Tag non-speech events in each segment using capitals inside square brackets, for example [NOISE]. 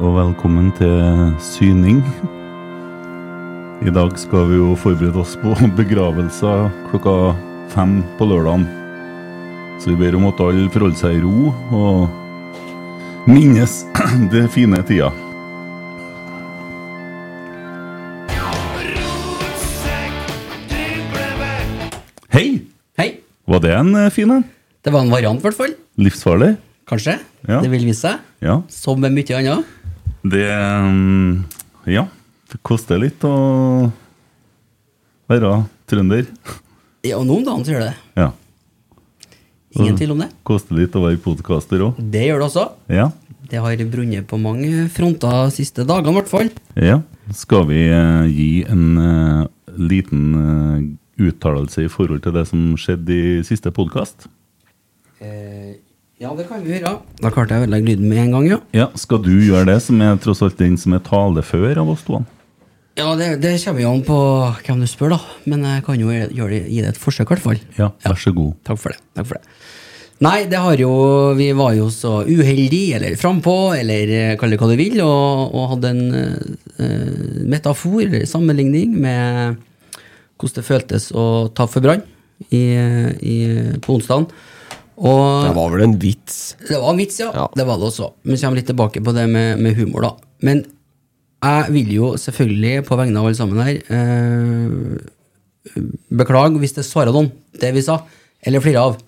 og velkommen til syning. I dag skal vi jo forberede oss på [LAUGHS] begravelser klokka fem på lørdagen. Så vi ber om at alle forholder seg i ro og minnes [CLEARS THROAT] det fine tida. Hei! Hei. Var det en eh, fin en? Det var en variant, i hvert fall. Livsfarlig? Kanskje. Ja. Det vil vise seg. Ja. Som med mye annet. Det mm, Ja. Det koster litt å være trønder. Ja, og noen dager så gjør det det. Ja. Ingen tvil om det. Koster litt å være podkaster òg. Det gjør det også. Ja. Det har brunnet på mange fronter de siste dagene, i hvert fall. ja. Skal vi eh, gi en eh, liten eh, uttalelse i forhold til det som skjedde i siste podkast? Eh, ja, det kan vi gjøre. Da klarte jeg å ødelegge lyden med en gang, ja. Ja. Skal du gjøre det, som er tross alt den som er talefør av oss to? Ja, det, det kommer jo an på hvem du spør, da. Men jeg kan jo gjøre det, gi det et forsøk, i hvert fall. Ja, vær så god. Takk for det. Takk for det. Nei, det har jo Vi var jo så uheldige, eller frampå, eller eh, kall det hva du vil, og, og hadde en uh, metafor, eller sammenligning, med hvordan det føltes å ta for brann i, i, på onsdagen. Og Det var vel en vits. det var en vits, ja. Ja. Det var det også. Men kommer litt tilbake på det med, med humor, da. Men jeg vil jo selvfølgelig, på vegne av alle sammen her, eh, beklage hvis det såra noen, det vi sa, eller flere av.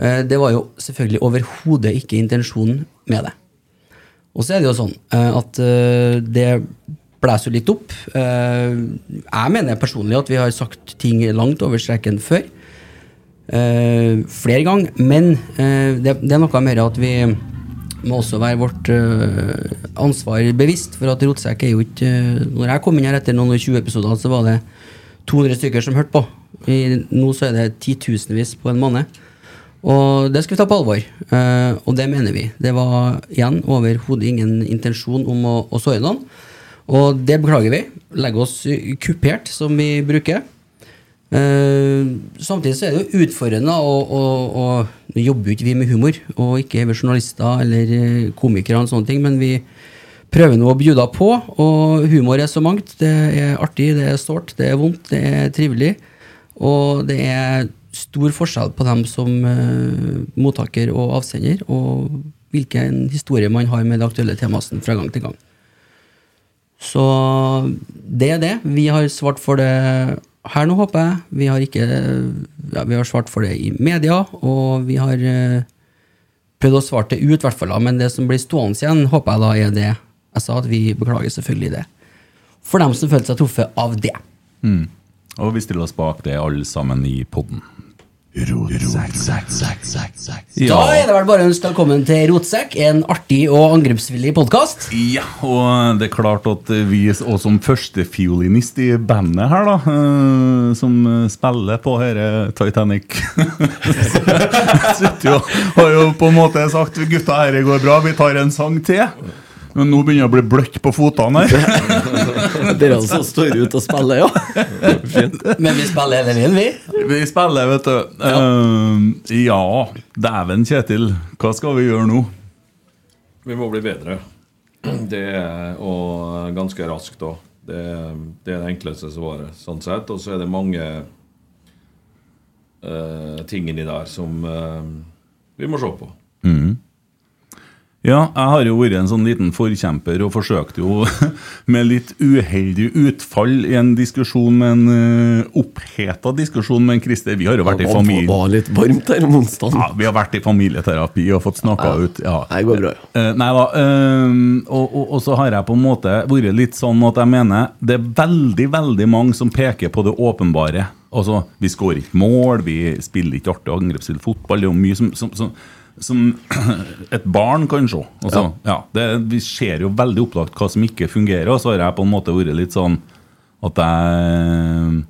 Eh, det var jo selvfølgelig overhodet ikke intensjonen med det. Og så er det jo sånn eh, at eh, det blæser litt opp. Eh, jeg mener personlig at vi har sagt ting langt over streken før. Eh, flere ganger, men eh, det, det er noe mer at vi må også være vårt eh, ansvar bevisst. For at Rotsekk er jo ikke Når jeg kom inn her etter noen og 20 episoder, så var det 200 stykker som hørte på. I, nå så er det titusenvis på en måned. Og det skal vi ta på alvor, Uh, og det mener vi. Det var igjen overhodet ingen intensjon om å, å såre noen. Og det beklager vi. Legger oss kupert, som vi bruker. Eh, samtidig så er det jo utfordrende å, Nå jobber jo ikke vi med humor, og ikke er journalister eller eh, komikere, og sånne ting, men vi prøver nå å bjuda på. Og humor er så mangt. Det er artig, det er sårt, det er vondt, det er trivelig. Og det er stor forskjell på dem som uh, mottaker og avsender, og hvilken historie man har med det aktuelle temaet fra gang til gang. Så det er det. Vi har svart for det her nå, håper jeg. Vi har ikke ja, Vi har svart for det i media, og vi har uh, prøvd å svare det ut, i hvert fall. Men det som blir stående igjen, håper jeg da er det jeg sa, at vi beklager selvfølgelig det. For dem som følte seg truffet av det. Og vi stiller oss bak det, alle sammen i podden. Da er det vel bare å ønske velkommen til Rotsekk, en artig og angrepsvillig podkast. Ja, og det er klart at vi, og som førstefiolinist i bandet her, da, eh, som spiller på dette Titanic [LAUGHS] Sitter jo, Har jo på en måte sagt gutta, dette går bra, vi tar en sang til. Men nå begynner det å bli bløtt på fotene her. [LAUGHS] Dere som står ute og spiller, ja. Fint. Men vi spiller hele veien, vi. Vi spiller, vet du. Ja, uh, ja, dæven Kjetil. Hva skal vi gjøre nå? Vi må bli bedre. Det er, og ganske raskt òg. Det, det er det enkleste svaret, sånn sett. Og så er det mange uh, ting inni der som uh, vi må se på. Ja, jeg har jo vært en sånn liten forkjemper og forsøkte jo [LAUGHS] med litt uheldig utfall i en diskusjon med en uh, oppheta diskusjon med en Christer. Vi har jo vært i Det var litt varmt her om onsdagen. Ja, vi har vært i familieterapi og fått snakka ut. Ja. Det går bra, ja. Eh, nei da. Uh, og, og, og så har jeg på en måte vært litt sånn at jeg mener det er veldig, veldig mange som peker på det åpenbare. Altså, vi skårer ikke mål, vi spiller ikke artig angrepsstilt fotball. Det er jo mye som, som, som, som [CLEARS THROAT] et barn kan se. Altså, ja. det, vi ser jo veldig opplagt hva som ikke fungerer, og så har jeg på en måte vært litt sånn at jeg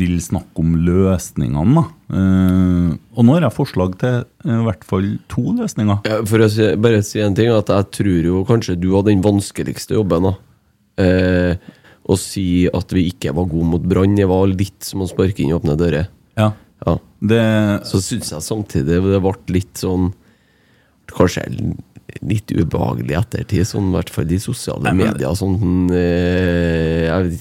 vil snakke om løsningene. Eh, og nå har jeg forslag til uh, i hvert fall to løsninger. Ja, For å si, bare si en ting, at jeg tror jo kanskje du har den vanskeligste jobben. Eh, å si at vi ikke var gode mot Brann, det var litt som å sparke inn åpne dører. Ja. Ja. Det, Så syns jeg samtidig det ble litt sånn Kanskje litt ubehagelig ettertid, sånn, i hvert fall i sosiale medier. Sånn, eh, jeg,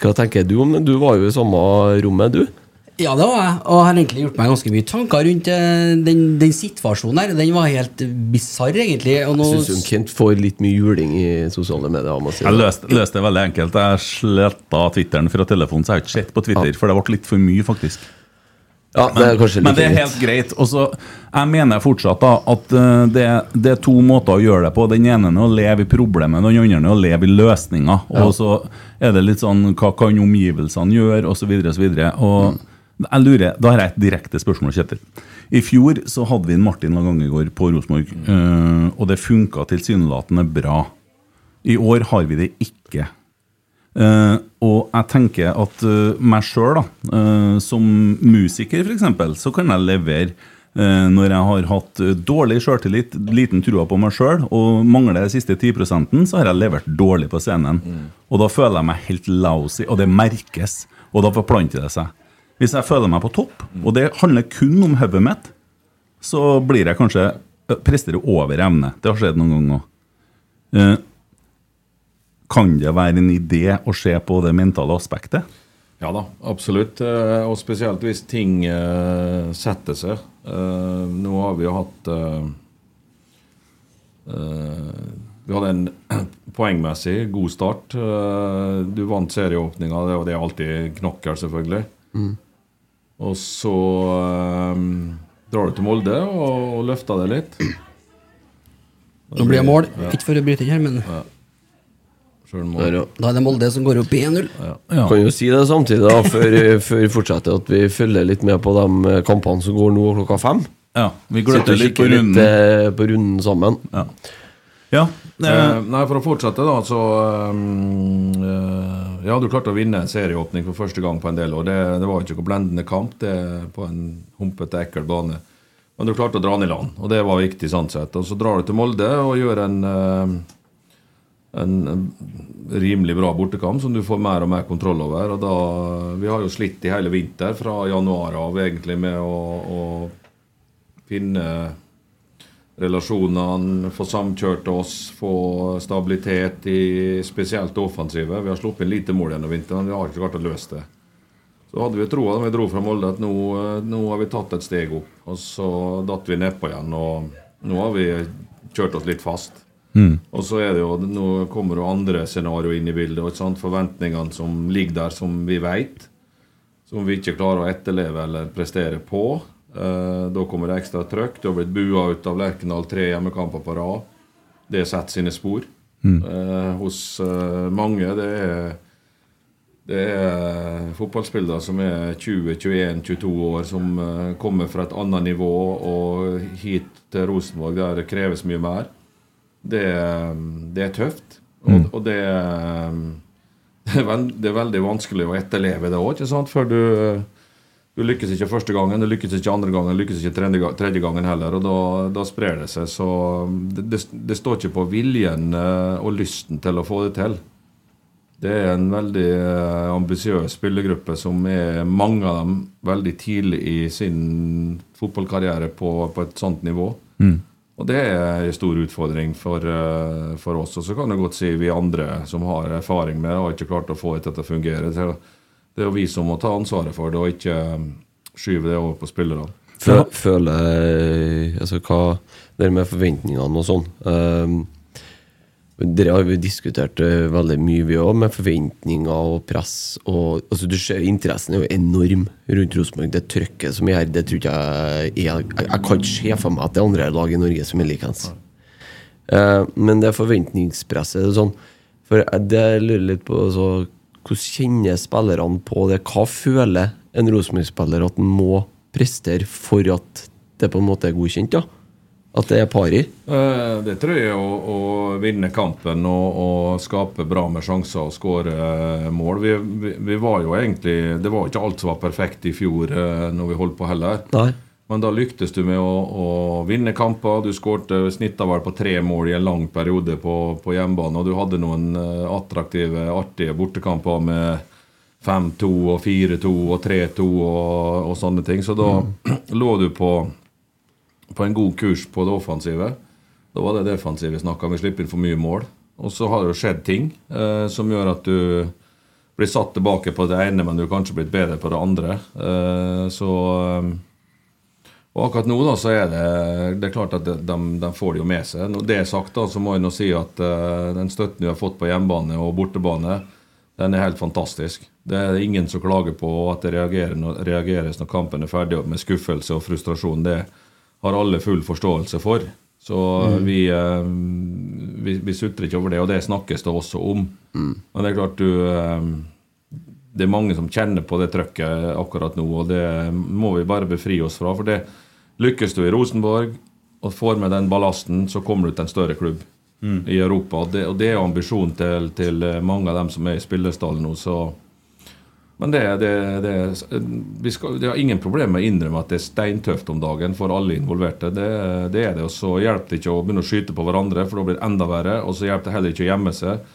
hva tenker du om det? Du var jo i samme rommet, du. Ja, det var jeg, og jeg har egentlig gjort meg ganske mye tanker rundt eh, den, den situasjonen her. Den var helt bisarr, egentlig. Og nå, Jeg syns Kent får litt mye juling i sosiale medier. Si jeg løste, løste det veldig enkelt. Jeg sletta Twitteren fra telefonen, så jeg har ikke sett på Twitter, for det ble litt for mye, faktisk. Ja, det er kanskje Men det er helt greit. Og så, jeg mener fortsatt da at eh, det, det er to måter å gjøre det på. Den ene er å leve i problemet, den andre er å leve i løsninga. Og så er det litt sånn Hva kan omgivelsene gjøre, osv. osv. Jeg lurer, Da har jeg et direkte spørsmål, Kjetil. I fjor så hadde vi en Martin Langangegård på Rosenborg, eh, og det funka tilsynelatende bra. I år har vi det ikke. Eh, og jeg tenker at uh, meg sjøl, uh, som musiker f.eks., så kan jeg levere eh, når jeg har hatt eh, dårlig sjøltillit, liten trua på meg sjøl, og mangler de siste 10% så har jeg levert dårlig på scenen. Og da føler jeg meg helt lousy, og det merkes. Og da forplanter det seg. Hvis jeg føler meg på topp, og det handler kun om hodet mitt, så blir jeg kanskje eh, presterer over evne. Det har skjedd noen ganger. Eh, kan det være en idé å se på det mentale aspektet? Ja da, absolutt. Eh, Og spesielt hvis ting eh, setter seg. Eh, Nå har vi jo hatt Vi hadde en [CLEARS THROAT] poengmessig god start. Eh, Du vant serieåpninga, det- og det er alltid knokkel, selvfølgelig. Og så drar du til Molde og, og løfter det litt. nå blir det mål. Ikke for å bryte inn her, men ja. Da er det Molde som går opp i 1-0. Kan jo si det samtidig, da, før, før vi fortsetter, at vi følger litt med på de kampene som går nå klokka fem. Ja, vi gløtter litt på runden. litt eh, på runden sammen. Ja. ja. Eh, eh, nei, For å fortsette, da, så um, eh, Ja, du klarte å vinne en serieåpning for første gang på en del år. Det, det var ikke noe blendende kamp det på en humpete, ekkel bane. Men du klarte å dra den i land, og det var viktig sånn sett. Og så drar du til Molde og gjør en, eh, en rimelig bra bortekamp som du får mer og mer kontroll over. Og da, Vi har jo slitt i hele vinter, fra januar av egentlig, med å, å finne relasjonene, få samkjørt oss, få stabilitet i spesielt offensivet. Vi har sluppet inn lite mål gjennom vinteren, men vi har ikke klart å løse det. Så hadde vi troa da vi dro fra Molde at nå, eh, nå har vi tatt et steg opp. Og så datt vi nedpå igjen, og nå har vi kjørt oss litt fast. Og så er det jo, nå kommer jo andre scenarioer inn i bildet. Forventningene som ligger der, som vi vet, Som vi ikke klarer å etterleve eller prestere på. Eh, da kommer det ekstra trøkk. Du har blitt bua ut av Lerkendal tre hjemmekamper på rad. Det setter sine spor eh, hos eh, mange. Det er, det er fotballspillere som er 20-21-22 år, som eh, kommer fra et annet nivå og hit til Rosenborg der det kreves mye mer. Det, er- det er tøft. Og, og det, er- [LAUGHS] det, er veld, det er veldig vanskelig å etterleve det òg, før du Du lykkes ikke første gangen, du lykkes ikke andre gangen, du lykkes ikke tredje, tredje gangen heller. Og da, da sprer det seg. Så det, det, det står ikke på viljen eh, og lysten til å få det til. Det er en veldig eh, ambisiøs spillergruppe som er mange av dem veldig tidlig i sin fotballkarriere på, på et sånt nivå. Og det er en stor utfordring for, eh, for oss. Og så kan du godt si vi andre som har erfaring med det, har ikke klart å få dette til å fungere. Det er jo vi som må ta ansvaret for det, og ikke eh, skyve det over på spillerne. Fø- Føler Altså hva Det med forventningene og sånn. Um, dere har jo diskutert eh, veldig mye, vi òg, med forventninger og press. Og, altså, du ser Interessen er jo enorm rundt Rosenborg. Det trøkket som er det tror ikke jeg er Jeg, jeg kan ikke se for meg at det er andre lag i Norge som er likeens. Uh, men det forventningspresset er sånn For jeg- det lurer litt på altså, Hvordan kjenner spillerne på det? Hva føler en Rosenborg-spiller at han må prestere for at det på en måte er godkjent? da? At det er parer? Eh, Det tror jeg å, å vinne kampen og, og skape bra med sjanser og skåre eh, mål. Vi, vi, vi var jo egentlig Det var ikke alt som var perfekt i fjor eh, når vi holdt på heller. Nei. Men da lyktes du med å, å vinne kamper. Du skårte snittet vel på tre mål i en lang periode på, på hjemmebane. Og du hadde noen attraktive, artige bortekamper med 5-2 og 4-2 og 3-2 og, og sånne ting. Så da [CLEARS THROAT] lå du på på en god kurs på det offensive. Da var det defensive snakka om. Vi slipper inn for mye mål. Og så har det jo skjedd ting eh, som gjør at du blir satt tilbake på det ene, men du er kanskje blitt bedre på det andre. Eh, så eh, Og akkurat nå da, så er det, det er klart at de, de, får det jo med seg. Når det er sagt, da, så må jeg nå si at eh, den støtten vi har fått på hjemmebane og bortebane, den er helt fantastisk. Det er ingen som klager på at det reageres når kampen er ferdig med skuffelse og frustrasjon. Det har alle full forståelse for. Så vi, eh, vi, vi sutrer ikke over det, og det snakkes det også om. Men det er klart du eh, Det er mange som kjenner på det trøkket akkurat nå, og det må vi bare befri oss fra. For det lykkes du i Rosenborg og får med den ballasten, så kommer du til en større klubb i Europa. Og det, og det er ambisjonen til, til mange av dem som er i spillestallen nå. så men det, det, det, vi skal, det har ingen problem med å innrømme at det er steintøft om dagen for alle involverte. Det, det er det. Og så hjelper det ikke å begynne å skyte på hverandre, for da blir det enda verre. Og så hjelper det heller ikke å gjemme seg.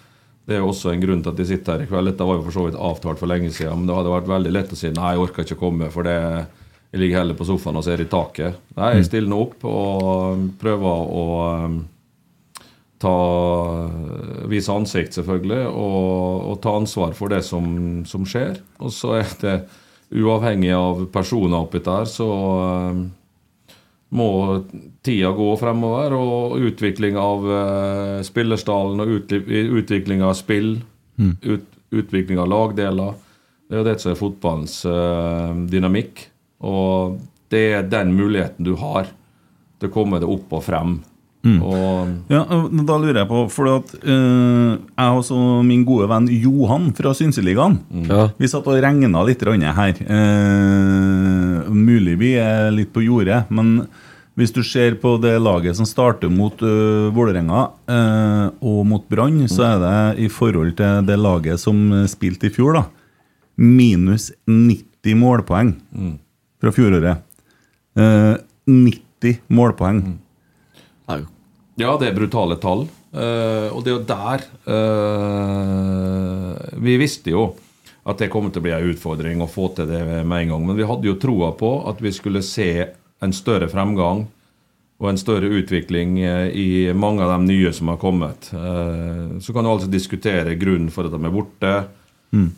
Det er jo også en grunn til at de sitter her i kveld. Dette var jo for så vidt avtalt for lenge siden, men det hadde vært veldig lett å si nei, jeg orker ikke å komme, for det jeg ligger heller på sofaen og ser i taket. Nei, jeg stiller nå opp og prøver å um, ta, vise ansikt, selvfølgelig, og, og ta ansvar for det som, som skjer. Og så er det uavhengig av personer oppi der, så uh, må tida gå fremover. Og utvikling av uh, spillerstallen og ut, utvikling av spill, ut, utvikling av lagdeler, det er jo det som er fotballens uh, dynamikk. Og det er den muligheten du har til å komme deg opp og frem. Og Ja, Da lurer jeg på, for at uh, jeg og så min gode venn Johan fra Synseligaen Ja. Vi satt og regna litt her. Uh, mulig vi er litt på jordet, men hvis du ser på det laget som starter mot uh, Vålerenga uh, og mot Brann, så er det i forhold til det laget som spilte i fjor, da, minus 90 målpoeng fra fjoråret. Eh, 90 målpoeng. Nei, Ja, det er brutale tall. Uh, og det er jo der uh, Vi visste jo at det kom til å bli en utfordring å få til det med en gang. Men vi hadde jo troa på at vi skulle se en større fremgang og en større utvikling eh, i mange av de nye som har kommet. Uh, så kan du altså diskutere grunnen for at de er borte, mm.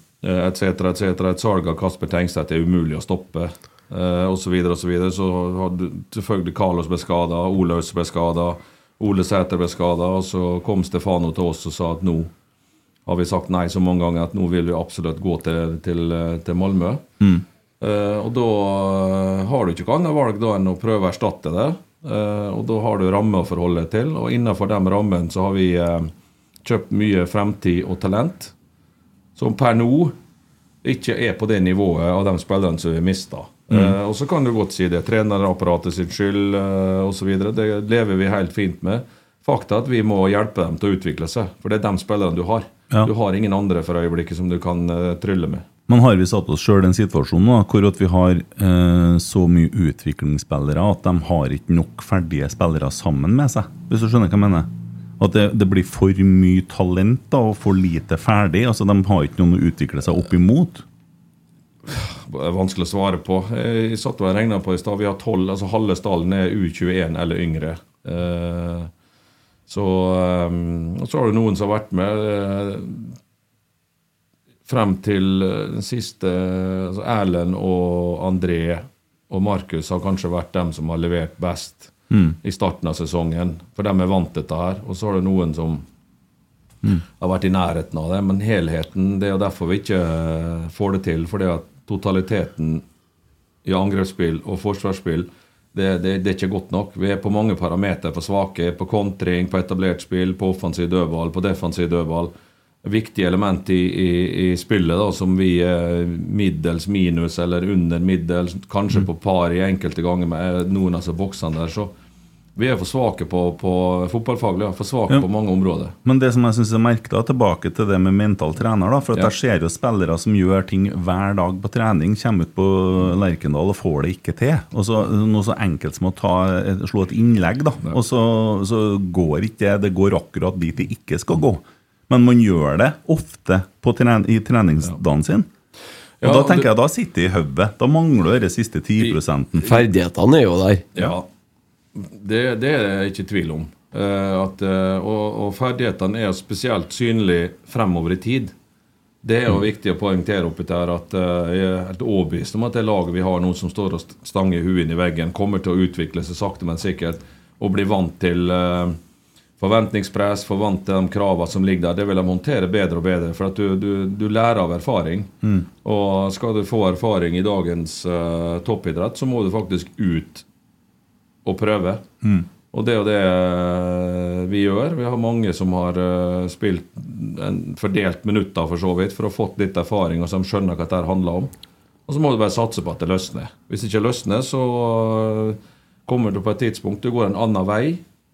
etc., etc. Et salg av Kasper Tengstedt er umulig å stoppe, eh, osv., Så, videre, og så, videre. så har du selvfølgelig Carlos ble skada, Olaus ble skada, Ole Sæter ble skada, og så kom Stefano til oss og sa at nå har vi sagt nei så mange ganger at nå vil vi absolutt gå til, til, til Malmö. Eh, og da eh, har du ikke noe annet valg da enn å prøve å erstatte det. Uh, og da har du rammer å forholde deg til, og innenfor de rammene så har vi uh, kjøpt mye fremtid og talent som per nå ikke er på det nivået av de spillerne som vi mista. Eh, og så kan du godt si det er trenerapparatet sin skyld uh, osv. Det lever vi helt fint med. Fakta er at vi må hjelpe dem til å utvikle seg, for det er de spillerne du har. Ja. Du har ingen andre for øyeblikket som du kan eh, trylle med. Men har vi satt oss sjøl i en situasjon nå hvor at vi har eh, så mye utviklingsspillere at de har ikke nok ferdige spillere sammen med seg? Hvis du skjønner hva jeg mener? At det, det blir for mye talent da, og for lite ferdig? altså De har ikke noen å utvikle seg opp imot? Vanskelig å svare på. Jeg satt og regna på i stad. Vi har 12, altså halve stallen er U21 eller yngre. Eh, så, eh, og så har du noen som har vært med eh, frem til eh, den siste altså Erlend og André og Markus har kanskje vært dem som har levert best Mm. i starten av sesongen. For de er vant til dette her. Og så har du noen som Mm. har vært i nærheten av det. Men helheten, det er derfor vi ikke eh, får det til. Fordi at totaliteten i angrepsspill og forsvarsspill det, det, det er ikke godt nok. Vi er på mange parametere for svake. På kontring, på etablert spill, på offensiv dødball, på defensiv dødball. Viktige element i, i, i spillet da, som vi er middels minus eller under middels, kanskje på par i enkelte ganger med noen av altså, boksene der. Så vi er for svake på, på fotballfaglig, ja, for svake Ja. på mange områder. Men det som jeg synes er merkelig, er tilbake til det med mental trener. da, for at Ja. Jeg ser jo spillere som gjør ting hver dag på trening, kommer ut på Lerkendal og får det ikke til. Og så Noe så enkelt som å ta, slå et innlegg, da. Og så, så går ikke det. Det går akkurat dit det ikke skal gå. Men man gjør det ofte på tren i treningsdagen sin. Og Ja, da tenker du- jeg, da sitter det i hodet. Da mangler det siste 10% Ferdighetene er jo der. Ja, det, det er det ikke i tvil om. Eh, at, eh, og, og ferdighetene er spesielt synlige fremover i tid. Det er jo viktig å poengtere oppi der at eh, jeg er helt overbevist om at det laget vi har nå som står og stanger huet inn i veggen, kommer til å utvikle seg sakte, men sikkert og bli vant til forventningspress, forvant vant til de kravene som ligger der. Det vil de håndtere bedre og bedre, for at du, du, du lærer av erfaring. Mm. Og skal du få erfaring i dagens uh, toppidrett, så må du faktisk ut og prøve. Mm. Og det er jo det eh, vi gjør. Vi har mange som har eh, spilt en fordelt minutter for så vidt, for å ha fått litt erfaring, og som skjønner hva dette handler om. Og så må du bare satse på at det løsner. Hvis det ikke løsner, så eh, kommer du på et tidspunkt Du går en annen vei.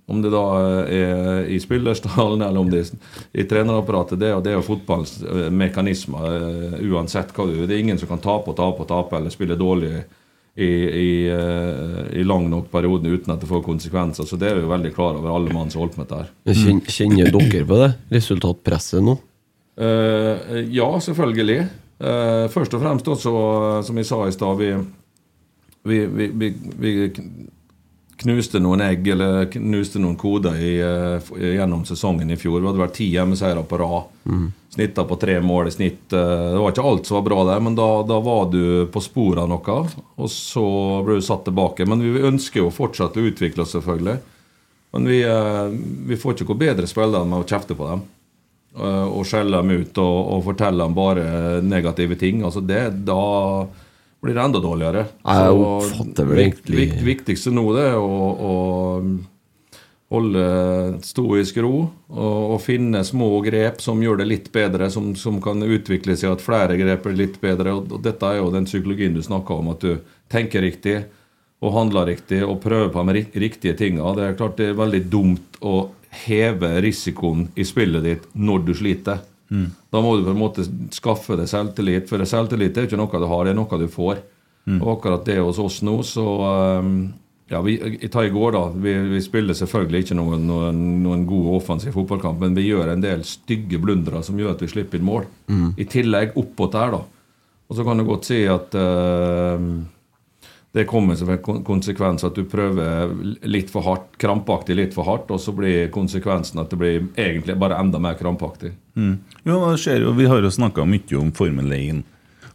Om det da er i spillerstallen [LAUGHS] eller om det er i trenerapparatet. Det jo- det er jo fotballens mekanismer. Uansett hva du gjør. Det er ingen som kan tape og tape og tape eller spille dårlig i, i, eh, i lang nok periode uten at det får konsekvenser. Så det er vi jo veldig klar over, alle mann som holder på med dette. her. Kjenner dere på det? Resultatpresset nå? Uh, ja, selvfølgelig. Uh, først og fremst også, som jeg sa i stad, vi, vi, vi, vi, vi knuste noen egg, eller knuste noen koder i, eh, gjennom sesongen i fjor. Vi hadde vært ti hjemmeseiere på rad. Snitta på tre mål i snitt. Eh, Det var ikke alt som var bra der, men da, da var du på sporet av noe. Og så ble du satt tilbake. Men vi ønsker jo fortsatt å utvikle oss, selvfølgelig. Men vi, eh, vi får ikke gå bedre spillere med å kjefte på dem. Og skjelle dem ut og, og fortelle dem bare negative ting. Altså det, da blir det enda dårligere. Så vikt, vik- viktigste nå det er å, å holde stoisk ro og, og finne små grep som gjør det litt bedre, som, som kan utvikle seg at flere grep blir litt bedre. Og, og dette er jo den psykologien du snakker om, at du tenker riktig og handler riktig og prøver på de riktige tinga. Det er klart det er veldig dumt å heve risikoen i spillet ditt når du sliter. Mm. Da må du på en måte skaffe deg selvtillit, for selvtillit er jo ikke noe du har, det er noe du får. Mm. Og akkurat det hos oss nå, så um, ja, vi, jeg tar i går da, vi, vi spiller selvfølgelig ikke noen, noen, noen god offensiv fotballkamp, men vi gjør en del stygge blundere som gjør at vi slipper inn mål. Mm. I tillegg oppåt der, da. Og så kan du godt si at uh, det kommer som en konsekvens at du prøver litt for hardt, krampaktig litt for hardt, og så blir konsekvensen at det blir egentlig bare enda mer krampaktig. Mm. Jo, jo, Vi har jo snakka mye om Formel 1.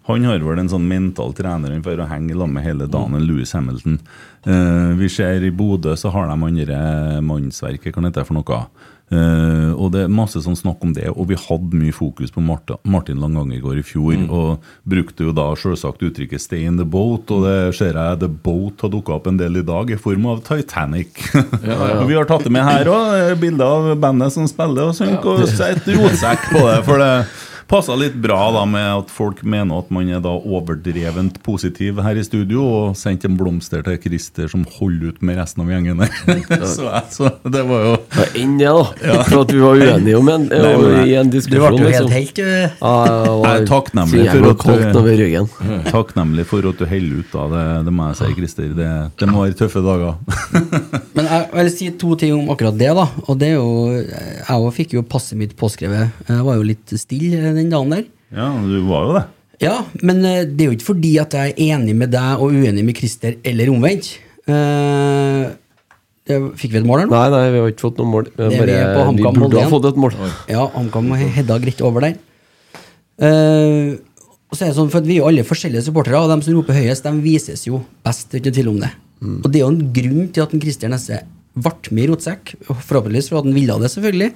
Han har vel en sånn mental trener han får henge lag med hele dagen, en Louis Hamilton. Eh, vi ser i Bodø så har de andre mannsverket, hva heter det for noe? Eh, og det er masse sånn snakk om det, og vi hadde mye fokus på Marta, Martin Langangegård i fjor. Mm. Og brukte jo da selvsagt uttrykket 'stay in the boat', og det ser jeg 'the boat' har dukka opp en del i dag, i form av Titanic. [LAUGHS] ja. og vi har tatt det med her òg, bilde av bandet som spiller og synker, og et rotsekk på det. For det Passa litt bra da med at folk mener at man er da overdrevent positiv her i studio, og sendte en blomster til Christer som holder ut med resten av gjengen der. [LAUGHS] så, så det var jo Ja, Enn det, da. For at vi var uenige om en, Nei, men i en Du ble jo liksom. helt helt du. Ja, jeg Jeg er takknemlig for at du- ryggen. Takknemlig for at du holder ut, da. Det, det må jeg si, Christer. Det, det må være tøffe dager. [LAUGHS] Men jeg vil si to ting om akkurat det, da. Og det er jo Jeg òg fikk jo passet mitt påskrevet. Jeg var jo litt stille den dagen der. ja, du var jo det. Ja, men eh, det er jo ikke fordi at jeg er enig med deg og uenig med Christer, eller omvendt. Uh, fikk vi et mål her nå? Nei, nei, vi har ikke fått noe mål. Vi, bare, vi på vi burde ha fått et mål. Ja, HamKam hedda greit over der. Uh, og så er det sånn, for at Vi er jo alle forskjellige supportere, og de som roper høyest, de vises jo best. uten tvil om det. Mm. Og det er jo en grunn til at Christer Nesse ble med i Rotsekk. Forhåpentligvis for at han ville det, selvfølgelig.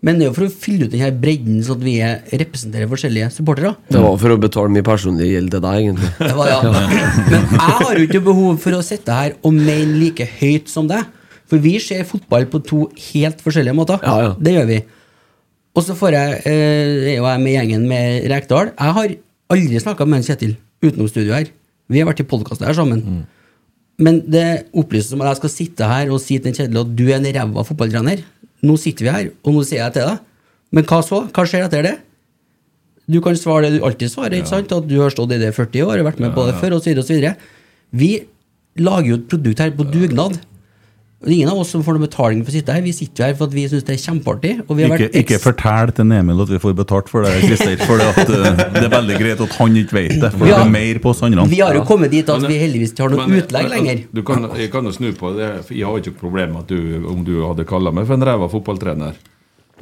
Men det er jo for å fylle ut denne bredden, så at vi er, representerer forskjellige supportere. Det var for å betale mye personlig gjeld til deg, egentlig. Det var, [LAUGHS] ja. Men jeg har jo ikke behov for å sitte her og mene like høyt som deg. For vi ser fotball på to helt forskjellige måter. Ja, ja. Det gjør vi. Og så får jeg, eh, er jo jeg med gjengen med Rekdal. Jeg har aldri snakka med en Kjetil utenom studio her. Vi har vært i podkast her sammen. Mm. Men det opplyses som at jeg skal sitte her og si til en Kjetil at du er en ræva fotballtrener. Nå sitter vi her, og nå sier jeg til deg. Men hva så? Hva skjer etter det? Du kan svare det du alltid svarer, ikke sant? at du har stått i det i 40 år vært med på det før, osv. osv. Vi lager jo et produkt her på dugnad. Og det er Ingen av oss som får noe betaling for å sitte her. Vi sitter jo her for at vi syns det er kjempeartig. Og vi har Ikke, vært ikke fortell til Emil at vi får betalt for det, Christer. For det er veldig greit at han ikke vet det. For Ja. det er mer på oss andre. Vi har jo kommet dit at Men- vi heldigvis ikke har noe Men- utlegg men, lenger. Du kan, jeg kan jo snu på det. Jeg har ikke noe problem med at du, om du hadde kalla meg for en ræva fotballtrener.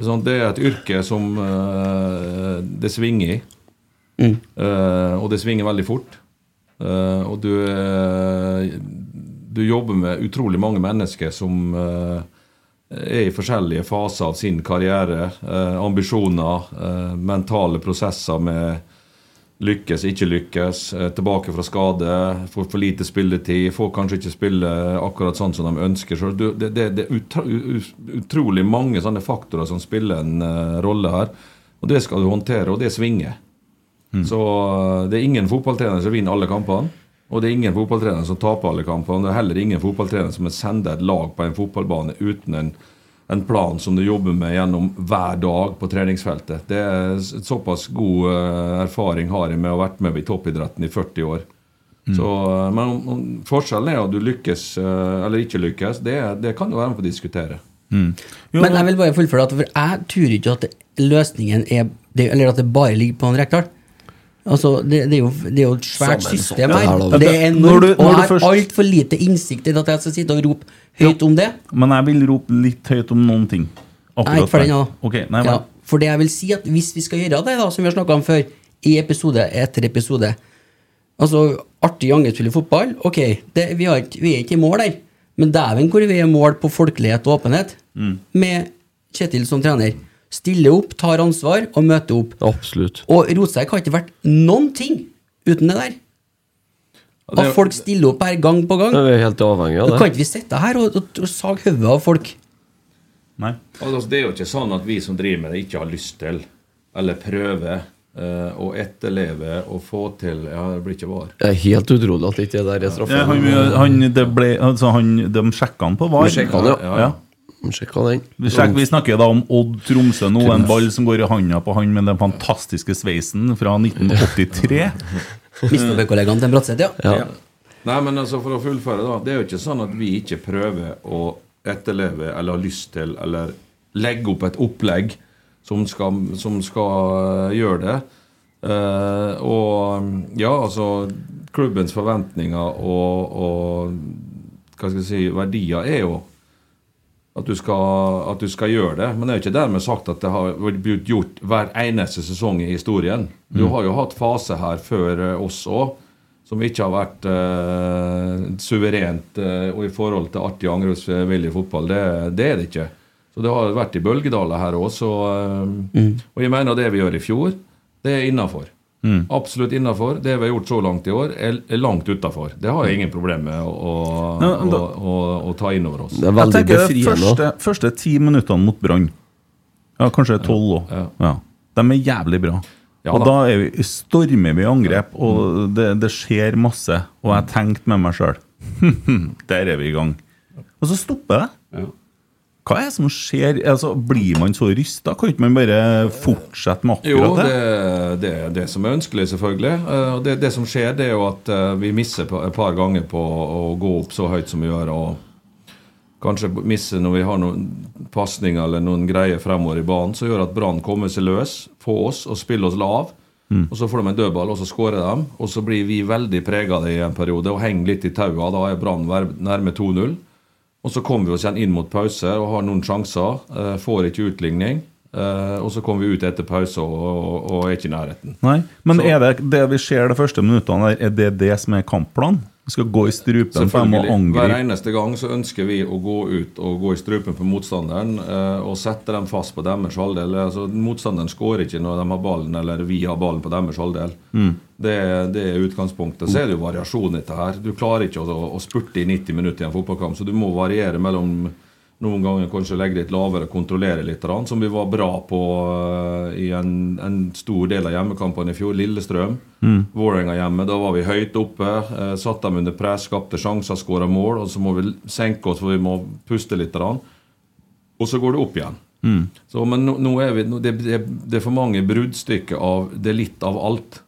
Sånn, det er et yrke som uh, det svinger i. Mm. Uh, og det svinger veldig fort. Eh, og du, eh, du jobber med utrolig mange mennesker som eh, er i forskjellige faser av sin karriere. eh, ambisjoner, eh, mentale prosesser med lykkes, ikke lykkes, tilbake fra skade, får for lite spilletid, får kanskje ikke spille akkurat sånn som de ønsker. Så du, det, det, det er utro, utrolig mange sånne faktorer som spiller en rolle her. Og det skal du håndtere, og det svinger. Så eh, det er ingen fotballtrener som vinner alle kampene. Og det er ingen fotballtrener som taper alle kampene. Det er heller ingen fotballtrener som sender et lag på en fotballbane uten en, en plan som du jobber med gjennom hver dag på treningsfeltet. Det er et Såpass god eh, erfaring har jeg med å ha vært med i toppidretten i 40 år. Så, eh, men om, om, forskjellen er at du lykkes eh, eller ikke lykkes. Det, det kan du være med på å diskutere. Jo, Men jeg vil bare fullføre at for jeg tror ikke at løsningen er det, Eller at det bare ligger på en Rekdal. Altså, det, det, er jo, det er jo et svært Sammensatt, system det her. her. Det er enormt. Og du jeg har først- altfor lite innsikt til at jeg skal sitte og rope høyt om det. Men jeg vil rope litt høyt om noen ting. Akkurat ikke ferdig ennå. Ok, nei, ja, for det jeg vil si at hvis vi skal gjøre det, da, som vi har snakka om før, i episode etter episode Altså, artig angrepsfull fotball, ok, det, vi, har vi er ikke i mål der. Men dæven hvor vi er i mål på folkelighet og åpenhet, Mm. med Kjetil som trener. Stiller opp, tar ansvar og møter opp. Absolutt. Og Rotsekk har ikke vært noen ting uten det der. det- At folk stiller opp her gang på gang. Vi er helt avhengig av Da kan ikke vi sitte her og, og, og sage hodet av folk. nei. Altså, det er jo ikke sånn at vi som driver med det, ikke har lyst til, eller prøver, eh, å etterleve og få til Ja, det blir ikke var. Det er helt utrolig at ikke det der er straffe. Ja, han, han, det ble, altså han, de sjekka han på VAR. De sjekket han, ja. Ja, ja. Sjekka den. Vi, sjekk, vi snakker da om Odd Tromsø nå, en ball som går i handa på han med den fantastiske sveisen fra 1983. [LAUGHS] Mistelbø-kollegaen til Bratseth, ja. Ja. Nei, men altså for å fullføre da Det er jo ikke sånn at vi ikke prøver å etterleve eller har lyst til eller legge opp et opplegg som skal, som skal eh, gjøre det. Uh, og ja, altså Klubbens forventninger og, og hva skal jeg si, verdier er jo at du, skal, at du skal gjøre det. Men det er jo ikke dermed sagt at det har blitt gjort hver eneste sesong i historien. Du har jo hatt fase her før eh, oss òg, som ikke har vært eh, suverent eh, og i forhold til artig angrepsvillig fotball. Det, det er det ikke. Så det har vært i bølgedaler her òg. eh, Og jeg mener det vi gjør i fjor, det er innafor. Absolutt innafor. Det vi har gjort så langt i år, er, langt utafor. Det har jeg ingen problem med å, å, Ja, å, å, å ta inn over oss. Det er Jeg veldig tenker befriende. første, første ti minuttene mot Brann, ja, kanskje tolv òg, Ja. ja. de er jævlig bra. Ja og da. da er vi, stormer vi i angrep, og det, det skjer masse. Og jeg tenkte med meg sjøl [LAUGHS] Der er vi i gang. Og så stopper det. Hva er det som skjer? Altså, blir man så rysta? Kan ikke man bare fortsette med akkurat det Jo, det er det som er ønskelig, selvfølgelig. Eh, Det, det som skjer, det er jo at eh, vi misser et par ganger på å gå opp så høyt som vi gjør. og Kanskje misse når vi har noen pasninger eller noen greier fremover i banen som gjør at Brann kommer seg løs på oss og spiller oss lav. Og Så får de en dødball, og så skårer de. Og så blir vi veldig prega av det i en periode og henger litt i taua. Da er Brann nærme 2-0. Og så kommer vi oss igjen inn mot pause og har noen sjanser. eh, får ikke utligning. eh, og så kommer vi ut etter pause og, og, og er ikke i nærheten. Nei, Men Så- er det det vi ser de første minuttene, der, er det det som er kampplanen? Skal gå i strupen, på dem og angripe. Hver eneste gang så ønsker vi å gå ut og gå i strupen på motstanderen eh, og sette dem fast på deres halvdel. Altså, motstanderen skårer ikke når de har ballen, eller vi har ballen på deres halvdel. Det, det er utgangspunktet. Så er det jo variasjon i dette her. Du klarer ikke å, å spurte i 90 minutter i en fotballkamp, så du må variere mellom noen ganger kanskje legge litt lavere, kontrollere litt, som vi var bra på eh, i en, en stor del av hjemmekampene i fjor. Lillestrøm, Vålerenga hjemme. Da var vi høyt oppe, Satte dem under press, skapte sjanser, skåra mål. Og så må vi senke oss, for vi må puste litt. Og så går det opp igjen. Så, men nå, nå er vi, nå, det, det, det er for mange bruddstykker av Det er litt av alt.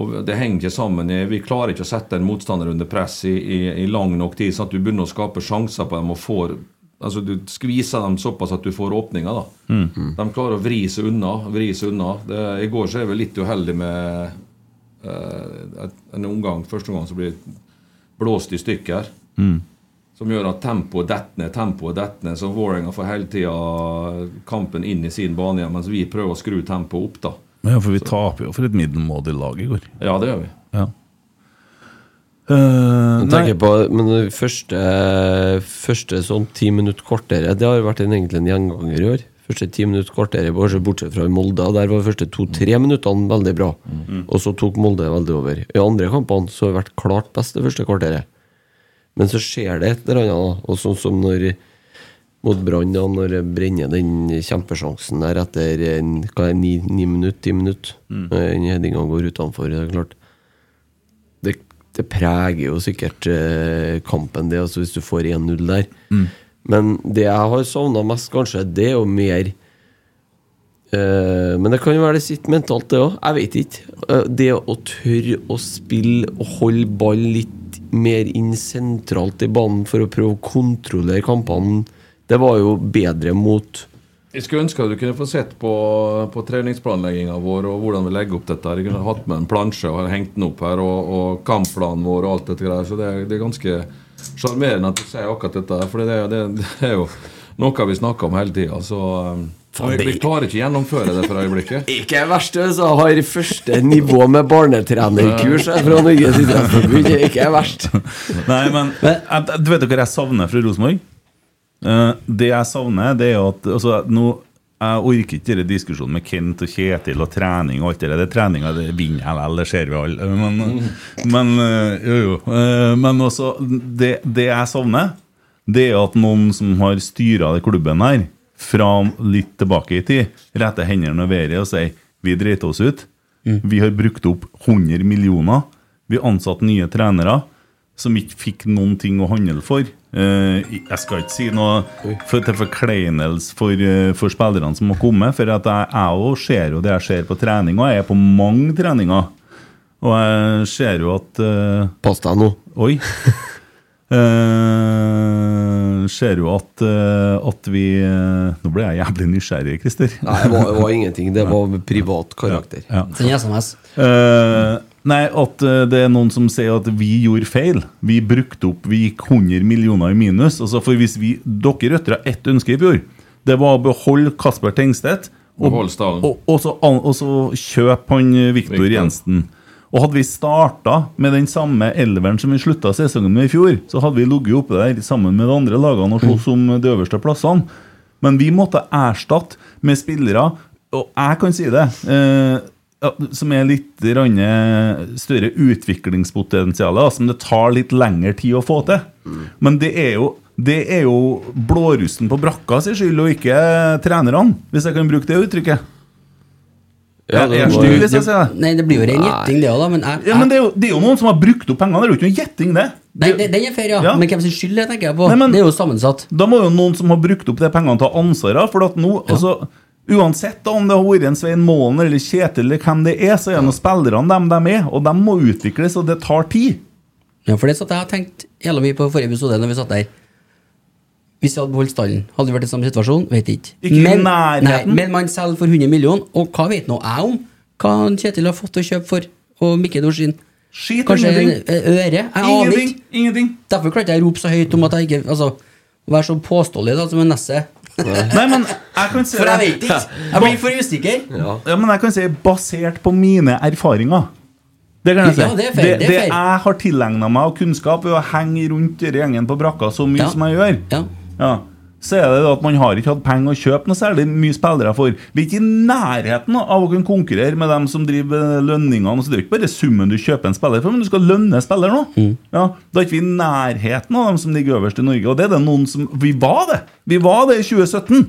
Og Det henger ikke sammen. Vi klarer ikke å sette en motstander under press i, i, i lang nok tid, sånn at du begynner å skape sjanser på dem og får Altså Du skviser dem såpass at du får åpninger. da De klarer å vri seg unna. Vri seg unna. Det, I går så er vi litt uheldige med uh, en omgang, første omgang så blir blåst i stykker. Som gjør at tempoet detter ned, tempoet detter ned. Så Vålerenga får hele tida kampen inn i sin bane igjen, mens vi prøver å skru tempoet opp. da Ja, for vi taper jo for et middelmådig lag i går. Ja, det gjør vi. Ja. Eh, Jeg nei, på, men det første, første sånn ti minutter kvarteret Det har vært en, egentlig en gjenganger i år. Første ti minutter kvarteret, bortsett fra i Molde. Der var de første to-tre minuttene veldig bra. Og så tok Molde veldig over. I andre kampene så har det vært klart best det første kvarteret. Men så skjer det et eller annet. Og sånn som når mot Brann, da, når jeg brenner den kjempesjansen der etter hva er, det, ni, ni minutter, ti minutter. Den headinga går utenfor. Det er klart det, preger jo sikkert eh, kampen, det, altså hvis du får 1-0 der. Men det jeg har savna mest, kanskje, det er jo mer eh, Men det kan jo være det sitter mentalt, det òg. Jeg vet ikke. Eh, det å tørre å spille og holde ball litt mer inn sentralt i banen for å prøve å kontrollere kampene, det var jo bedre mot Jeg skulle ønske at du kunne få sett på, på treningsplanlegginga vår og hvordan vi legger opp dette. Jeg kunne hatt med en plansje og hengt den opp her, og, og kampplanen vår og alt dette greier. Så det er, det er ganske sjarmerende at du sier akkurat dette, her, for det, er- det, det er jo noe vi snakker om hele tida. Så um, vi, vi klarer ikke å gjennomføre det for øyeblikket. [LAUGHS] Ikke verst, jeg har første nivå med barnetrenerkurs fra Norges [LAUGHS] idrettsforbund. Det Ikke verst. nei, men men du vet dere jeg savner fra Rosenborg? Eh, det jeg savner, det er at altså, nå, Jeg orker ikke denne diskusjonen med Kent og Kjetil og trening og alt det der. Det er treninga, det vinner jeg vel, det ser vi alle. Men, men eh, jo, jo. Eh, Men også, det, det jeg savner, det er at noen som har styra klubben her, fra litt tilbake i tid, retter hendene og været og sier vi dreit oss ut. Vi har brukt opp 100 millioner. Vi ansatte nye trenere som ikke fikk noen ting å handle for. Eh, jeg skal ikke si noe for, til forkleinelse for, eh, for spillerne som har kommet, for at jeg, jeg også ser jo det jeg ser på trening, og jeg er på mange treninger. Og jeg ser jo at uh, Pass deg nå. Oi. Uh, [LAUGHS] ser jo at, uh, at vi uh, Nå ble jeg jævlig nysgjerrig, Christer. Nei, det var, det var ingenting. Det var privat karakter. Ja. Send SMS. Eh, nei, at eh, det er noen som sier at vi gjorde feil. Vi brukte opp, vi gikk 100 millioner i minus. Altså for hvis vi, Dere ytra ett ønske i fjor. Det var å beholde Kasper Tengstedt. og. Og, og, så, og så kjøpe han eh, Viktor. Jensen. Og hadde vi starta med den samme elveren som vi slutta sesongen med i fjor, så hadde vi ligget oppe der sammen med de andre lagene og slåss om de øverste plassene. Men vi måtte erstatte med spillere, og jeg kan si det, eh, ja, som er litt eh, større utviklingspotensial, som det tar litt lengre tid å få til. Men det er jo det er jo blårussen på brakka sin skyld, og ikke trenerne, hvis jeg kan bruke det uttrykket. Ja, det er styr, hvis jeg sier det. Nei, det blir jo ren gjetting, det òg, da. Men, jeg, Ja, men det er, jo, det er jo noen som har brukt opp pengene. Det er jo ikke noe gjetting, det. Nei, det- den er fair, ja. Ja. Men hvem sin skyld det tenker jeg på? Nei, men- det er jo sammensatt. Da må jo noen som har brukt opp de pengene, ta ansvaret. For at nå, altså, uansett da, om det har vært en Svein Målen eller Kjetil eller hvem det er, så er nå spillerne dem de er, og de må utvikles, og det tar tid. Ja, for det satt jeg og tenkte jævla mye på forrige episode når vi satt der. Hvis vi hadde beholdt stallen, hadde det vært i samme situasjon? Vet ikke. Ikke men, nei, men man selger for 100 millioner, og hva vet nå jeg om hva Kjetil har fått å kjøpe for, og Mikke Dorsin? Skit Kanskje en ingenting. øre? Jeg aner ikke. Ingenting. Derfor klarte jeg å rope så høyt om at jeg ikke Altså, være så påståelig da, som en nesse. Nei, men jeg kan si For jeg vet ikke. Jeg blir for usikker. Ja, men jeg kan si basert på mine erfaringer. Det kan jeg si. Ja, det er det, det er det jeg har tilegna meg av kunnskap ved å henge rundt denne gjengen på brakka så mye Ja. som jeg gjør, Ja. Ja, så er det at man har ikke hatt penger å kjøpe noe særlig mye spillere for. Vi er ikke i nærheten av å kunne konkurrere med dem som driver lønningene. Så det er ikke bare summen du kjøper en spiller for, men du skal lønne spiller nå. Mm. Ja, da er ikke vi i nærheten av dem som ligger øverst i Norge. Og det er det noen som Vi var det! Vi var det i 2017.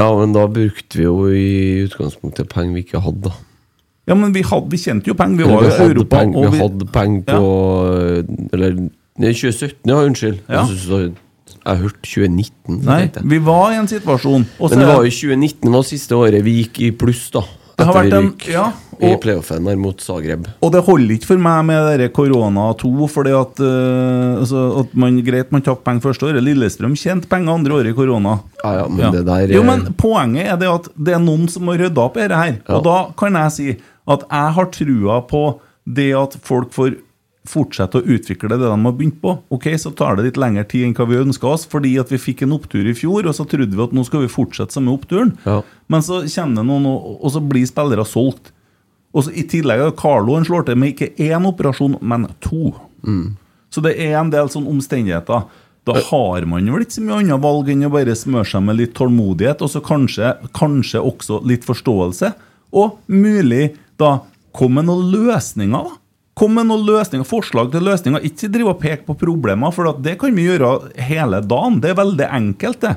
Ja, men da brukte vi jo i utgangspunktet penger vi ikke hadde, da. Ja, men vi, hadde, vi tjente jo penger. Vi var jo i Europa. penger, og vi hadde penger på Eller nei, 2017, ja, unnskyld. Ja. Jeg, hørte 2019. Nei, vi var i en situasjon. Også Men det er- var jo 2019 var siste året vi gikk i pluss, da. Det har Etter vi vært en- ja, i playoffen der mot Zagreb. Og det holder ikke for meg med korona 2, fordi at, uh, altså, at man, greit man tapte penger første året. Lillestrøm tjente penger andre året i korona. Ja, ja, men det der Jo, eh, men Poenget er det at det er noen som må rydde opp i dette her. Og da kan jeg si at jeg har trua på det at folk får fortsette å utvikle det de har begynt på. Ok, Så tar det litt lengre tid enn hva vi ønska oss, fordi at vi fikk en opptur i fjor, og så trodde vi at nå skal vi fortsette samme oppturen. Ja. Men så kommer det noen, og, så blir spillere solgt. Og så I tillegg har Carlo han slår til med ikke én operasjon, men to. Så det er en del sånne omstendigheter. Da har man vel ikke så mye annet valg enn å bare smøre seg med litt tålmodighet, og så kanskje, kanskje også litt forståelse. Og mulig da komme noen løsninger, da. Kom med noen løsninger, forslag til løsninger. Ikke drive og peke på problemer, for det kan vi gjøre hele dagen. Det er veldig enkelt, det.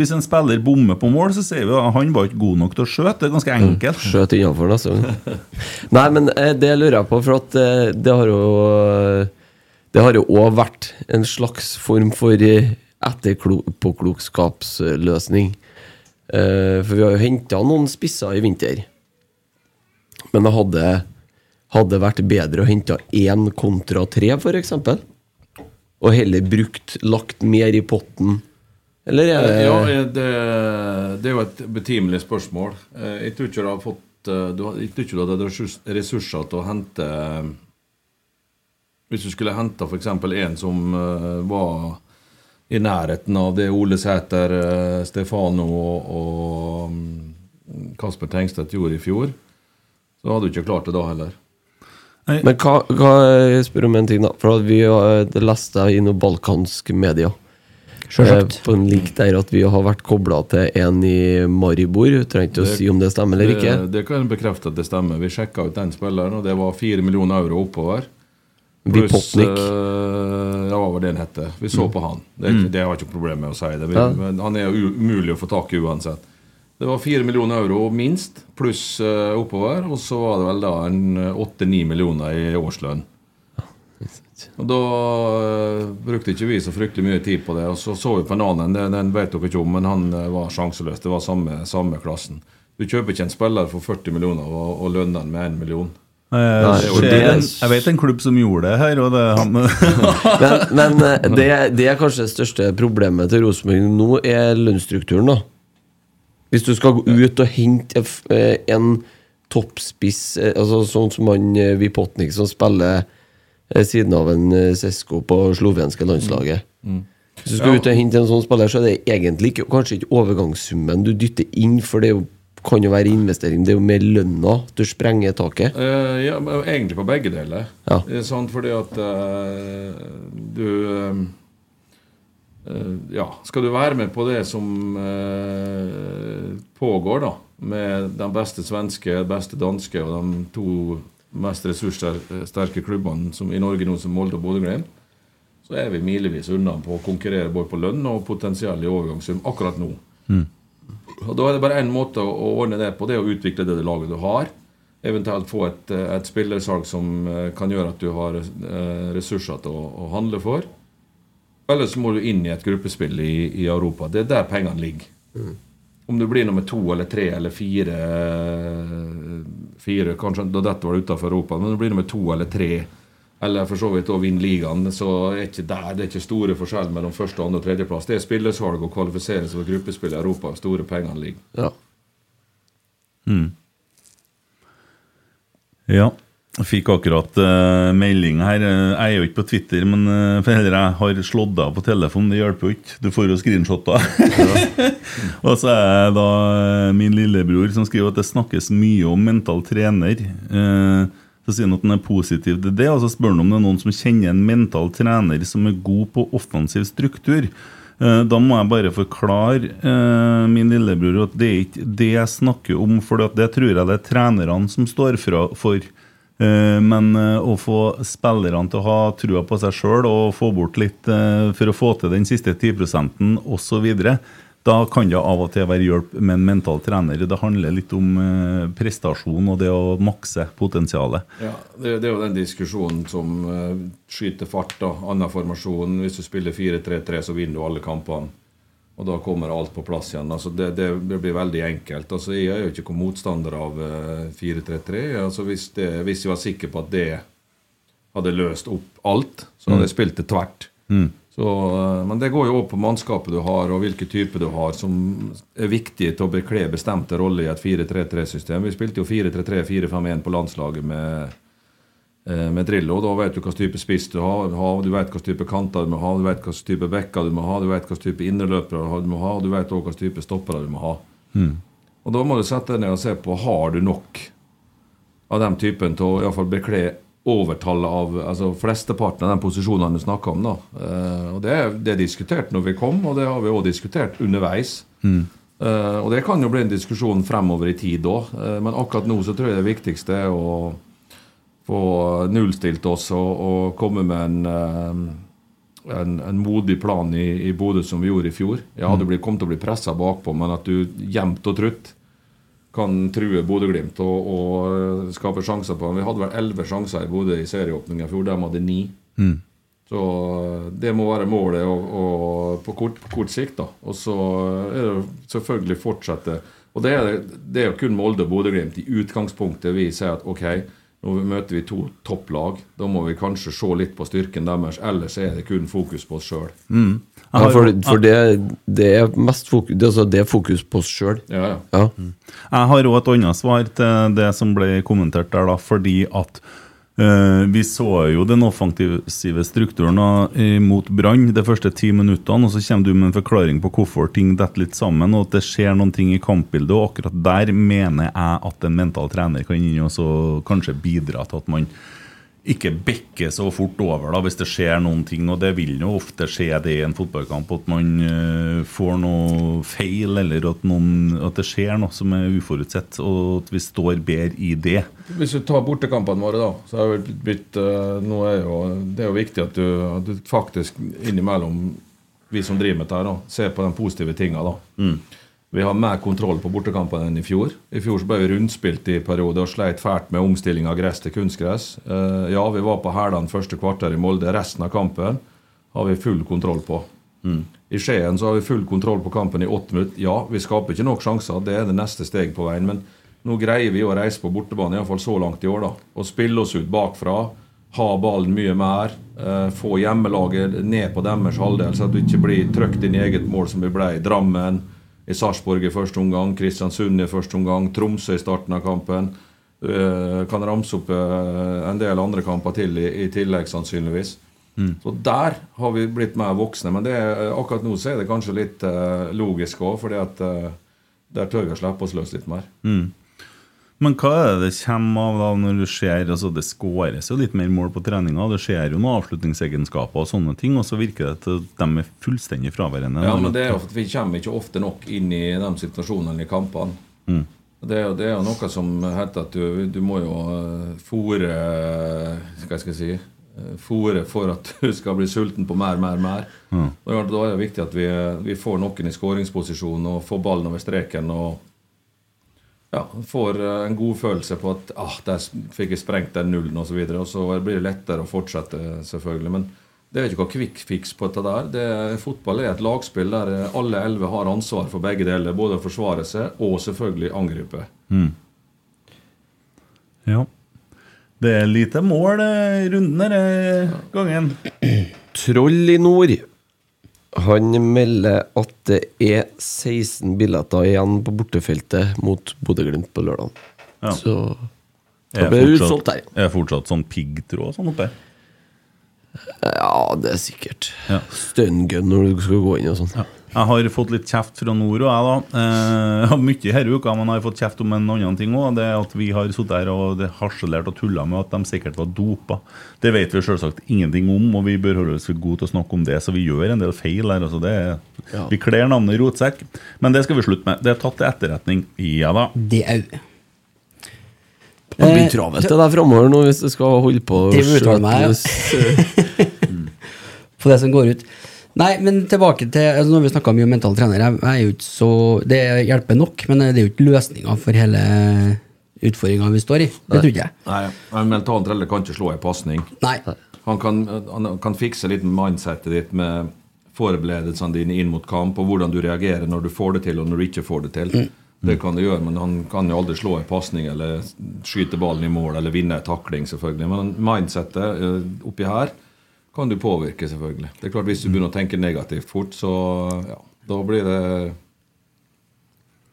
Hvis en spiller bommer på mål, så sier vi at han var ikke god nok til å skjøte. Det er ganske enkelt. Skjøt innenfor da. [LAUGHS] Nei, men eh, det lurer jeg på, for at eh, det har jo Det har jo òg vært en slags form for eh, etterpåklokskapsløsning. For vi har jo henta noen spisser i vinter. Men det hadde, hadde det vært bedre å hente én kontra tre, f.eks. Og heller brukt, lagt mer i potten. Eller er det Ja, eh, det, det er jo et betimelig spørsmål. Eh, Jeg tror ikke du har fått eh, du Jeg tror ikke du hadde ressurser til å hente eh, Hvis du skulle hente f.eks. en som eh, var i nærheten av det Ole Sæter, eh, Stefano og, og mm, Kasper Tengstedt gjorde i fjor, så hadde du ikke klart det da heller. Men hva, hva Jeg spør om en ting, da. For at vi har, det leste jeg i noen balkansk media. Selvsagt. Eh, På en lik der at vi har vært kobla til en i Maribor. trengte trenger ikke å si om det stemmer eller ikke. Det, det kan bekrefte at det stemmer. Vi sjekka ut den spilleren, og det var fire millioner euro oppover. Vipotnik. eh, ja, hva var det han het? Vi så på han. Det, ikke, det har jeg ikke problem med å si. det vi, Ja. men Han er umulig å få tak i uansett. Det var 4 millioner euro minst, pluss eh, oppover. Og så var det vel da en åtte-ni millioner i årslønn. Og Da eh, brukte ikke vi så fryktelig mye tid på det. Og så så vi på en annen, den, den vet dere ikke om, men han eh, var sjanseløs. Det var samme, samme klassen. Du kjøper ikke en spiller for 40 millioner og, og lønner han med 1 million. Eh, Nei, ser en, jeg vet en klubb som gjorde det her, og det han [LAUGHS] Men, men eh, det, det er kanskje det største problemet til Rosenborg nå, er lønnsstrukturen, da. Hvis du skal gå ut og hente eh, en toppspiss, eh, altså sånn som han eh, Vipotnik som spiller siden av en Sesko på slovenske landslaget. Hvis du skal Ja. ut og hente en sånn spiller, så er det egentlig ikke, kanskje ikke overgangssummen du dytter inn, for det er jo, kan jo være investering. Det er jo mer lønna du sprenger taket. Eh, ja, egentlig på begge deler. Ja. Det sant, fordi at uh, du eh, Ja, skal du være med på det som eh, pågår, da, med de beste svenske, beste danske og de to mest ressurssterke klubbene som, i Norge nå, som Molde og Bodø-Glimt, så er vi milevis unna på å konkurrere både på lønn og potensiell i overgangssum akkurat nå. Og Da er det bare én måte å, ordne det på, det er å utvikle det laget du har. Eventuelt få et, eh, et spillersalg som eh, kan gjøre at du har eh, ressurser til å, å handle for. Eller så må du inn i et gruppespill i, i Europa. Det er der pengene ligger. Om du blir nummer to eller tre eller fire, fire Kanskje da dette var utenfor Europa, men om du blir nummer to eller tre, eller for så vidt å vinne ligaen, så er ikke der det er ikke store forskjell mellom første, andre og tredjeplass. Det er spillersalg og kvalifisere seg for gruppespill i Europa. Store pengene ligger. Ja. Ja. Jeg fikk akkurat uh, melding her. Eh, Jeg er jo ikke på Twitter, men uh, heller jeg har slått av på telefonen. Det hjelper jo ikke. Du får jo screenshotter. [LAUGHS] og så er det da min lillebror som skriver at det snakkes mye om mental trener. Uh, så sier han at han er positiv til det, og så spør han om det er noen som kjenner en mental trener som er god på offensiv struktur. Da må jeg bare forklare eh, min lillebror at det er ikke det jeg snakker om, for det tror jeg det er trenerne som står for. Eh, Men eh, å få spillerne til å ha trua på seg sjøl og få bort litt eh, for å få til den siste 10 osv., da kan det av og til være hjelp med en mental trener. Det handler litt om prestasjon og det å makse potensialet. Ja, det, det er jo den diskusjonen som skyter fart. da, Annen formasjon. Hvis du spiller 4-3-3, så vinner du alle kampene. Og da kommer alt på plass igjen. altså Det, det, blir veldig enkelt. altså Jeg er jo ikke motstander av eh, 4-3-3. altså hvis, det, hvis jeg var sikker på at det hadde løst opp alt, så hadde jeg spilt det tvert. Så, eh, men det går jo òg på mannskapet du har, og hvilken type du har, som er viktig til å bekle bestemte roller i et 4-3-3-system. Vi spilte jo 4-3-3-4-5-1 på landslaget med, eh, med Drillo. Da vet du hva type spiss du har, du vet hva type kanter du må ha, du vet hva type bekker du må ha, du vet hva type innerløpere du må ha, og du vet også hva type stoppere du må ha. Og Da må du sette deg ned og se på har du nok av den typen til å i fall bekle overtallet av altså flesteparten av de posisjonene du snakker om. da. Eh, og Det det er diskutert når vi kom, og det har vi også diskutert underveis. Eh, og Det kan jo bli en diskusjon fremover i tid òg, men akkurat nå så tror jeg det viktigste er å få nullstilt oss og, og komme med en, eh, en, en modig plan i, i Bodø som vi gjorde i fjor. Jeg hadde blitt, kommet til å bli pressa bakpå, men at du jevnt og trutt kan true Bodø-Glimt og, og skape sjanser på. Vi hadde vel elleve sjanser i Bodø i serieåpninga i fjor. De hadde ni. Så det må være målet og, og på, kort, på kort sikt. da. Og så er det selvfølgelig fortsette. Og det er, det er jo kun Molde og Bodø-Glimt i utgangspunktet vi sier at ok, nå møter vi to topplag. Da må vi kanskje se litt på styrken deres. Ellers er det kun fokus på oss sjøl. Ja, for, for det, det er mest fokus, det, altså, det er fokus på oss sjøl. Ja, ja. Ja. Jeg har òg et annet svar til det som ble kommentert der, da, fordi at vi så jo den offensive strukturen eh, mot Brann de første ti minuttene, og så kommer du med en forklaring på hvorfor ting detter litt sammen, og at det skjer noen ting i kampbildet, og akkurat der mener jeg at en mental trener kan inn og kanskje bidra til at man ikke bekke så fort over da, hvis det skjer noen ting, og det vil jo ofte skje det i en fotballkamp, at man uh, får noe feil, eller at, noen, at det skjer noe som er uforutsett, og at vi står bedre i det. Hvis du tar bortekampene våre, da, så er det blitt uh, nå er jo, Det er jo viktig at du, at du faktisk innimellom, vi som driver med dette, ser på de positive tinga. da. Vi har mer kontroll på bortekampene enn i fjor. I fjor så ble vi rundspilt i perioder og sleit fælt med omstilling av gress til kunstgress. Eh, ja, vi var på hælene første kvarter i Molde. Resten av kampen har vi full kontroll på. I Skien så har vi full kontroll på kampen i åtte minutter. Ja, vi skaper ikke nok sjanser, det er det neste steg på veien. Men nå greier vi å reise på bortebane, iallfall så langt i år, da. Og spille oss ut bakfra. Ha ballen mye mer. Eh, få hjemmelaget ned på deres halvdel, så at du ikke blir trykt inn i eget mål, som vi ble i Drammen, i Sarpsborg i første omgang, Kristiansund i første omgang, Tromsø i starten av kampen. Eh, kan ramse opp eh, en del andre kamper til i, i tillegg, sannsynligvis. Så der har vi blitt mer voksne. Men det, er- akkurat nå så er det kanskje litt uh, logisk òg, fordi at uh, der tør vi å slippe oss løs litt mer. Men hva er det det kommer av da når du ser altså Det skåres jo litt mer mål på treninga, det skjer jo noen avslutningsegenskaper og sånne ting, og så virker det at de er fullstendig fraværende. Ja, men det er jo at Vi kommer ikke ofte nok inn i de situasjonene i kampene. Det, er, det er jo noe som heter at du, du må jo uh, fòre Hva skal jeg si Fòre for at [LAUGHS] du skal bli sulten på mer, mer, mer. Mm. Da er det viktig at vi, vi får noen i skåringsposisjon og får ballen over streken. og ja, får eh, en god følelse på at ah, der fikk jeg sprengt den nullen osv. Og, så og så blir det lettere å fortsette, selvfølgelig. Men det er ikke noe quick fix på dette der. Det, fotball er et lagspill der eh, alle elleve har ansvar for begge deler. Både å forsvare seg og selvfølgelig angripe. Mm. Ja. Det er lite mål eh, i runden denne gangen. Troll i nord. Han melder at det er 16 billetter igjen på bortefeltet mot Bodø-Glimt på lørdag. Ja. Så det det fortsatt- utsolgt her. Er fortsatt sånn piggtråd sånn oppe? Ja, det er sikkert. Ja. Støngun når du skal gå inn og sånn. Jeg har fått litt kjeft fra nord, og jeg da. Eh, mye denne uka, men jeg har fått kjeft om en annen ting òg. Det er at vi har sittet her og harselert og tulla med at de sikkert var dopa. Det vet vi selvsagt ingenting om, og vi bør holde oss for gode til å snakke om det, så vi gjør en del feil her. Altså det Ja. Vi kler navnet rotsekk, men det skal vi slutte med. Det er tatt til etterretning. Ja da. Det òg. Det blir travelt det der framover nå hvis du skal holde på å Det vil uttale meg, ja. skjøte- på det som går ut. Nei, men tilbake til altså Nå har vi snakka mye om mental trener. Jeg, jeg er jo ikke så Det hjelper nok, men det er jo ikke løsninga for hele utfordringa vi står i. Det tror ikke jeg. Nei, En mental trener kan ikke slå ei pasning. Han kan, han kan fikse litt med mindsetet ditt med forberedelsene dine inn mot kamp, og hvordan du reagerer når du får det til, og når du ikke får det til. Det kan det gjøre, men han kan jo aldri slå en pasning eller skyte ballen i mål eller vinne en takling, selvfølgelig. Men mindsetet eh, oppi her kan du påvirke, selvfølgelig. Det er klart Hvis du begynner å tenke negativt fort, så ja, da blir det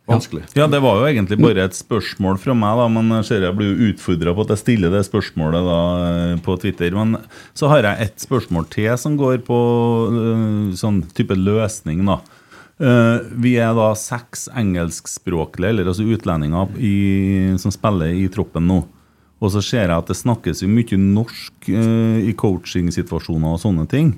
vanskelig. Ja, det var jo egentlig bare et spørsmål fra meg, da, men jeg ser jeg blir utfordra på at jeg stiller det spørsmålet da eh, på Twitter. Men så har jeg et spørsmål til som går på øh, sånn type løsning, da. Eh, vi er da seks engelskspråklige, eller altså utlendinger, i, som spiller i troppen nå. Og så ser jeg at det snakkes jo mye norsk eh, i coachingsituasjoner og sånne ting.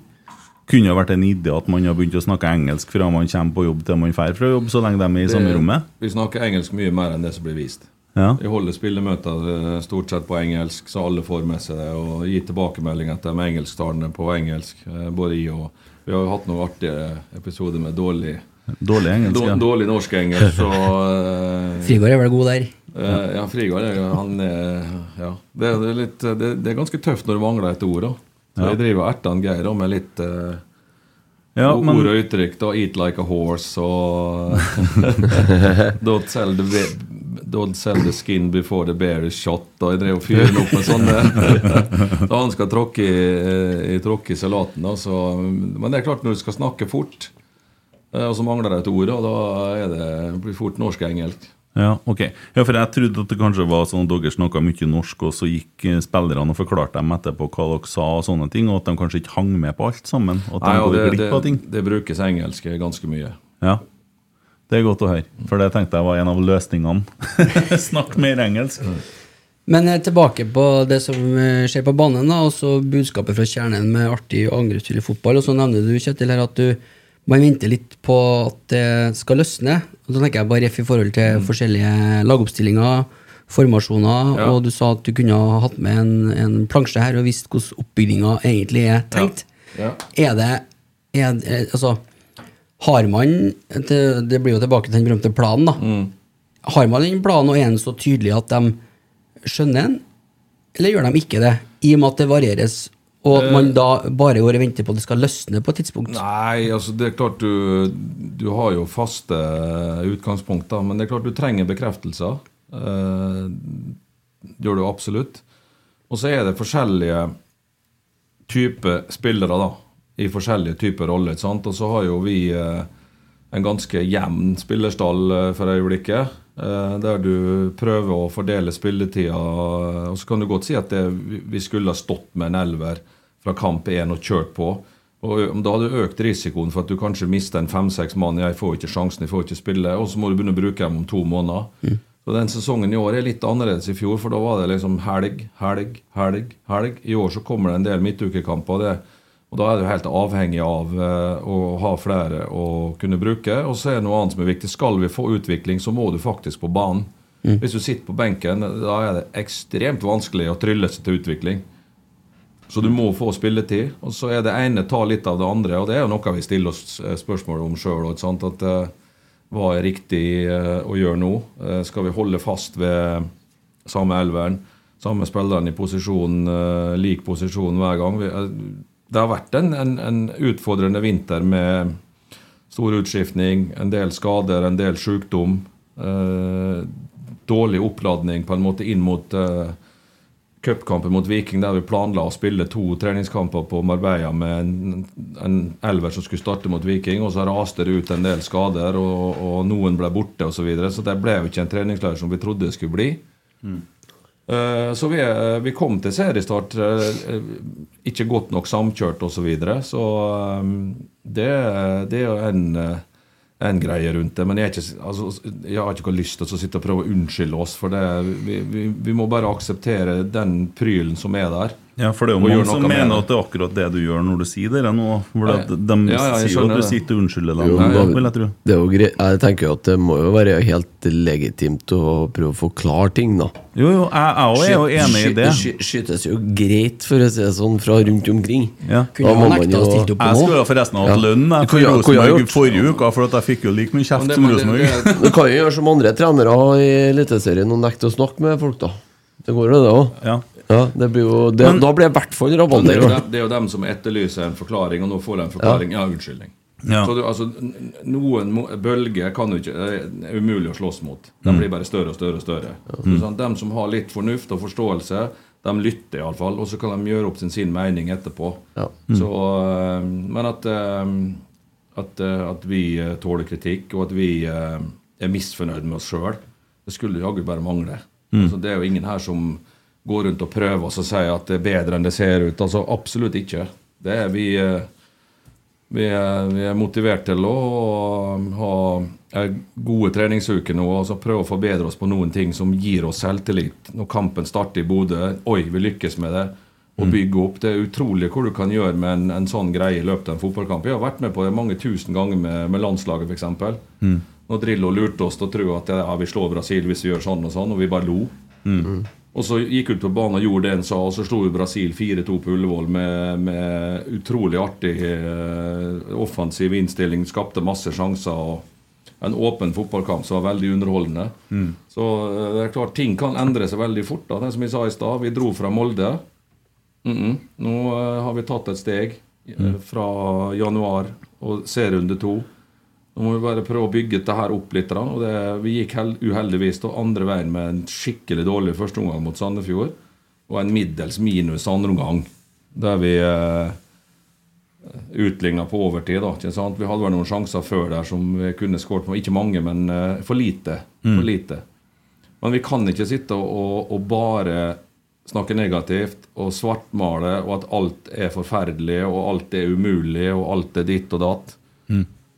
Kunne det vært en idé at man har begynt å snakke engelsk fra man kommer på jobb til man drar fra jobb, så lenge de er i samme rommet. Vi snakker engelsk mye mer enn det som blir vist. Ja. Vi holder spillemøter eh, stort sett på engelsk, så alle får med seg det. Og gir tilbakemeldinger til de engelsktalende på engelsk. eh, Både i og Vi har jo hatt noen artige episoder med dårlig, Dårlig engelsk, ja. dårlig, norsk-engelsk. Så [LAUGHS] eh, Frigård er vel god der. Eh, Ja, Frigård er han er Ja. Det, er- det, litt, det, det er ganske tøft når du mangler et ord. da Så Ja. Jeg driver og erter Geir med litt uh, Ja, ord men- og uttrykk. da Eat like a horse og [LAUGHS] Don't sell the Don't sell the skin before the bear is shot. Og jeg drev og fyrte opp med sånne [LAUGHS] Da han skal tråkke i, i, tråkke i salaten. Da, så, men det er klart, når du skal snakke fort, eh, og så mangler det et ord, og da er det, blir fort norsk-engelsk. Ja, ok. Ja, for jeg trodde at det kanskje var sånn at dere snakka mye norsk, og så gikk eh, spillerne og forklarte dem etterpå hva dere sa og sånne ting, og at de kanskje ikke hang med på alt sammen? Og at de Nei, og går det, glipp av ting? det, det brukes engelsk ganske mye. Ja. Det er godt å høre, for det tenkte jeg var en av løsningene. [LAUGHS] Snakk mer engelsk. Men eh, tilbake på det som eh, skjer på banen, da, og så budskapet fra kjernen med artig og angrepsfull fotball. Og så nevner du, Kjetil, her at du man venter litt på at det skal løsne. Og så tenker jeg bare ref i forhold til forskjellige lagoppstillinger, formasjoner, Ja. og du sa at du kunne ha hatt med en, en plansje her og visst hvordan oppbygginga egentlig er tenkt. Ja. Er det er, Altså, har man det, det blir jo tilbake til den berømte planen, da. Har man den planen, og er den så tydelig at de skjønner den, eller gjør de ikke det? I og med at det varieres, og at man da bare går og venter på at det skal løsne på et tidspunkt. Nei, altså det er klart du Du har jo faste utgangspunkter, men det er klart du trenger bekreftelser. Eh, gjør du absolutt. Og så er det forskjellige typer spillere, da. I forskjellige typer roller. sant? Og så har jo vi eh, en ganske jevn spillerstall eh, for øyeblikket. eh, Der du prøver å fordele spilletida. Og så kan du godt si at det, vi- vi skulle ha stått med en elver fra kamp én og kjørt på. Og Da hadde du økt risikoen for at du kanskje mister en fem-seks mann. Jeg får ikke sjansen, jeg får ikke spille. Og så må du begynne å bruke dem om to måneder. Så den sesongen i år er litt annerledes i fjor, for da var det liksom helg, helg, helg. helg. I år så kommer det en del midtukekamper. det og Da er du helt avhengig av eh, å ha flere å kunne bruke. Og så er det noe annet som er viktig. Skal vi få utvikling, så må du faktisk på banen. Hvis du sitter på benken, da er det ekstremt vanskelig å trylle seg til utvikling. Så du må få spilletid. Og så er det ene ta litt av det andre, og det er jo noe vi stiller oss eh, spørsmål om sjøl. At eh, hva er riktig eh, å gjøre nå? Skal vi holde fast ved samme elveren? Samme spilleren i posisjon, lik posisjon hver gang? Det har vært en, en, en utfordrende vinter med stor utskiftning, en del skader, en del sykdom. Dårlig oppladning på en måte inn mot cupkampen mot Viking, der vi planla å spille to treningskamper på Marbella med en, en elver som skulle starte mot Viking, og så raste det ut en del skader, og, og noen ble borte osv. Så, videre. så det ble jo ikke en treningsleir som vi trodde det skulle bli. Eh, Så vi, vi kom til seriestart eh, ikke godt nok samkjørt osv. Så, videre. så eh, det, det er jo en, en greie rundt det. Men jeg, ikke, altså, jeg har ikke lyst til å sitte og prøve å unnskylde oss, for det, vi, vi, vi må bare akseptere den prylen som er der. Ja, for det er jo mange som mener at det er akkurat det du gjør når du sier det nå. For at de Ja, ja, sier jo at du sitter og unnskylder dem. Jo, da, vil jeg tro. det er jo greit. Jeg tenker jo at det må jo være helt legitimt å prøve å forklare ting, da. Jo, jo, jeg jeg også er jo enig i det. sky- skytes jo greit, for å si det sånn, fra rundt omkring. Ja. Da må man jo- Jeg skulle jo forresten hatt Ja. lønn for Rosenborg forrige uke, for at jeg fikk jo like mye kjeft det- som det- Rosenborg. [LAUGHS] Du kan jo gjøre som andre trenere i Eliteserien og nekte å snakke med folk, da. Det går jo, det òg. Ja. det blir jo, det, Men- da blir det i hvert fall rabalder. Det er, jo det er jo dem som etterlyser en forklaring, og nå får de en forklaring. Ja, unnskyldning. Ja. Så du, altså, noen bølger kan du ikke Det er umulig å slåss mot. De Mm. blir bare større og større. og større Så, sånn, De som har litt fornuft og forståelse, de lytter iallfall. Og så kan de gjøre opp sin, sin mening etterpå. Så, øh, men at, øh, at, at vi tåler kritikk, og at vi er misfornøyd med oss sjøl, det skulle jaggu bare mangle. Mm. Altså, det er jo ingen her som går rundt og prøve oss og si at det er bedre enn det ser ut. Altså Absolutt ikke. Det er vi øh, vi er, vi er motivert til å ha eh, gode treningsuker nå og så prøve å forbedre oss på noen ting som gir oss selvtillit. Når kampen starter i Bodø, oi, vi lykkes med det. Og bygge opp. Det er utrolig hvor du kan gjøre med en, en sånn greie i løpet av en fotballkamp. Jeg har vært med på det mange tusen ganger med, med landslaget, f.eks. Mm. Når Drillo lurte oss til å tro at ja, vi slår Brasil hvis vi gjør sånn og sånn, og vi bare lo. Mm. Og så gikk ut på banen og gjorde det en sa, og så slo jo Brasil 4-2 på Ullevål med, med utrolig artig eh, offensiv innstilling. Skapte masse sjanser. og En åpen fotballkamp som var veldig underholdende. Mm. Så eh, det er klart ting kan endre seg veldig fort. da, det som jeg sa i stad. Vi dro fra Molde. Mhm. Nå eh, har vi tatt et steg eh, fra januar og serierunde to. Nå må vi bare prøve å bygge dette her opp litt. Og det, vi gikk hel, uheldigvis da andre veien med en skikkelig dårlig førsteomgang mot Sandefjord. Og en middels minus andreomgang, der vi eh, utligna på overtid. da? Vi hadde vel noen sjanser før der som vi kunne skåret på. Ikke mange, men eh, for lite. For lite. Men vi kan ikke sitte og, og, bare snakke negativt og svartmale, og at alt er forferdelig, og alt er umulig, og alt er ditt og datt.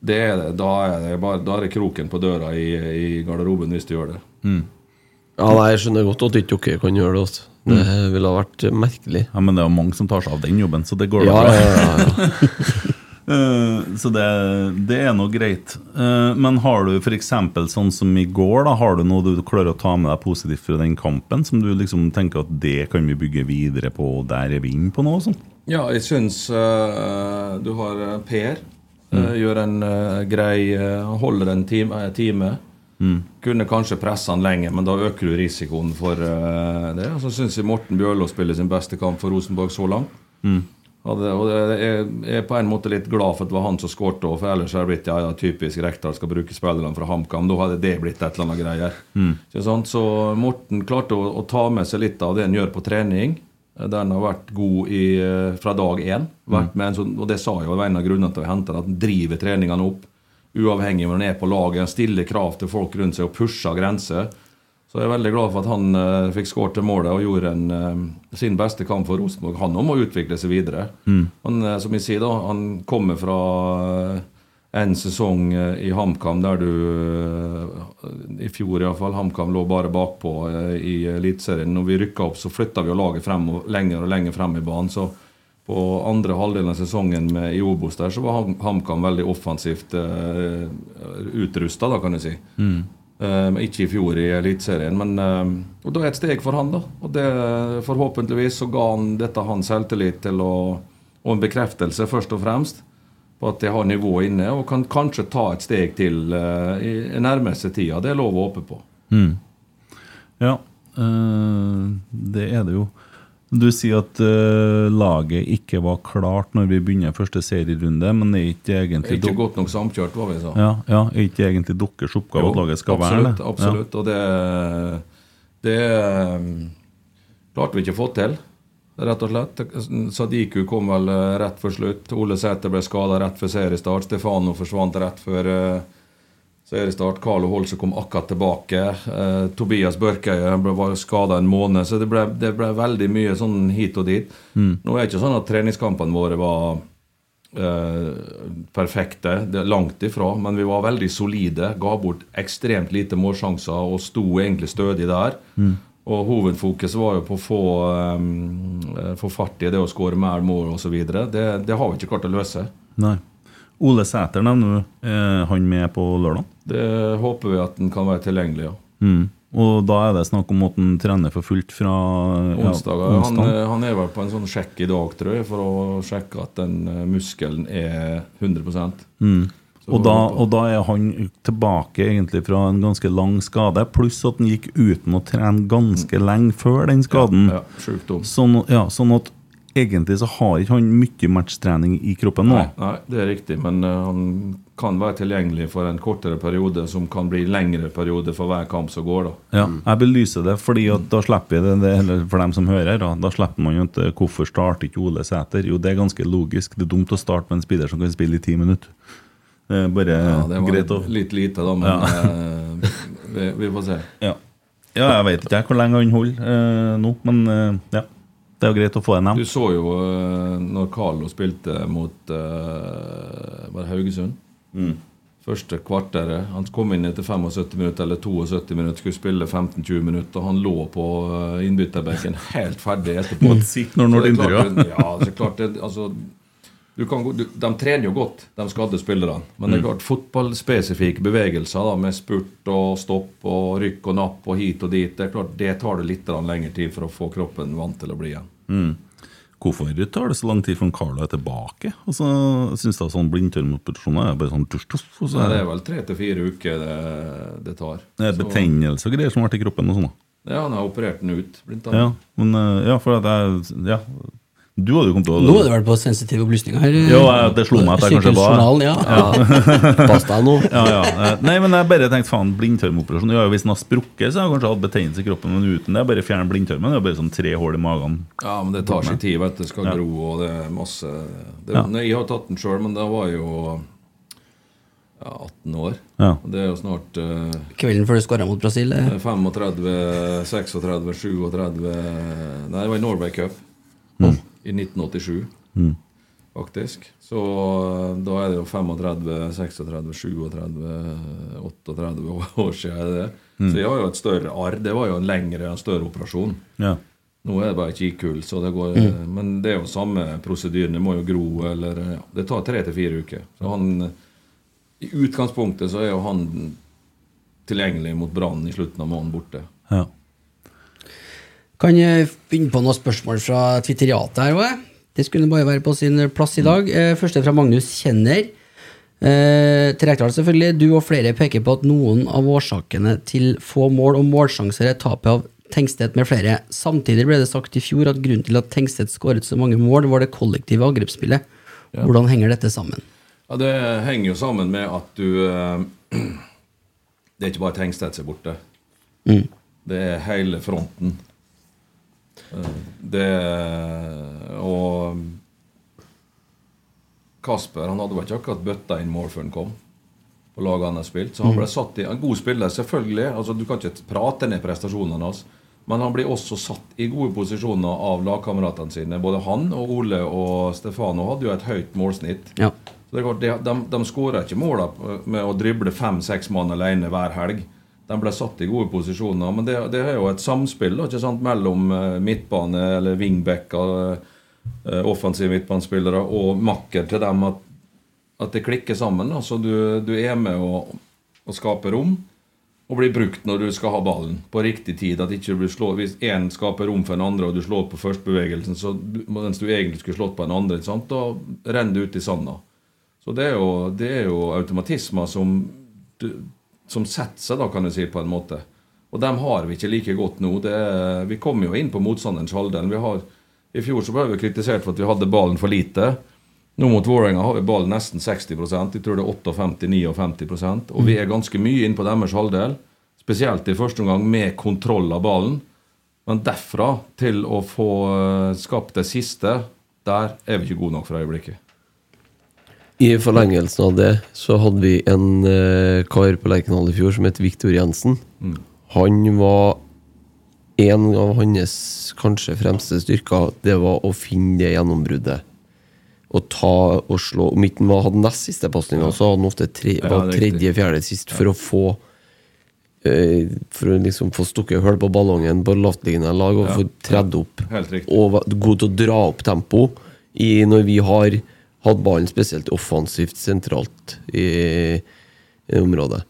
Det er det. Da er det, bare, da er det kroken på døra i, i garderoben hvis du gjør det. Ja, nei, Jeg skjønner godt at ikke dere kan gjøre det. Også. Det ville ha vært merkelig. Ja, Men det er jo mange som tar seg av den jobben, så det går Ja, da bra. ja, ja, ja. [LAUGHS] Eh, så det, det er nå greit. Eh, men har du f.eks. sånn som i går, da, har du noe du klarer å ta med deg positivt fra den kampen, som du liksom tenker at det kan vi bygge videre på, og der er vi inne på noe? Sånn? Ja, jeg syns uh, du har Per. Eh, gjør en eh, grei eh, holder en time. time. Mm. Kunne kanskje presse han lenger, men da øker du risikoen for uh, det. Og så syns jeg Morten Bjørlo spiller sin beste kamp for Rosenborg så langt. Mm. og det, jeg jeg er på en måte litt glad for at det var han som skårte, for ellers hadde det blitt ja, ja, typisk Rekdal skal bruke spillerne fra HamKam. Da hadde det blitt et eller annet greier. Mm. Så, Så Morten klarte å, å ta med seg litt av det han gjør på trening. Den har vært god i, eh, fra dag én. En sånn, og det sa jeg var en av grunnene til å hente den, at han driver treningene opp. Uavhengig av om han er på laget. Stiller krav til folk rundt seg og pusher grenser. Så jeg er veldig glad for at han uh, fikk skåret til målet og gjorde en, uh, sin beste kamp for Rosenborg. Han også må utvikle seg videre. Han, uh, som jeg sier da, han kommer fra eh, en sesong eh, i HamKam der du eh, I fjor iallfall. HamKam lå bare bakpå eh, i Eliteserien. Når vi rykka opp, så flytta vi laget frem og lenger og lenger frem i banen. Så på andre halvdelen av sesongen med, i Obos der, så var HamKam veldig offensivt uh, utrusta, kan du si. Mm. men ikke i fjor i Eliteserien. Men eh, og da er et steg for han, da. Og det, forhåpentligvis så ga han dette han selvtillit til å Og en bekreftelse, først og fremst, på at de har nivået inne, og kan kanskje ta et steg til uh, i nærmeste tida. Det er lov å håpe på. Mm. Ja, uh, det er det jo. Du sier at uh, laget ikke var klart når vi begynner første serierunde, men det er ikke egentlig Ikke godt nok samkjørt, hva vi sa. ja, ja, er ikke egentlig deres oppgave at laget skal være det? Absolutt. Og det, det klarte vi ikke å få til, rett og slett. Sadiku kom vel eh, rett før slutt. Ole Sæter ble skada rett før seriestart. Stefano forsvant rett før eh, seriestart. Carlo Holse kom akkurat tilbake. Eh, Tobias Børkeie ble- var skada en måned. Så det ble, det ble veldig mye sånn hit og dit. Mm. Nå er det ikke sånn at treningskampene våre var eh, perfekte. Det er langt ifra. Men vi var veldig solide. Ga bort ekstremt lite målsjanser og sto egentlig stødig der. Mm. Og hovedfokuset var jo på å få, um, få fart i det å skåre mer mål osv. Det, det har vi ikke klart å løse. Nei. Ole Sæter nevner du. Er han med på lørdag? Det håper vi at den kan være tilgjengelig, ja. Mm. Og da er det snakk om at han trener for fullt fra ja, Onsdag. Han, han er vel på en sånn sjekk i dag, tror jeg, for å sjekke at den eh, muskelen er 100 Mm. Og da, og da er han tilbake egentlig fra en ganske lang skade, pluss at han gikk uten å trene ganske lenge før den skaden. Ja, sjukdom. Sånn, ja, sånn at egentlig så har ikke han mye matchtrening i kroppen nå. Nei, nei, det er riktig, men uh, han kan være tilgjengelig for en kortere periode, som kan bli lengre periode for hver kamp som går. da. Ja, jeg belyser det, fordi at da slipper jeg det, det eller for dem som hører, da, da slipper man jo ikke Hvorfor starter ikke Ole Sæter? Jo, det er ganske logisk. Det er dumt å starte med en spiller som kan spille i ti minutter. Det er bare Ja, det var greit å litt lite, da, men Ja. eh, vi, vi får se. Ja. ja, jeg vet ikke hvor lenge han holder eh, nå, men eh, ja. Det er jo greit å få en det Du så jo eh, når Carlo spilte mot uh, var Haugesund. Mm. Første kvarteret. Han kom inn etter 75 minutter eller 72 minutter, skulle spille 15-20 minutter. og Han lå på innbytterbenken helt ferdig etterpå. Sitt når han det er klart Ja, så klart det, altså, kan, du, De trener jo godt, de skadde spillerne. Men det er Mm. klart fotballspesifikke bevegelser da, med spurt og stopp og rykk og napp og hit og dit, det er klart det tar det litt lengre tid for å få kroppen vant til å bli igjen. Mm. Hvorfor tar det så lang tid før Carlo er tilbake? Og så synes jeg sånn blindtarmoperasjoner er bare sånn tuff, tuff, så Nei, det er vel tre til fire uker det, det tar. det er betennelse og greier som har vært i kroppen og sånn. Ja, han har operert den ut. Ja, men eh, ja, for at jeg Ja. Du hadde jo kommet til å Nå hadde det vært på sensitive opplysninger her. Jo, det slo meg at jeg kanskje var Sykehusjournalen, ja. [LAUGHS] Pass deg nå. Ja, ja. Eh, Nei, men jeg bare tenkte faen, blindtarmoperasjon ja, Hvis den har sprukket, så har jeg kanskje hatt betennelse i kroppen, men uten det, bare fjern blindtarmen. Det er bare sånn tre hull i magen. Ja, men det tar sin tid. vet du, Det skal Ja. gro, og det er masse det, Ja. Jeg har tatt den sjøl, men da var jeg jo ja, 18 år. Ja. Det er jo snart uh, Kvelden før du skåra mot Brasil. eh. 35, 36, 37 Nei, det var i Norway Cup Mm. I 1987, Mm. faktisk. Så eh, da er det jo 35, 36, 37, 38 år siden. Det. Mm. Så jeg har jo et større arr. Det var jo en lengre, en større operasjon. Ja. Nå er det bare kikhull, så det går Mm. Men det er jo samme prosedyren. Det må jo gro, eller ja, Det tar tre til fire uker. Så han I utgangspunktet så er jo han tilgjengelig mot Brann i slutten av måneden borte. Ja. Kan jeg finne på noen spørsmål fra Twitteriatet her òg? Det skulle bare være på sin plass i dag. Eh, Første fra Magnus Kjenner. Eh, til Rekdal, selvfølgelig. Du og flere peker på at noen av årsakene til få mål og målsjanser er tapet av Tengstedt med flere. Samtidig ble det sagt i fjor at grunnen til at Tengstedt skåret så mange mål, var det kollektive angrepsspillet. Ja. Hvordan henger dette sammen? Ja, Det henger jo sammen med at du eh, [CLEARS THROAT] Det er ikke bare Tengstedt som er borte. Mm. Det er hele fronten. Det Og Kasper han hadde vel ikke akkurat bøtta inn mål før han kom. På laget han har spilt Så han ble satt i En god spiller, selvfølgelig. Altså Du kan ikke prate ned prestasjonene hans. Men han blir også satt i gode posisjoner av lagkameratene sine. Både han og Ole og Stefano hadde jo et høyt målsnitt. Ja. Så det er klart, de, de, de skåra ikke måla med å drible fem-seks mann alene hver helg. De ble satt i gode posisjoner. Men det, det er jo et samspill da, ikke sant, mellom eh, midtbane eller wingbacker, eh, offensive midtbanespillere, og makker til dem at, at det klikker sammen. Da. Så du, du er med å, å skape rom. og blir brukt når du skal ha ballen på riktig tid. At ikke blir slå, Hvis én skaper rom for den andre, og du slår på førstebevegelsen, så mens du egentlig skulle slått på den andre, sant? da renner du ut i sanda. Så det er jo, det er jo automatismer som, du, som setter seg, da, kan du si, på en måte. Og dem har vi ikke like godt nå. Det vi kommer jo inn på motstanderens halvdel. I fjor så ble vi kritisert for at vi hadde ballen for lite. Nå mot Vålerenga har vi ballen nesten 60 Jeg tror det er 58-59 Og vi er ganske mye inn på deres halvdel. Spesielt i første omgang med kontroll av ballen. Men derfra til å få eh, skapt det siste, der er vi ikke gode nok for øyeblikket. I forlengelsen av det så hadde vi en eh, kar på Lerkendal i fjor som het Viktor Jensen. Mm. Han var En av hans kanskje fremste styrker Det var å finne det gjennombruddet. Og ta og slå Om ikke han hadde nest siste pasninga, så hadde han ofte tre, Ja, var er tredje-fjerde sist for å få eh, For å liksom få stukket hull på ballongen på lavtliggende lag og Ja. få tredd opp. Og var god til å dra opp tempo i, når vi har hatt ballen spesielt offensivt sentralt i, i området.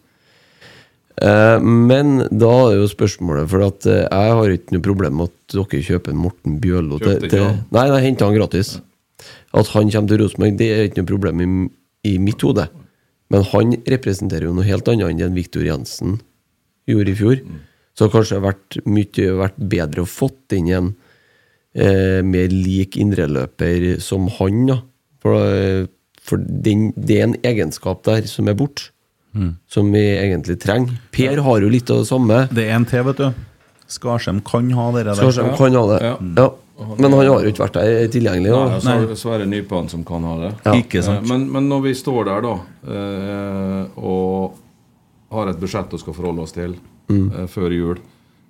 Eh, men da er jo spørsmålet For at eh, jeg har ikke noe problem med at dere kjøper Morten Bjørlo til, Kjøpte ikke til han? Nei, jeg henta han gratis. At han kommer til Rosenborg, det er ikke noe problem i, i mitt hode. Men han representerer jo noe helt annet enn det Viktor Jensen gjorde i fjor. Så det har kanskje vært mye vært bedre å fått inn en eh, mer lik indreløper som han, da. For, eh, for den, det er en egenskap der som er borte, Mm. som vi egentlig trenger. Per har jo litt av det samme. Det er en til, vet du. Skarsheim kan ha det der. Skarsheim kan ha det. Ja. Ja. Men han har jo ikke vært der tilgjengelig. Nei, Da. og så er det Nypan som kan ha det. Ja. Ikke sant. Eh, Men, men når vi står der da eh, og har et budsjett å skal forholde oss til mm. før jul,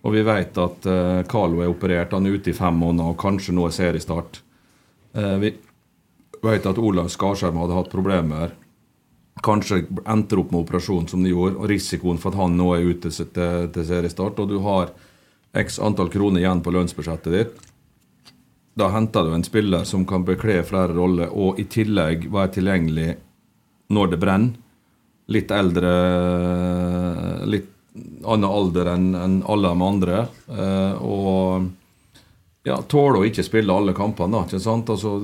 og vi vet at Carlo er operert, han er ute i fem måneder, og kanskje nå er seriestart eh, Vi vet at Olav Skarsheim hadde hatt problemer. Kanskje endte opp med operasjon som de gjorde, og risikoen for at han nå er ute til, seriestart, og du har x antall kroner igjen på lønnsbudsjettet ditt da henter du en spiller som kan bekle flere roller, og i tillegg være tilgjengelig når det brenner. Litt eldre Litt annen alder enn alle de andre. eh, Og ja, tåler å ikke spille alle kampene, da. Ikke sant? Altså,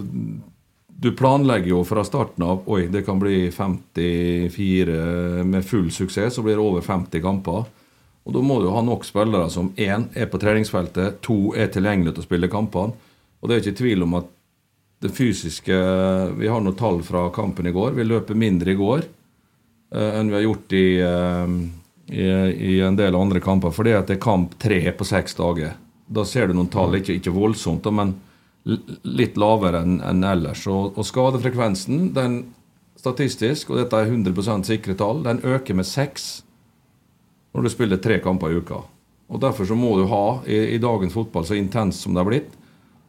du planlegger jo fra starten av Oi, det kan bli 54 med full suksess, så blir det over 50 kamper. Og Da må du ha nok spillere som én er på treningsfeltet, to er tilgjengelig til å spille kampene. Og det er ikke tvil om at det fysiske Vi har noen tall fra kampen i går. Vi løper mindre i går eh, enn vi har gjort i, eh, i, i en del andre kamper. Fordi at det er kamp tre på seks dager. Da ser du noen tall, ikke, ikke voldsomt, men litt lavere enn en ellers. Og, og skadefrekvensen, den statistisk, og dette er 100 sikre tall, den øker med seks når du spiller tre kamper i uka. Og Derfor så må du ha, i, i dagens fotball så intens som det har blitt,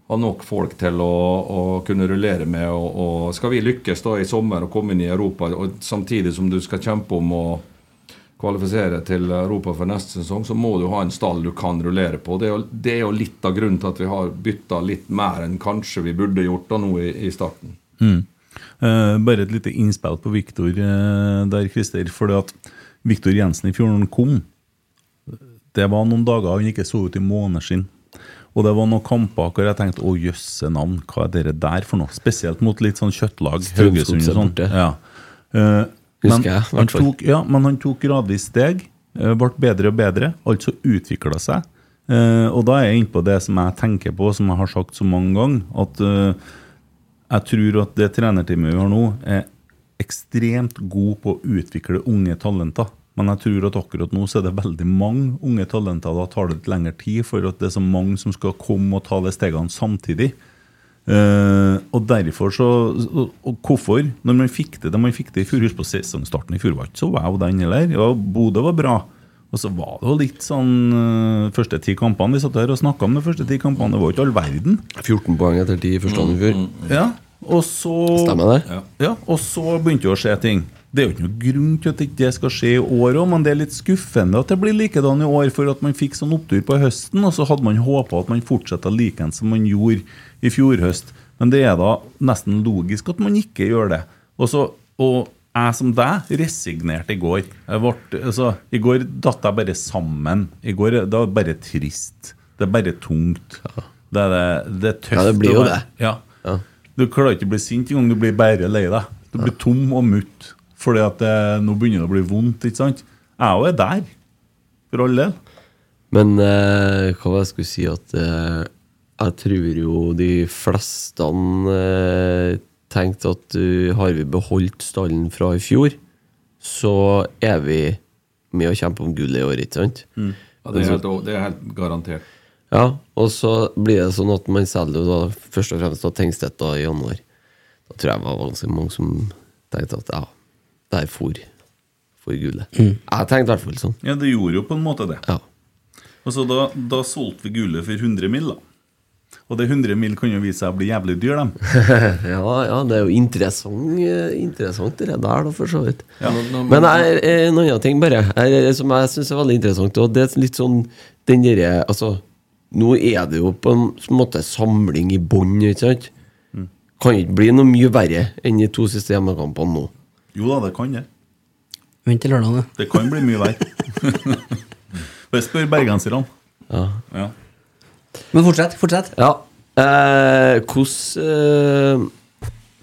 ha nok folk til å, å kunne rullere med. Og, og Skal vi lykkes da i sommer og komme inn i Europa, og samtidig som du skal kjempe om å kvalifisere til Europa for neste sesong, så må du ha en stall du kan rullere på. Det er jo, det er jo litt av grunnen til at vi har bytta litt mer enn kanskje vi burde gjort da nå i, i starten. Mm. Eh, bare et lite innspill på Viktor eh, der, Christer. For at Viktor Jensen i fjor når han kom, det var noen dager han ikke så ut i måneskinn. Og det var noen kamper hvor jeg tenkte å jøsse navn, hva er dere der for noe? Spesielt mot litt sånn kjøttlag. Haugesund og sånn. Ja. Eh, men, jeg, han tok, ja, men han tok gradvis steg. eh, Ble bedre og bedre. Altså utvikla seg. Eh, og da er jeg inne på det som jeg tenker på, som jeg har sagt så mange ganger, at eh, jeg tror at det trenerteamet vi har nå, er ekstremt god på å utvikle unge talenter. Men jeg tror at akkurat nå så er det veldig mange unge talenter. Da tar det litt lengre tid, for at det er så mange som skal komme og ta de stegene samtidig. Eh, og derfor så og, og hvorfor? Når man fikk det da man fikk det i fjor, på sesongstarten i fjor var ikke så wow den heller. Ja, Bodø var bra. Og så var det jo litt sånn uh, første ti kampene Vi satt her og snakka om de første ti kampene. Det var ikke all verden. 14 poeng etter 10 i første andre i fjor. Ja, og så Stemmer det? Ja. Ja, og så begynte det å skje ting. Det er jo ikke noe grunn til at det skal skje i år òg, men det er litt skuffende at det blir likedan i år, for at man fikk sånn opptur på høsten, og så hadde man håpa at man fortsatte likeens som man gjorde i fjor høst. Men det er da nesten logisk at man ikke gjør det. Og, så, og jeg som deg resignerte i går. Ble, altså, I går datt jeg bare sammen. I går det var bare trist. Det er bare tungt. Det er, det, det er tøft. Ja, det blir jo det. Ja. Ja. Du klarer ikke å bli sint engang, du blir bare lei deg. Du blir tom og mutt. Fordi at det, nå begynner det å bli vondt, ikke sant? Jeg òg er der. For all del. Men eh, hva var det jeg skulle si at eh, Jeg tror jo de fleste eh, tenkte at uh, har vi beholdt stallen fra i fjor, så er vi med å kjempe om gull i år, ikke sant? Ja, det, er helt, det er helt garantert. Ja, og så blir det sånn at man selger da først og fremst da Tengstedt da i januar. Da tror jeg det var ganske mange som tenkte at ja, der for, for gullet. Jeg tenkte i hvert fall sånn. Ja, det gjorde jo på en måte det. Ja. Og så da, da solgte vi gullet for 100 mill., da. Og det 100 mill. kan jo vise seg å bli jævlig dyr, dem. [LAUGHS] ja, ja, det er jo interessant, eh, interessant det der, da, for så vidt. Ja. Men jeg, en annen ting, bare, jeg, som jeg syns er veldig interessant, og det er litt sånn den derre Altså, nå er det jo på en måte samling i bånn, ikke sant? Kan ikke bli noe mye verre enn de to siste hjemmekampene nå. Jo da, det kan det. Vent til lørdag, du. Det kan bli mye verre. [LAUGHS] Bare spør bergenserne. Ja. Ja. Men fortsett. Fortsett. Ja. Eh, hvordan eh,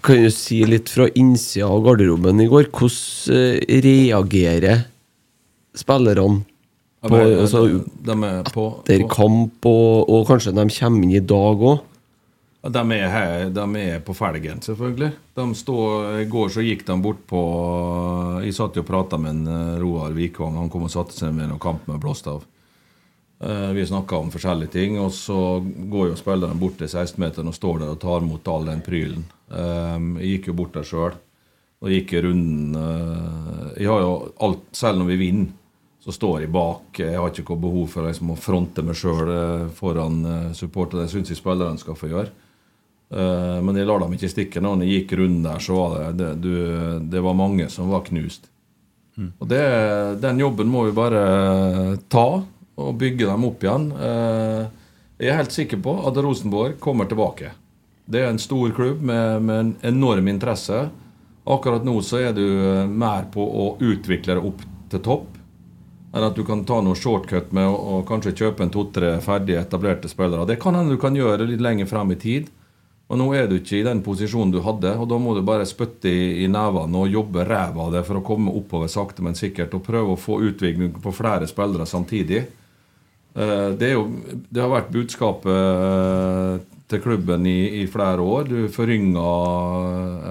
Kan du si litt fra innsida av garderoben i går? Hvordan eh, reagerer spillerne på, altså, de på, etter kamp, og, og kanskje de kommer inn i dag òg? De er, her, de er på felgen, selvfølgelig. De står, I går så gikk de bort på Jeg satt jo og prata med en eh, Roar Vikvang. Han kom og satte seg med noen kamp med Blåstav. Eh, Vi snakka om forskjellige ting, og så går jo spillerne bort til 16-meteren og står der og tar imot all den prylen. Eh, Jeg gikk jo bort der sjøl. Og gikk runden Jeg har jo alt Selv når vi vinner, så står jeg bak. Jeg har ikke noe behov for liksom, å fronte meg sjøl foran supportere. Det syns jeg spillerne skal få gjøre. Eh, men jeg lar dem ikke stikke. Når jeg gikk rundt der, så var det, det, du, det var mange som var knust. Og det, den jobben må vi bare ta og bygge dem opp igjen. Eh, Jeg er helt sikker på at Rosenborg kommer tilbake. Det er en stor klubb med, med en enorm interesse. Akkurat nå så er du eh, mer på å utvikle det opp til topp enn at du kan ta noe shortcut med å kanskje kjøpe en to-tre ferdig etablerte spillere. Det kan hende du kan gjøre litt lenger frem i tid. Og nå er du ikke i den posisjonen du hadde, og da må du bare spytte i, i nevene og jobbe ræva av det for å komme oppover sakte, men sikkert, og prøve å få utvikling på flere spillere samtidig. Eh, Det, jo, det har vært budskapet eh, til klubben i, i flere år. Du forynga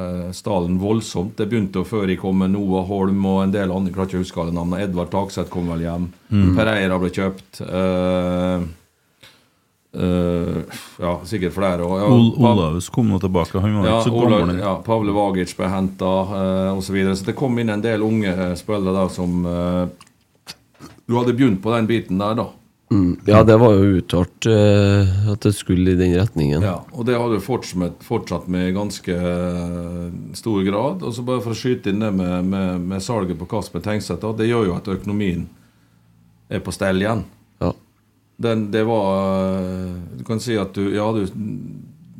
eh, stallen voldsomt. Det begynte jo før jeg kom med Noah Holm og en del andre. Jeg klarer ikke å huske alle navnene. Edvard Takseth kom vel hjem. Pereira ble kjøpt. Eh, eh, ja, sikkert flere. òg. ja, Olaus kom nå tilbake. Han var ja, ikke så Ola, gammel. ja, Pavle Vagic ble henta uh, osv. Så, videre. så det kom inn en del unge eh, spillere der som uh, Du hadde begynt på den biten der, da. Mm. Ja, det var jo uttalt uh, at det skulle i den retningen. Ja, og det har du fortsatt med, fortsatt med i ganske eh, stor grad. Og så bare for å skyte inn det med, med, med salget på Kasper Tengseth, da, det gjør jo at økonomien er på stell igjen. Den, det var eh, Du kan si at du Ja, du,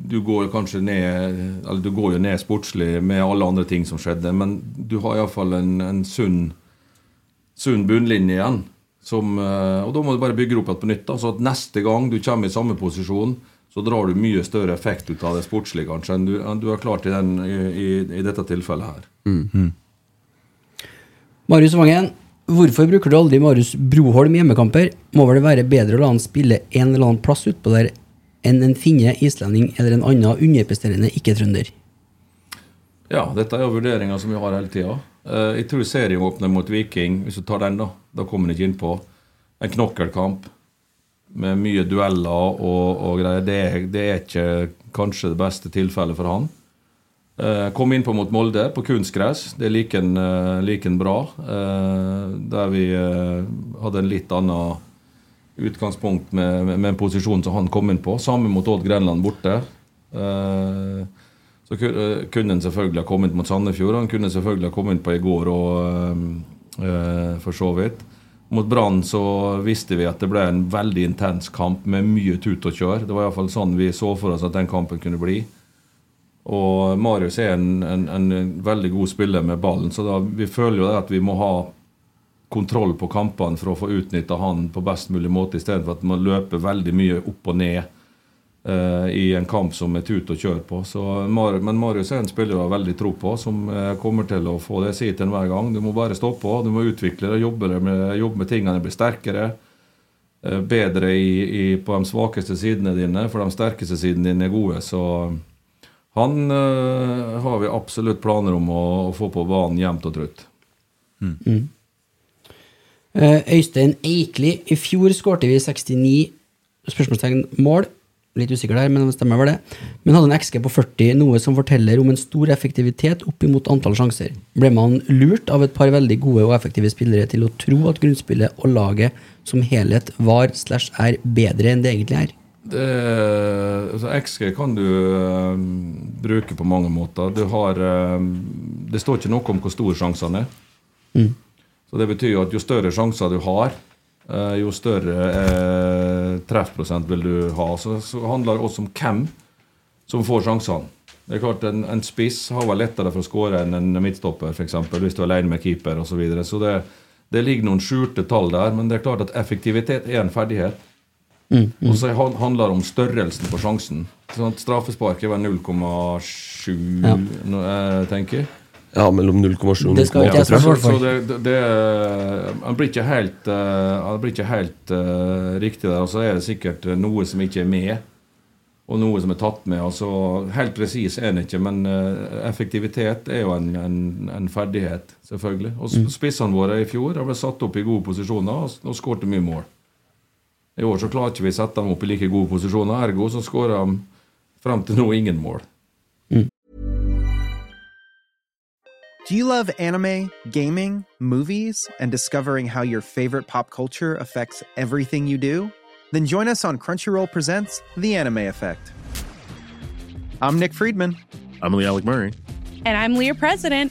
du går jo kanskje ned Eller du går jo ned sportslig med alle andre ting som skjedde, men du har iallfall en, en sunn sunn bunnlinje igjen. Som, eh, og da må du bare bygge opp igjen på nytt. Da, så at neste gang du kommer i samme posisjon, så drar du mye større effekt ut av det sportslige kanskje enn du, enn du har klart i, den, i, i, i dette tilfellet her. Marius Vangen, hvorfor bruker du aldri Marius Broholm i hjemmekamper? Må vel det være bedre å la han spille en eller annen plass utpå der enn en finne, islending eller en annen underpresterende ikke-trønder? Ja, dette er jo vurderinger som vi har hele tida. Jeg tror serieåpner mot Viking, hvis du tar den, da, da kommer han ikke innpå. En knokkelkamp med mye dueller og, og greier. Det det er ikke kanskje det beste tilfellet for han. Eh, kom innpå mot Molde på kunstgress. Det liker en, like en bra. Eh, der vi eh, hadde en litt annen utgangspunkt med, med, en posisjon som han kom inn på. Samme mot Odd Grenland borte. Eh, så eh, kunne han selvfølgelig ha kommet mot Sandefjord. Han kunne selvfølgelig ha kommet på i går og eh, for så vidt. Mot Brann så visste vi at det ble en veldig intens kamp med mye tut og kjør. Det var iallfall sånn vi så for oss at den kampen kunne bli. Og Marius er en, en, en veldig god spiller med ballen, så da, vi føler jo at vi må ha kontroll på kampene for å få utnytta han på best mulig måte, istedenfor at man løper veldig mye opp og ned eh, i en kamp som er tut og kjør på. Så, men Marius er en spiller jeg har veldig tro på, som eh, kommer til å få det sitt enhver gang. Du må bare stå på, du må utvikle deg, jobbe med, jobbe med tingene, bli sterkere. eh, Bedre i, i, på de svakeste sidene dine, for de sterkeste sidene dine er gode. Så han eh, har vi absolutt planer om å, å få på banen jevnt og trutt. Eh, Øystein Eikli. I fjor skårte vi 69 spørsmålstegn mål. Litt usikker der, men det stemmer vel det. Men hadde en XG på 40, noe som forteller om en stor effektivitet opp imot antall sjanser. Ble man lurt av et par veldig gode og effektive spillere til å tro at grunnspillet og laget som helhet var slash er bedre enn det egentlig er? Det, altså XG kan du uh, bruke på mange måter. Du har uh, Det står ikke noe om hvor store sjansene er. Mm. Så det betyr jo at jo større sjanser du har, uh, jo større treffprosent vil du ha. Så, så handler det også om hvem som får sjansene. Det er klart En, en spiss har vel lettere for å skåre enn en midtstopper, for eksempel, hvis du er alene med keeper osv. Så, videre. så det, det ligger noen skjulte tall der, men det er klart at effektivitet er en ferdighet. Mm, Og så handler det om størrelsen på sjansen. Sånn at Straffespark er vel 0,7, Ja. eh, tenker jeg. Ja, mellom 0,7 og Det skal 0,8. ikke jeg tror Så, det, det Han blir ikke helt, eh, han blir ikke helt uh, riktig der. Og så er det sikkert eh, noe som ikke er med, og noe som er tatt med. Altså, helt presis er den ikke, men uh, effektivitet er jo en, en, en ferdighet, selvfølgelig. Og Mm. spissene våre i fjor har ble satt opp i gode posisjoner og, og skåret mye mål. I år så klarer ikke vi å sette dem opp i like gode posisjoner, ergo så skårer de frem til nå ingen mål. Mm. Do you love anime, gaming, movies, and discovering how your favorite pop culture affects everything you do? Then join us on Crunchyroll Presents The Anime Effect. I'm Nick Friedman. I'm Lee Alec Murray. And I'm Leah President.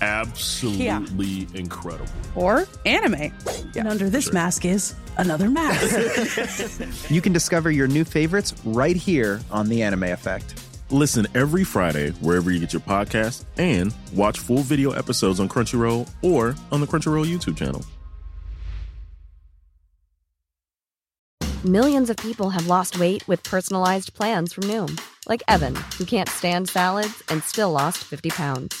absolutely incredible. Or anime. And under this mask is another mask. [LAUGHS] [LAUGHS] you can discover your new favorites right here on The Anime Effect. Listen every Friday wherever you get your podcast and watch full video episodes on Crunchyroll or on the Crunchyroll YouTube channel. Millions of people have lost weight with personalized plans from Noom, like Evan, who can't stand salads and still lost 50 pounds.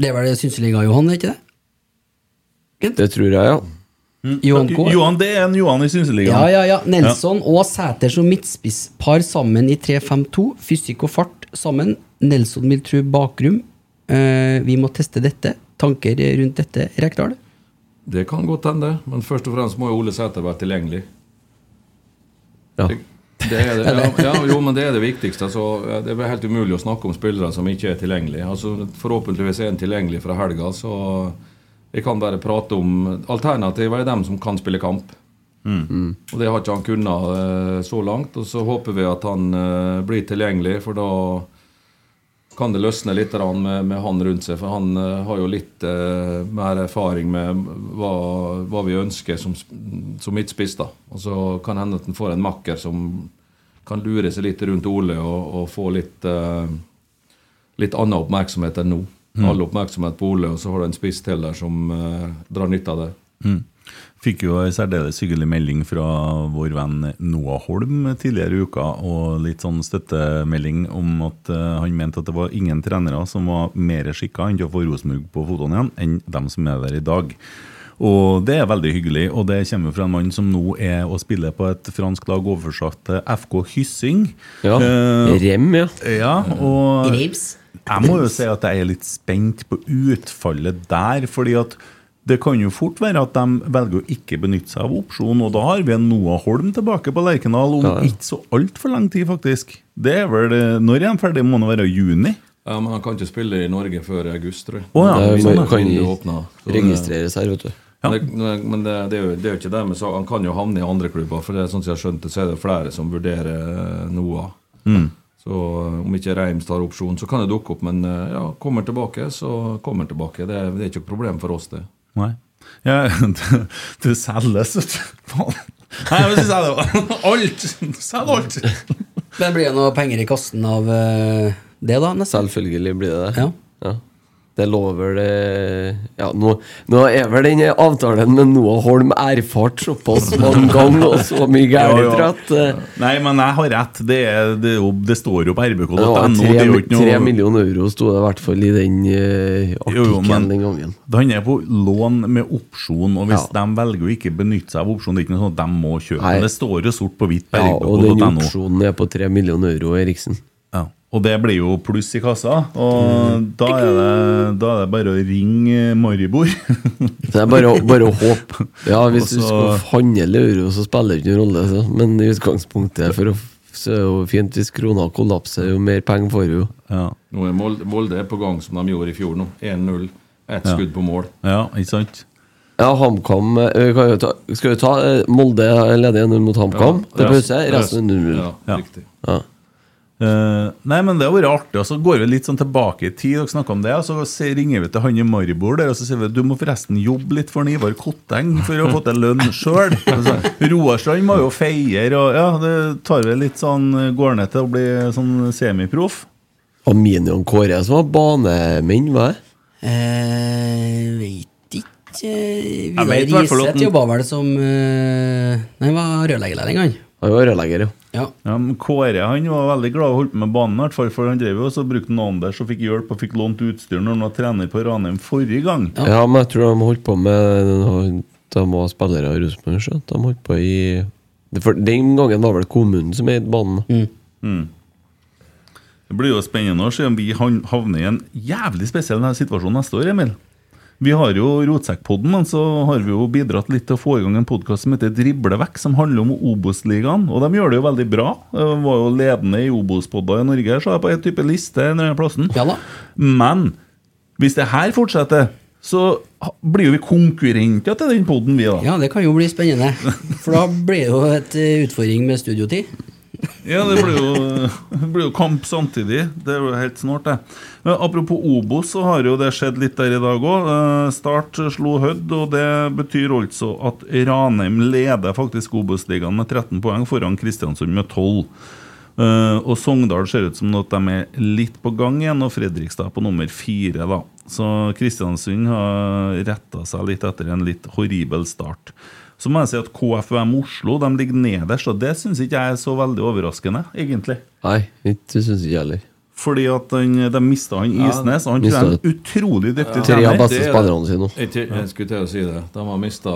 Det er vel Synseliga-Johan, er ikke det? Det tror jeg, ja. Johan Johan, det er en Johan i Synseligaen. Ja, ja, ja. Nelson og Sæter som midtspisspar sammen i 3-5-2. Fysikk og fart sammen. Nelson vil tro bakrom. Uh, vi må teste dette. Tanker rundt dette, Rekdal? Det kan godt hende, men først og fremst må jo Ole Sæter være tilgjengelig. Ja. Det, det er det. Ja, ja, jo, men det er det viktigste. Altså, det er helt umulig å snakke om spillere som ikke er tilgjengelige. Altså, forhåpentligvis er en tilgjengelig fra helga, så vi kan bare prate om Alternativet er dem som kan spille kamp. Og det har ikke han kunnet eh, så langt. Og så håper vi at han eh, blir tilgjengelig, for da kan det løsne litt med, med han rundt seg. For han eh, har jo litt eh, mer erfaring med hva, hva vi ønsker som, som midtspiss. da. Og så kan hende at han får en makker som kan lure seg litt rundt Ole og, og få litt eh, Litt annen oppmerksomhet enn nå. Mm. All oppmerksomhet på Ole, og så har du en spiss til der som eh, drar nytte av det. Mm. Fikk jo en særdeles hyggelig melding fra vår venn Noah Holm tidligere i uka, og litt sånn støttemelding om at eh, han mente at det var ingen trenere som var mer skikka enn til å få Rosenborg på fotene igjen, enn dem som er der i dag. Og det er veldig hyggelig, og det kommer fra en mann som nå er og spiller på et fransk lag oversatt til FK Hyssing. Ja, uh, Rem, ja. ja, og Reims. jeg må jo si at jeg er litt spent på utfallet der, fordi at det kan jo fort være at de velger å ikke benytte seg av opsjonen, og da har vi en Noah Holm tilbake på Lerkendal om Ja, ja. ikke så altfor lang tid, faktisk. Det er vel, eh, Når er han ferdig? Må det være juni? Ja, Men han kan ikke spille i Norge før august, tror jeg. Å ja, Det sånn, må- ja. kan. Så det- registreres her, vet du. Men, det, men det, det, er jo, det er jo ikke det med så Han kan jo havne i andre klubber, for det er sånn som jeg har skjønt det, så er det flere som vurderer eh, Noah. Mm. Så eh, om ikke Reims tar opsjon, så kan det dukke opp. Men ja, kommer tilbake, så kommer han tilbake. Det, er- det er ikke noe problem for oss, det. Nei. Ja, [LAUGHS] du, du selges, vet du. Faen. Nei, det var alt! Selg alt! Men blir det noe penger i kassen av eh, det, da? Nesten? Selvfølgelig blir det det. Ja. Ja. Det lover det Ja, nå, nå er vel den avtalen med Noah Holm erfart såpass mange ganger og så mye gærent [LAUGHS] Ja, ja. eh, Nei, men jeg har rett. Det, er, det, det står jo på rbk.no. tre, ikke tre noe millioner euro sto det i hvert fall i den uh, artikkelen den gangen. Han er på lån med opsjon, og hvis Ja. de velger å ikke benytte seg av opsjon, det er ikke noe sånn at de må kjøpe. Nei. Det står jo sort på hvitt på Ja, og den rbk.no. opsjonen er på tre millioner euro, Eriksen. Og det blir jo pluss i kassa, og da, er det, da er det bare å ringe Maribor. Det er bare, bare å håpe. [LAUGHS] Ja, Hvis du skal handle euro, så spiller det ikke noen rolle. Så. Men i utgangspunktet for å, så er det jo fint hvis krona kollapser, jo mer penger får du jo. Ja. Nå er Molde, på gang som de gjorde i fjor. nå 1-0. Ett Ja. skudd på mål. ja, ikke sant? Ja, HamKam eh, Skal vi ta eh, Molde leder 1-0 mot HamKam Ja, til pause? Resten er 0-0. Ja, Ja. riktig. Ja. Eh, nei, men det har vært artig. Og så går vi litt sånn tilbake i tid, dere om det, og så ringer vi til han i Maribor der, og så sier vi du må forresten jobbe litt for Ivar Kotteng for å få til lønn sjøl. [LAUGHS] Roar Strand må jo feier, og ja, det tar vi litt sånn Går ned til å bli sånn semiproff. Og Minion Kåre som var banemenn, hva er det? Eh, vet ikke Jeg Vidar Riseth jobba vel som eh, Nei, han var rørleggerlærling, han. Han var rørlegger, ja. Ja. Ja, men Kåre han var veldig glad og holdt på med banen, hvert fall, for han drev jo og så brukte han Anders og fikk hjelp og fikk lånt utstyr når han var trener på Ranheim forrige gang. Ja. men jeg tror de holdt på med De var spillere i Rosenborg, skjønt. de holdt på i For Den gangen var vel kommunen som eide banen. Mm. Det blir jo spennende å se om vi havner i en jævlig spesiell situasjon neste år, Emil. Vi har jo Rotsekkpodden, men så har vi jo bidratt litt til å få i gang en podkast som heter Driblevekk, som handler om Obos-ligaen. Og de gjør det jo veldig bra. De var jo ledende i Obos-podder i Norge, så jeg på en type liste denne plassen. Ja. Men hvis det her fortsetter, så blir jo vi konkurrenter til den podden, vi da. ja, det kan jo bli spennende. For da blir det jo et eh, utfordring med studiotid. Ja, det blir jo, det blir jo kamp samtidig. Det er jo helt snart, det. Eh, Apropos Obos, så har jo det skjedd litt der i dag òg. Start slo Hødd, og det betyr altså at Ranheim leder faktisk Obos-ligaen med 13 poeng foran Kristiansund med 12. Eh, og Sogndal ser ut som at de er litt på gang igjen, og Fredrikstad på nummer fire. da. Så Kristiansund har retta seg litt etter en litt horribel start. Så må jeg si at KFUM Oslo de ligger nederst, og det syns ikke jeg er så veldig overraskende, egentlig. Nei, det syns ikke jeg heller. Fordi at han, de mista han Isnes, og han tror er en utrolig dyktig Tre av beste spillerne sine nå. Jeg, jeg skulle til å si det. De har mista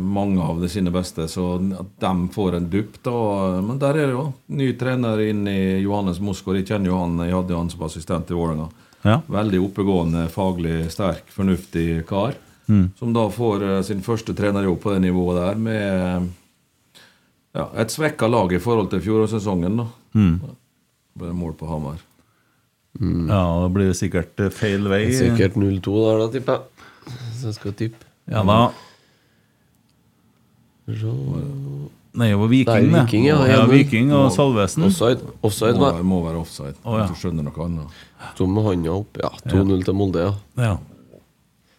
mange av de sine beste, så at de får en dupp, da Men der er det jo ny trener inn i Johannes Mosgaard. Jeg kjenner jo han, jeg hadde jo han som assistent i Vålerenga. Ja. Veldig oppegående, faglig sterk, fornuftig kar. Mm. Som da får eh, sin første trenerjobb på det nivået der, med ja, et svekka lag i forhold til fjorårssesongen. Mm. Det ble mål på Hamar. Ja, det blir sikkert eh, feil vei. Sikkert 0-2 der, da, tipper jeg. Så jeg skal tippe. Ja da. Så Nei, det var Viking, det. Viking, ja. ja, Viking og Salvesen. Offside. Offside Må, være- må være offside. Oh, ja. Du skjønner noe annet. Sto med handa opp. Ja, 2-0 til Molde, ja. Ja.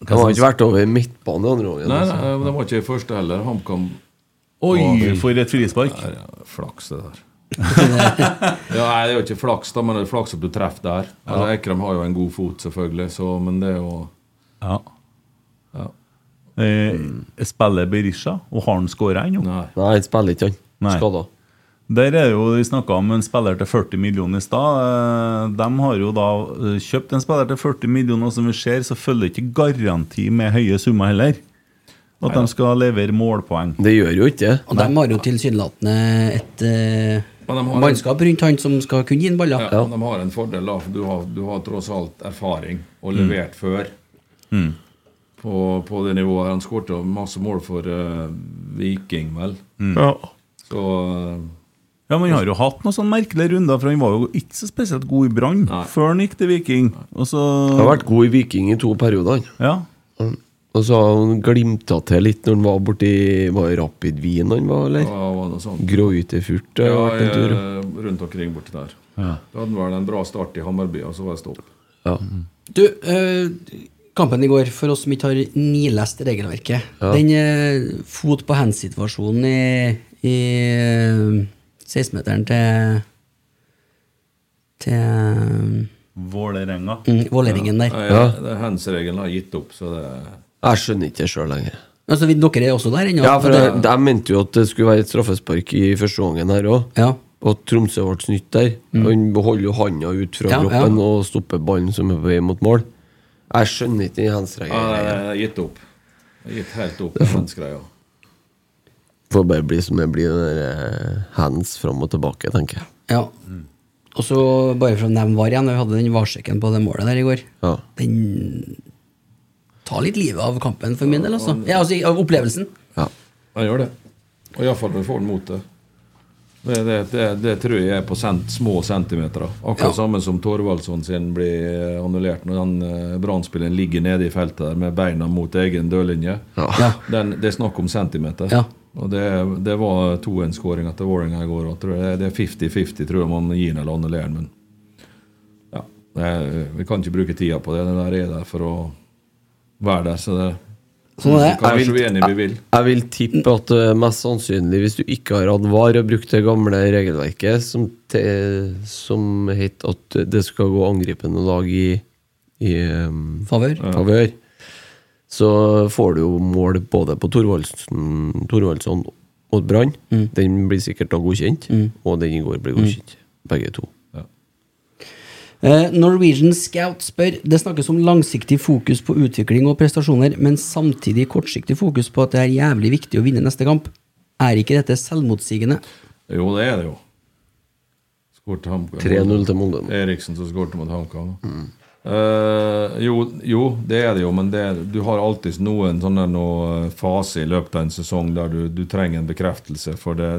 De har ikke vært over midtbanen i andre gangen. Nei, altså. nei, det var ikke i første heller. HamKam Oi, Å, for et frispark. Der, ja, Flaks, det der. [LAUGHS] Ja, nei, det er jo ikke flaks, da, men det er flaks at du treffer der. Altså, Ekrem har jo en god fot, selvfølgelig, så, men det er jo Ja. Ja. Eh, spiller Berisha, og har han skåra ennå? Nei. Nei, han spiller ikke, han. Nei. Skada. Der er det jo, Vi snakka om en spiller til 40 millioner i stad. Eh, De har jo da eh, kjøpt en spiller til 40 millioner, og som vi ser, så følger ikke garanti med høye summer heller. At de skal levere målpoeng. Det gjør jo ikke det. Og de har jo tilsynelatende et har- mannskap rundt han som skal kunne gi en baller. Ja, men De har en fordel, da, for du har, du har tross alt erfaring og Mm. levert før. På, på det nivået. Han skåret masse mål for uh, Viking, vel. Ja. Så eh, Ja, men Han har jo hatt noen sånne merkelige runder, for han var jo ikke så spesielt god i Brann før han gikk til Viking. Og så Han har vært god i Viking i to perioder. Ja. Og så har han glimta til litt når han var borti Var det Rapid Wien han var, eller? Ja, var det sånn. Gråytefurt. det ja, en tur. eh, rundt omkring borti der. Ja. Da hadde han vel en bra start i Hammarby, og så var det stopp. Ja. Du, eh, kampen i går, for oss som ikke har nilest regelverket Ja. Den eh, fot på hand-situasjonen i, i 16-meteren til Til Vålerenga. mm, Vålerengen der. Ja, Ja. Hands-regelen har gitt opp, så det Jeg skjønner ikke det sjøl lenger. Altså, dere er også der ennå? Ja, for det, jeg, jeg mente jo at det skulle være et straffespark i første gangen her òg. ja. Og Tromsø ble snytt der. Han beholder jo handa ut fra Mm. Ja, kroppen ja. og stopper ballen som er på vei mot mål. Jeg skjønner ikke den ja, handsregelen. det er gitt opp. Jeg har gitt helt opp, hands-greia. Får bare bli som det blir, der eh, hands fram og tilbake, tenker jeg. ja. Og så, bare for å nevne VAR igjen, vi hadde den varsekken på det målet der i går. Ja. Den tar litt livet av kampen for min del, altså. Ja, altså av opplevelsen. ja. Han gjør det. Og iallfall når du får den mot det. Det, det, det, det tror jeg er på sent, små centimeter. Akkurat Ja. samme som Torvaldsson sin blir annullert når den uh, Brann-spilleren ligger nede i feltet der med beina mot egen dørlinje. Ja. Den, det er snakk om centimeter. Ja. Og det, det var 2-1-skåringa til Vålerenga i går. òg. det er 50-50, tror jeg man gir den eller annullerer den. Men ja, det vi kan ikke bruke tida på det. Den der er der for å være der. Så det Sånn er det. vi kan være Jeg vil- jeg. Jeg vil tippe at eh, mest sannsynlig, hvis du ikke har hatt VAR og brukt det gamle regelverket som, te, som heter at det skal gå angripende lag i, i um, Favør. favør, så får du jo mål både på Thorvaldsson mot Brann. Den blir sikkert da godkjent, og den i går blir godkjent. Begge to. Eh, Norwegian Scout spør Det snakkes om langsiktig fokus på utvikling og prestasjoner, men samtidig kortsiktig fokus på at det er jævlig viktig å vinne neste kamp. Er ikke dette selvmotsigende? Jo, det er det jo. Skåret HamKam. 3-0 til Molde. Eriksen som skåret mot HamKam. Eh, jo, jo, det er det jo, men det, du har alltid noen sånne noe fase i løpet av en sesong der du, du trenger en bekreftelse. For det,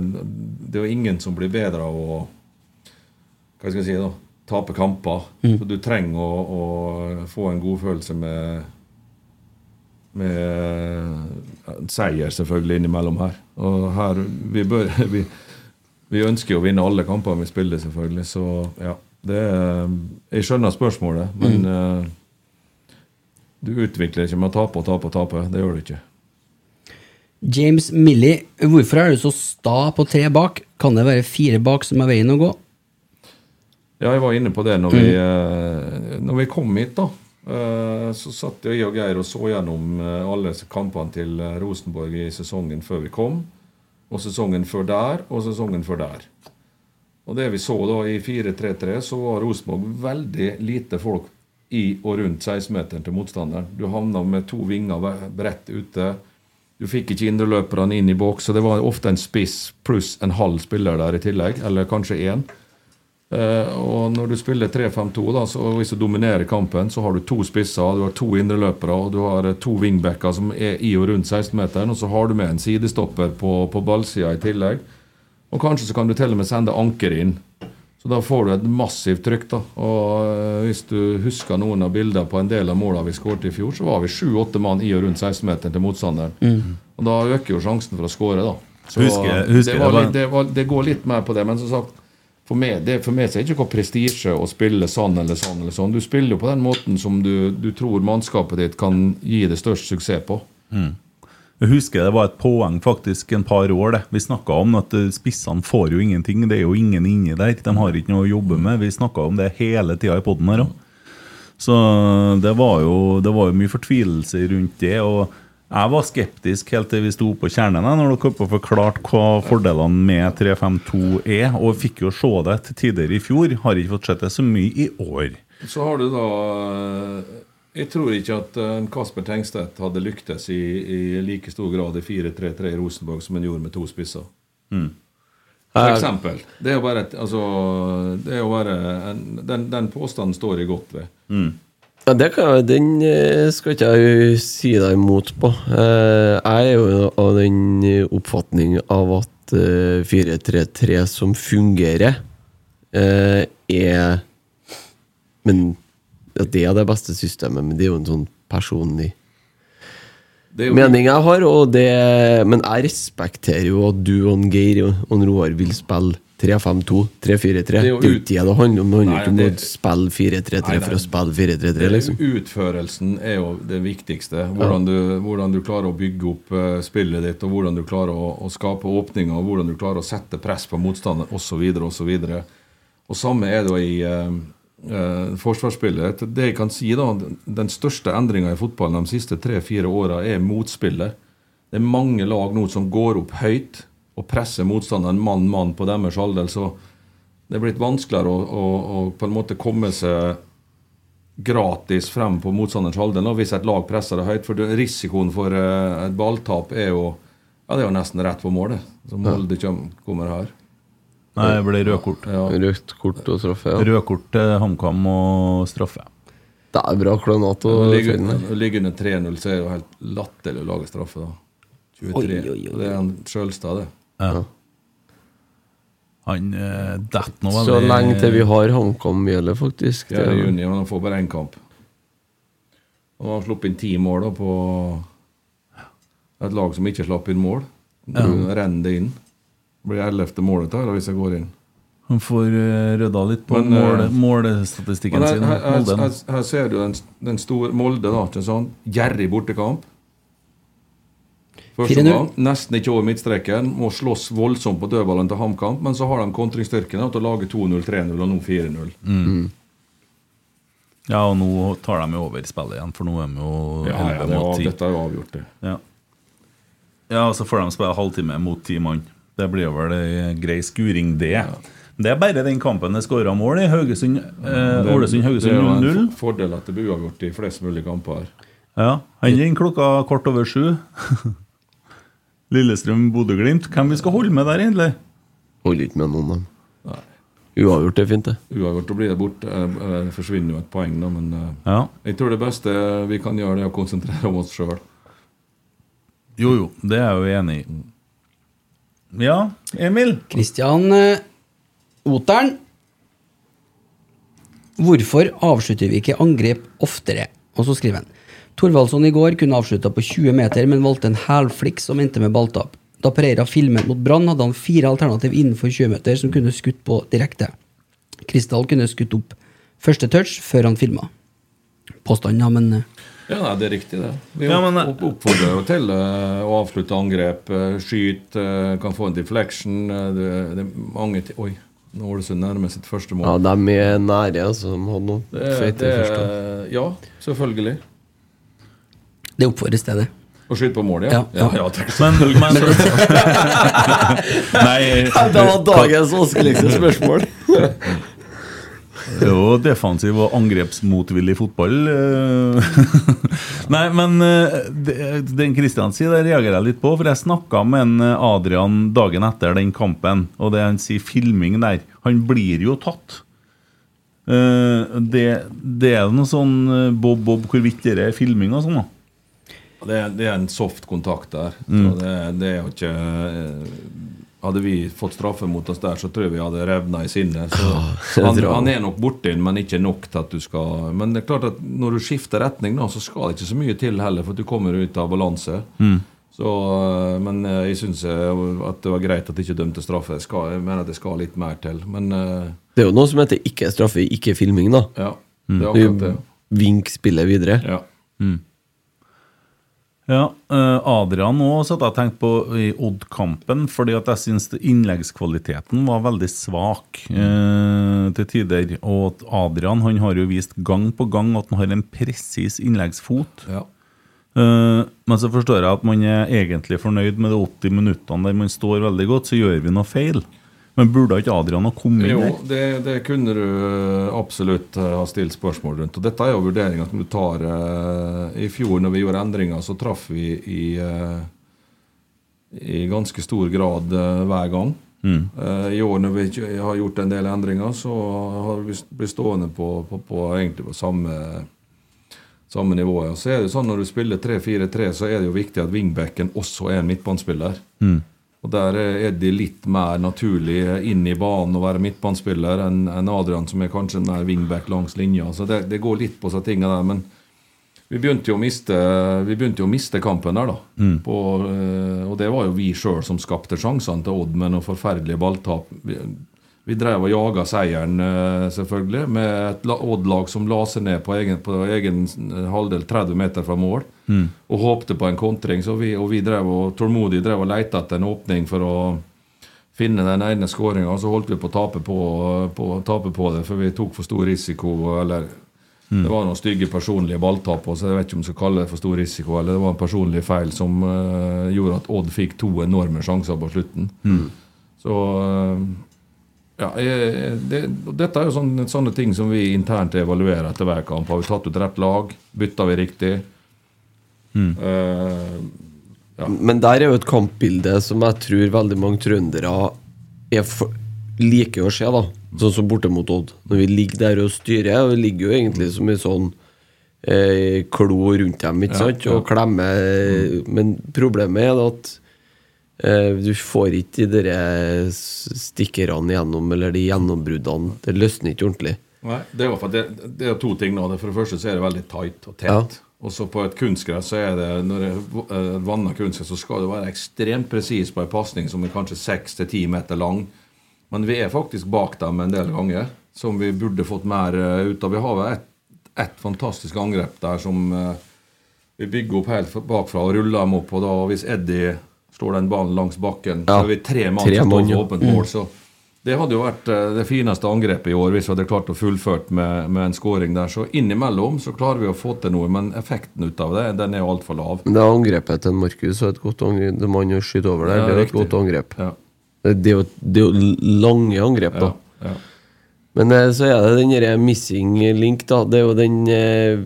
det er jo ingen som blir bedre av å Hva skal jeg si, da? Tape kamper. Så du trenger å, å få en godfølelse med med eh, seier selvfølgelig innimellom her. Og her vi bør [LAUGHS] vi, vi ønsker å vinne alle kampene vi spiller, selvfølgelig. Så ja. Det er, jeg skjønner spørsmålet, men eh, du utvikler ikke med å tape og tape og tape. Det gjør du ikke. James Milley, hvorfor er du så sta på tre bak? Kan det være fire bak som er veien å gå? Ja, jeg var inne på det når vi, eh, når vi kom hit, da. Eh, Så satt jeg og Geir og så gjennom alle kampene til Rosenborg i sesongen før vi kom. Og sesongen før der, og sesongen før der. Og det vi så da i 4-3-3, så var Rosenborg veldig lite folk i og rundt 16-meteren til motstanderen. Du havna med to vinger bredt ute. Du fikk ikke indreløperne inn i boks, så det var ofte en spiss pluss en halv spiller der i tillegg, eller kanskje én. Eh, og når du spiller 3-5-2, da, så hvis du dominerer kampen, så har du to spisser, du har to indreløpere og du har eh, to wingbacker som er i og rundt 16-meteren, og så har du med en sidestopper på, på ballsida i tillegg. Og kanskje så kan du til og med sende anker inn. Så da får du et massivt trykk. da. Og eh, Hvis du husker noen av bildene på en del av målene vi skåret i fjor, så var vi sju-åtte mann i og rundt 16-meteren til motstanderen. Og da øker jo sjansen for å skåre, da. Så Husker- husker det, var litt, det, var, det går litt mer på det. Men som sagt, for meg, det, for meg så er det ikke noe prestisje å spille sånn eller sånn. eller sånn. Du spiller jo på den måten som du, du tror mannskapet ditt kan gi det størst suksess på. Jeg husker det var et poeng faktisk en par år. det. Vi snakka om at eh, spissene får jo ingenting. Det er jo ingen inni der. De har ikke noe å jobbe med. Vi snakka om det hele tida i poden her òg. Så det var, jo, det var jo mye fortvilelse rundt det. og jeg var skeptisk helt til vi sto på kjernen her, når dere forklarte forklart hva fordelene med 352 er. Og fikk jo se det til tider i fjor. Har ikke fått sett det så mye i år. Så har du da Jeg tror ikke at eh, Kasper Tengstedt hadde lyktes i, i like stor grad i 4-3-3 i Rosenborg som han gjorde med to spisser. Mm. For eksempel. Det er jo bare et, altså, det er jo bare en, den, den påstanden står jeg godt ved. Mm. Ja, det kan, jeg- Den eh, skal ikke jeg si deg imot på. Eh, Jeg er jo av den oppfatning av at eh, 4-3-3 som fungerer, eh, er Men at det er det beste systemet, men det er jo en sånn personlig er jo- mening jeg har. Og det, men jeg respekterer jo at du og Geir og Roar vil spille 3-5-2, 3-4-3. Det er jo ut- det det handler om. Det handler ikke om det- å spille 4-3-3 for å spille 4-3-3, liksom. Utførelsen er jo det viktigste. Hvordan, du, hvordan du klarer å bygge opp eh, spillet ditt, og hvordan du klarer å, å skape åpninger, og hvordan du klarer å sette press på motstander osv. osv. Og samme er det jo i eh, forsvarsspillet. Det jeg kan si da, Den største endringa i fotballen de siste tre-fire åra er motspillet. Det er mange lag nå som går opp høyt og presser motstanderen mann-mann på deres alder. Så det er blitt vanskeligere å, å, å på en måte komme seg gratis frem på motstanderens alder hvis et lag presser det høyt. For risikoen for eh, et balltap er jo ja, det er jo nesten rett på målet. Så Molde kommer her. Nei, det ble rødt kort. Ja. Rødt kort og straffe, ja. Rødt kort til HamKam og straffe. Det er bra klønete å Ligger finne. ligger under 3-0, så er det jo helt latterlig å lage straffe. da 23. Oi, oi, oi. Det er en Sjølstad, det. Ja. Han uh, detter nå Så lenge til vi har HamKam gjelder, faktisk. Det 4. er- juni, men han får bare én kamp. Og han har sluppet inn ti mål da på et lag som ikke slapp inn mål. Ja. Renner det inn. Blir ellevte målet her, hvis jeg går inn. Han får uh, rydda litt på Men, mål, eh, målestatistikken Men her, sin. her, her, her, her ser du den, den store Molde, da. Ikke sånn Gjerrig bortekamp. Første 4-0. gang, nesten ikke over midtstreken. Må slåss voldsomt på dødballen til HamKam. Men så har de kontringsstyrken til å lage 2-0, 3-0 og nå 4-0. Mm. Ja, og nå tar de jo over spillet igjen, for nå er de jo Ja, ja, det er, mot av- 10. dette er jo avgjort, det. Ja. ja, og så får de spille halvtime mot ti mann. Det blir vel en grei skuring, det. Det er bare den kampen det skåra mål i. Ålesund-Haugesund eh, Det- det er en fordel at det blir uavgjort i flest mulig kamper her. Ja, Han er klokka kvart over sju. [LAUGHS] Lillestrøm-Bodø-Glimt. Hvem vi skal holde med der, egentlig? Holder ikke med noen, dem. Uavgjort er fint, det. Uavgjort, da blir det borte. eh, Det forsvinner jo et poeng, da, men eh, Ja. jeg tror det beste vi kan gjøre, det er å konsentrere om oss sjøl. Jo, jo, det er jeg jo enig i. Ja, Emil? Kristian eh, Oteren. Hvorfor avslutter vi ikke angrep oftere? Og så skriver han Thorvaldsson i går kunne avslutta på 20 meter, men valgte en hælflikk som endte med balltap. Da Pereira filmet mot Brann, hadde han fire alternativ innenfor 20 meter som kunne skutt på direkte. Kristal kunne skutt opp første touch før han filma. Påstanden, ja, men eh, Ja, nei, det er riktig, det. Vi Ja, men, opp, oppfordrer jo til eh, å avslutte angrep. Skyte, Skyt, eh, kan få en deflection. eh, det, det er mange ting Oi, nå Ålesund nærmer sitt første mål. Ja, de er nære, altså. De hadde noe feite først. ja, selvfølgelig. det oppfordres til det. Å skyte på mål, ja? Ja. ja, ja takk. Men, men [LAUGHS] [LAUGHS] Nei Det var dagens vanskeligste spørsmål. [LAUGHS] [LAUGHS] Jo, defensiv og angrepsmotvillig fotball. eh. [LAUGHS] Nei, men eh, den Kristian sier, det reagerer jeg litt på. For jeg snakka med en eh, Adrian dagen etter den kampen, og det han sier filming der Han blir jo tatt. Det, det er noe sånn eh, Bob Bob hvorvidt det er filming og sånn, da. Det er, det er en soft kontakt der. Mm. Så det, det er jo ikke Hadde vi fått straffe mot oss der, så tror jeg vi hadde revna i sinnet. Så [LAUGHS] det han, han er nok borti den, men ikke nok til at du skal Men det er klart at når du skifter retning, da, så skal det ikke så mye til heller, for du kommer ut av balanse. Mm. Så, eh, men eh, jeg syns at det var greit at de ikke dømte straffe. Jeg, skal, jeg mener at det skal litt mer til. Men eh, Det er jo noe som heter ikke straffe, ikke filming, da. ja, det er akkurat det. Vink spillet videre. Ja. Mm. Ja, eh, Adrian òg satt jeg og tenkte på i Odd-kampen, fordi at jeg syns innleggskvaliteten var veldig svak eh, til tider. Og Adrian han har jo vist gang på gang at han har en presis innleggsfot. Ja. Eh, men så forstår jeg at man er egentlig fornøyd med de 80 minuttene der man står veldig godt, så gjør vi noe feil. Men burde ikke Adrian ha kommet inn Jo, der? det, det kunne du eh, absolutt eh, ha stilt spørsmål rundt. Og dette er jo vurderinger som du tar eh, I fjor når vi gjorde endringer, så traff vi i, i ganske stor grad hver gang. Mm. I år når vi har gjort en del endringer, så har vi blitt stående på, på, på egentlig på samme samme nivå. ja. Så er det jo sånn Når du spiller 3-4-3, så er det jo viktig at wingbacken også er en midtbanespiller. Mm. Og Der er de litt mer naturlig inn i banen å være midtbanespiller enn Adrian, som er kanskje mer wingback langs linja. Så det, det går litt på seg tinga der. Men vi begynte jo å miste, vi jo å miste kampen der, da. Mm. På, eh, og det var jo vi sjøl som skapte sjansene til Odd med noen forferdelige balltap. Vi, vi drev og jaga seieren, eh, selvfølgelig, med et Odd-lag som la seg ned på egen, på egen eh, halvdel 30 meter fra mål Mm. og håpte på en kontring. Så vi, og vi drev og tålmodig drev og lette etter en åpning for å finne den ene skåringa. Så holdt vi på å tape på, på, tape på det, for vi tok for stor risiko. Eller Mm. det var noen stygge personlige balltap, så jeg vet ikke om jeg skal kalle det for stor risiko. Eller det var en personlig feil som uh, gjorde at Odd fikk to enorme sjanser på slutten. Mm. Så uh, ja, det, dette er jo sånne, sånne ting som vi internt evaluerer etter hver kamp. Har vi tatt ut rett lag? Bytta vi riktig? Eh, Men der er jo et kampbilde som jeg tror veldig mange trøndere er for, liker å se, da. Sånn som borte mot Odd. Når vi ligger der og styrer, og vi ligger jo egentlig som en sånn eh, klo rundt dem, ikke sant, ja. og klemmer. Men problemet er at eh, du får ikke de der stikkerne gjennom, eller de gjennombruddene. Det løsner ikke ordentlig. Nei, det er, det, det er to ting. nå. For det første så er det veldig tight og tett. Ja. Og så på et kunstgress så er det når det et vanna kunstgress, så skal du være ekstremt presis på en pasning som er kanskje 6-10 meter lang. Men vi er faktisk bak dem en del ganger, som vi burde fått mer eh, ut av. Vi har ett et fantastisk angrep der som eh, vi bygger opp helt bakfra og ruller dem opp. Og da hvis Eddie slår den ballen langs bakken, Ja. så er vi tre mann som står ja. åpent Mm. mål. Så det hadde jo vært eh, det fineste angrepet i år hvis vi hadde klart å fullført med, med en skåring der. Så innimellom så klarer vi å få til noe, men effekten ut av det den er jo altfor lav. Men det er angrepet til Markus og et godt angrep. Det man skyter over der, Ja, det er jo et godt angrep. Ja. Det, er jo, det er jo lange angrep, da. Ja. Men eh, så er det den derre missing link, da. Det er jo den, eh,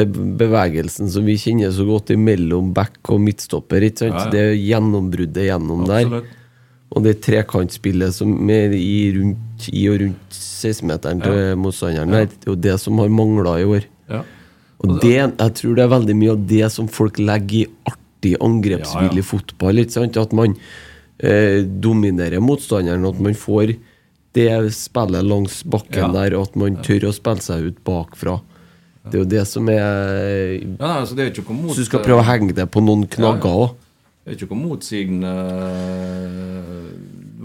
den bevegelsen som vi kjenner så godt imellom back og midtstopper. Det er gjennombruddet gjennom der. Og det trekantspillet som er i, rundt, i og rundt 16-meteren til Ja. motstanderen ja. det er jo det som har mangla i år. Ja. Og det, jeg tror det er veldig mye av det som folk legger i artig angrepsvillig Ja, fotball. At man eh, dominerer motstanderen, at man får det spillet langs bakken der, og at man tør å spille seg ut bakfra. Det er jo det som er Ja, nei, altså, det er mot, Så du skal prøve å henge det på noen knagger òg. Det er ikke noe motsigende eh,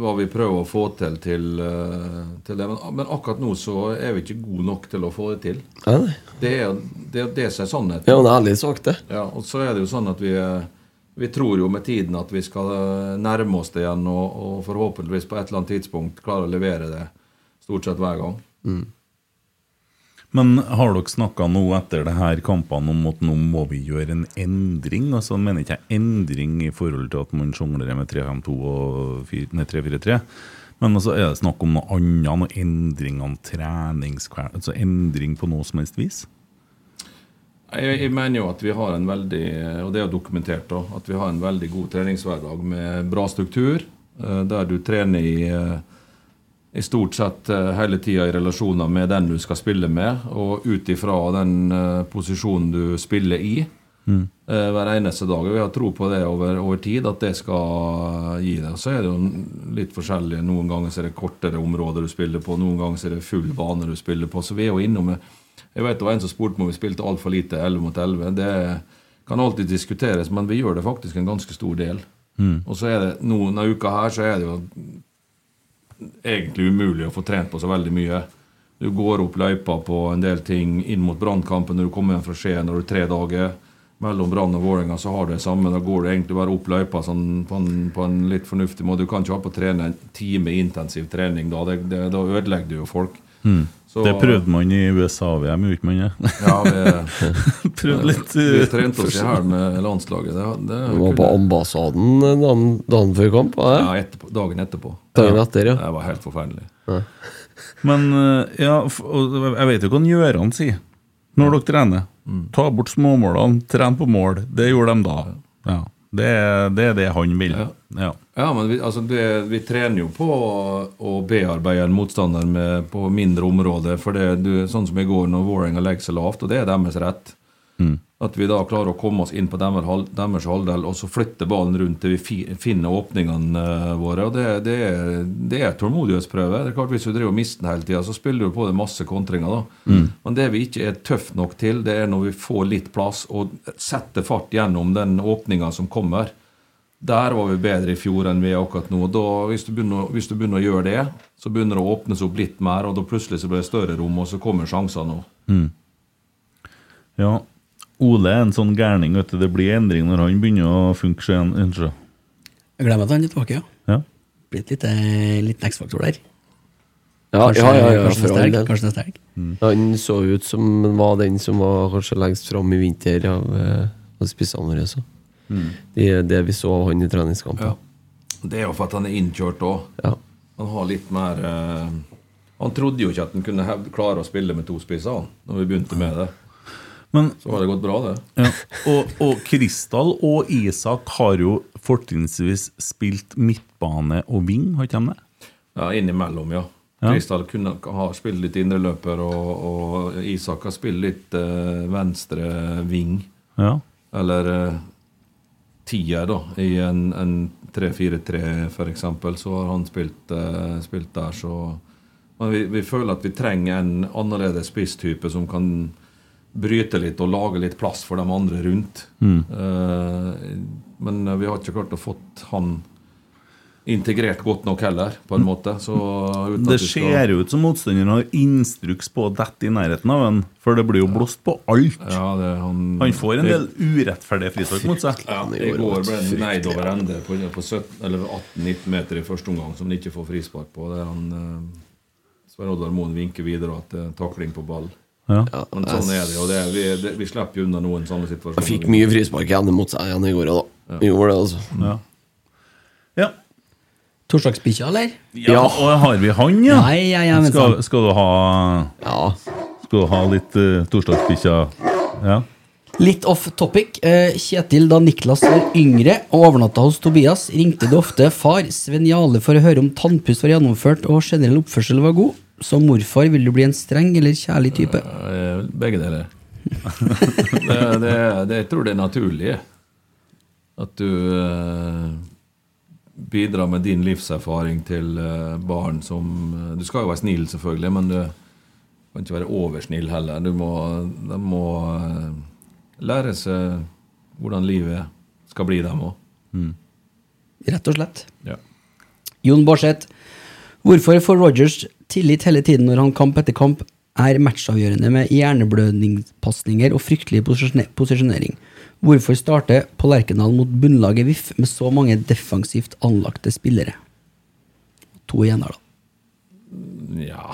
hva vi prøver å få til til, eh, til det. Men, men akkurat nå så er vi ikke gode nok til å få det til. Ja. Det er det, det som er sannheten. Ja, er ærlig sagt, det. Ja, og så er det jo sånn at vi, eh, vi tror jo med tiden at vi skal nærme oss det igjen, og, og forhåpentligvis på et eller annet tidspunkt klare å levere det stort sett hver gang. Men har dere snakka nå etter det her kampene om at nå må vi gjøre en endring? Altså mener ikke jeg endring i forhold til at man sjonglerer med 3-5-2 og 3-4-3. Men altså er det snakk om noe annet, noe endring av treningskveld, altså endring på noe som helst vis? Jeg, jeg mener jo at vi har en veldig, og det er dokumentert, da, at vi har en veldig god treningshverdag med bra struktur, eh, der du trener i, eh, i stort sett eh, hele tida i relasjoner med den du skal spille med, og ut ifra den eh, posisjonen du spiller i. Mm. eh, hver eneste dag. Vi har tro på det over, over tid, at det skal gi deg. Så er det jo litt forskjellig. Noen ganger er det kortere områder du spiller på, noen ganger er det full bane du spiller på. Så vi er jo innom Jeg vet det var en som spurte om vi spilte altfor lite 11 mot 11. Det kan alltid diskuteres, men vi gjør det faktisk en ganske stor del. Mm. Og så er det noen av uka her så er det jo egentlig umulig å få trent på så veldig mye. Du går opp løypa på en del ting inn mot brannkampen når du kommer hjem fra Skien når du tre dager. mellom Brann og Vålerenga, så har du det samme. Da går du egentlig bare opp løypa sånn, på, en, på en litt fornuftig måte. Du kan ikke ha på å trene en time intensiv trening da. Det, det, da ødelegger du jo folk. Mm. Så- det prøvde man i USA-VM, gjorde ikke man det? Ja, vi, [LAUGHS] Prøvde litt Vi uh, trente oss i hæl med landslaget. Det, det det var på ambassaden dagen, dagen før kamp? var det? Ja, etterpå, dagen etterpå. Dagen etter, ja. Det var helt forferdelig. Men uh, ja, jeg vet jo hva Gjøran sier når dere trener. Mm. Ta bort småmålene, tren på mål. Det gjorde de da. Ja. Det, er, det er det han vil. Ja. Ja, men vi, altså det, vi trener jo på å bearbeide en motstander med, på mindre områder. For det, du, sånn som i går, når Vålerenga legger seg lavt, og det er deres rett. Mm. At vi da klarer å komme oss inn på deres, deres halvdel og så flytte ballen rundt til vi fi, finner åpningene eh, våre. og Det, det, er, det er tålmodighetsprøve. Det er klart Hvis du driver og mister den hele tida, så spiller du på det masse kontringer. da. Mm. Men det vi ikke er tøft nok til, det er når vi får litt plass og setter fart gjennom den åpninga som kommer. Der var vi bedre i fjor enn vi er akkurat nå. Da, hvis, du begynner, hvis du begynner å gjøre det, så begynner det å åpnes opp litt mer, og da plutselig så blir det større rom, og så kommer sjansene òg. Mm. ja. Ole er en sånn gærning. vet du. Det blir endring når han begynner å funke. seg igjen. Unnskyld. Jeg glemmer at han er tilbake, ja. Ja. Blitt litt, liten X-faktor der. Ja, Kanskje- ja, ja, ja, kanskje for neste all helg, del. kanskje neste helg. Han så ut som han var den som var kanskje lengst fram i vinter av, eh, av spissene våre. Mm. Det er det vi så av han i treningskampen. Ja. Det er jo for at han er innkjørt òg. Ja. Han har litt mer eh, Han trodde jo ikke at han kunne hevde, klare å spille med to spisser han, når vi begynte med det. Men, så har det gått bra, det. Ja. Og, og Kristal og Isak har jo fortrinnsvis spilt midtbane og wing, har ikke de det? Ja, innimellom, ja. Ja. Kristal kunne ha spilt litt indreløper, og, og Isak har spilt litt eh, venstre ving. Ja. Eller eh, tier, da. I en, en 3-4-3, f.eks., så har han spilt, uh, spilt der, så Men vi, vi føler at vi trenger en annerledes spisstype som kan bryte litt og lage litt plass for de andre rundt. Mm. Uh, men vi har ikke klart å fått han integrert godt nok heller, på en måte. Så uten Det ser jo ut som motstanderen har instruks på å dette i nærheten av en, for det blir jo blåst på alt. Ja, det, han, Han får en del urettferdige frispark mot seg. Ja, I går ble han neid over ende på, på 18-19 meter i første omgang, som han ikke får frispark på. Der han eh, Svein Oddvar Moen vinker videre at det er takling på ball. Ja. Men sånn er det, og det, vi, det, vi slipper jo unna noen sånne situasjoner. Han fikk mye frispark igjen mot seg igjen i går òg, da. Ja. Gjorde det, altså. Ja. ja. Torsdagsbikkja, eller? Ja, og har vi han, ja? Nei, ja, ja, men skal, skal du ha Skal du ha litt uh, torsdagsbikkja? Ja. Litt off topic. Eh, Kjetil, da Niklas var yngre og overnatta hos Tobias, ringte du ofte far Sven Jale for å høre om tannpuss var gjennomført og generell oppførsel var god. Som morfar vil du bli en streng eller kjærlig type? Eh, Begge deler. [LAUGHS] det, det, det, jeg tror det er naturlig. At du bidrar med din livserfaring til eh, barn som eh, Du skal jo være snill, selvfølgelig, men du kan ikke være oversnill heller. Du må, de må eh, lære seg hvordan livet skal bli, dem òg. Rett og slett. Ja. Jon Barseth, hvorfor får Rogers tillit hele tiden når han kamp etter kamp er matchavgjørende med hjerneblødningspasninger og fryktelig posisjone- posisjonering? Hvorfor starte på Lerkendal mot bunnlaget VIF med så mange defensivt anlagte spillere? To igjen her, da. ja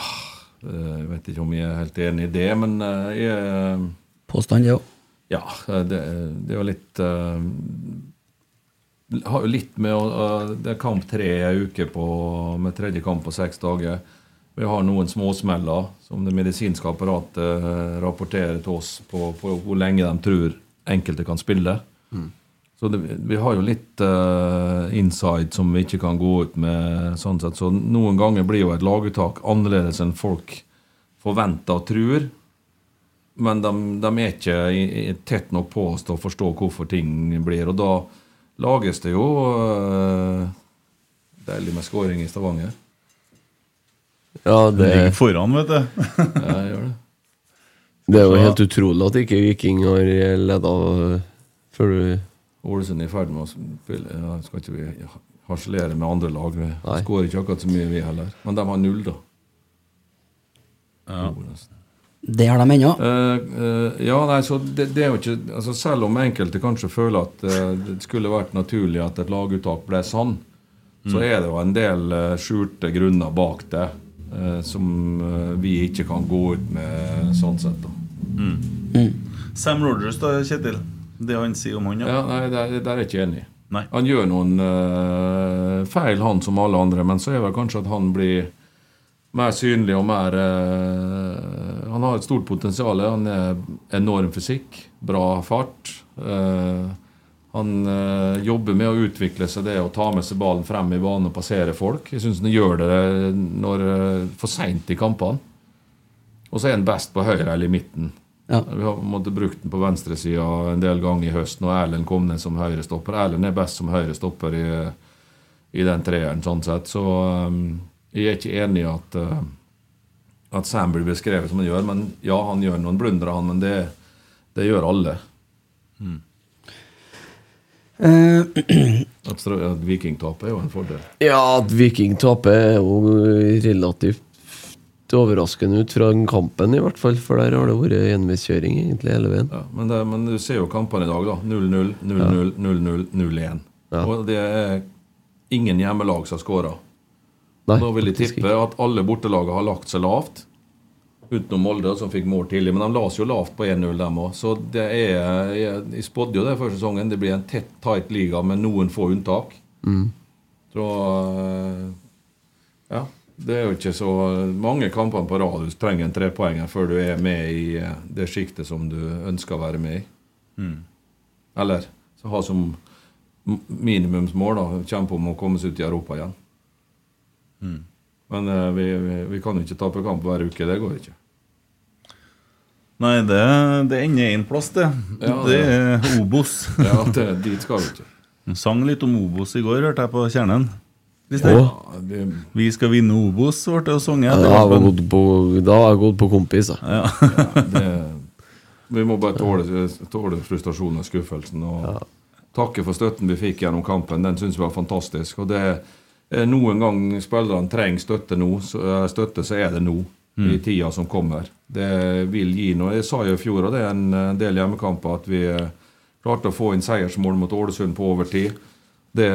eh, Jeg vet ikke om jeg er helt enig i det, men eh, jeg Påstand, det òg. Ja, det, det er jo litt uh, har jo litt med eh, Det er kamp tre ei uke på, med tredje kamp på seks dager. Vi har noen småsmeller som det medisinske apparatet eh, rapporterer til oss på, på hvor lenge de tror enkelte kan spille. Så det, vi har jo litt uh, inside som vi ikke kan gå ut med. sånn sett. Så noen ganger blir jo et laguttak annerledes enn folk forventer og tror. Men de, de er ikke i- i- tett nok på oss til å forstå hvorfor ting blir. Og da lages det jo uh, deilig med scoring i Stavanger. Ja, det Du Ligger foran, vet du. Ja, jeg gjør det. Det er jo helt utrolig at ikke Viking har leda før du Ålesund er i ferd med å spille ja, Skal ikke vi harselere med andre lag? Vi Nei. skårer ikke akkurat så mye, vi heller. Men de har null, da. Ja. Det har de ennå. Uh, uh, ja, nei, så det, det er jo ikke altså Selv om enkelte kanskje føler at uh, det skulle vært naturlig at et laguttak ble sånn, så Mm. er det jo en del skjulte grunner bak det som eh, vi ikke kan gå ut med sånn sett. da. Mm. Sam Rogers, da, Kjetil? Det han sier om han, Ja, nei, Der, der er jeg ikke enig. Han gjør noen uh, feil, han som alle andre, men så er det kanskje at han blir mer synlig og mer uh, Han har et stort potensial. Han er enorm fysikk, bra fart. eh, han øh, jobber med å utvikle seg det å ta med seg ballen frem i banen og passere folk. Jeg syns han gjør det når, eh, for seint i kampene. Og så er han best på høyre eller i midten. Vi har måtte brukt den på venstresida en del ganger i høst når Erlend kom ned som høyrestopper. Erlend er best som høyrestopper i, i den treeren, sånn sett. Så øh, jeg er ikke enig i at, øh, at Sam blir beskrevet som han gjør. Men ja, han gjør noen blundere, han, men det, det gjør alle. Eh, Stra- at Viking taper er jo en fordel. Ja, at Viking taper er jo relativt overraskende ut fra den kampen, i hvert fall. For der har det vært enveiskjøring egentlig hele veien. Ja, men, det, men du ser jo kampene i dag, da. 0-0, 0-0, 0-0, 0-1. Og det er ingen hjemmelag som har skåra. Da vil jeg tippe at alle bortelagene har lagt seg lavt. Utenom Molde, som fikk mål tidlig. Men de la seg jo lavt på 1-0, dem òg. Så det er Jeg, spådde jo det før sesongen. Det blir en tett, tight liga med noen få unntak. Mm. Så eh, Ja. Det er jo ikke så mange kampene på rad du trenger en trepoenger før du er med i eh, det sjiktet som du ønsker å være med i. Mm. Eller så ha som minimumsmål da, kjempe om å komme seg ut i Europa igjen. Mm. Men eh, vi, vi, vi kan jo ikke tape kamp hver uke. Det går ikke. Nei, det, det ender én plass, det. Ja, det det- er Obos. [LAUGHS] Ja, det, dit skal vi ikke. Sang litt om Obos i går, hørte jeg på Kjernen. Ja, det... Vi skal vinne Obos, ble det sunget. Ja, da har jeg gått på, gått på kompis. Ja. det, vi må bare tåle, tåle frustrasjonen og skuffelsen. Og takke for støtten vi fikk gjennom kampen. Den syns vi var fantastisk. Og det er noen gang spillerne trenger støtte nå, så, eh, støtte, så er det nå. Mm. I tida som kommer. Det vil gi noe. Jeg sa jo i fjor, og det er en eh, del hjemmekamper, at vi eh, klarte å få inn seiersmål mot Ålesund på overtid. Det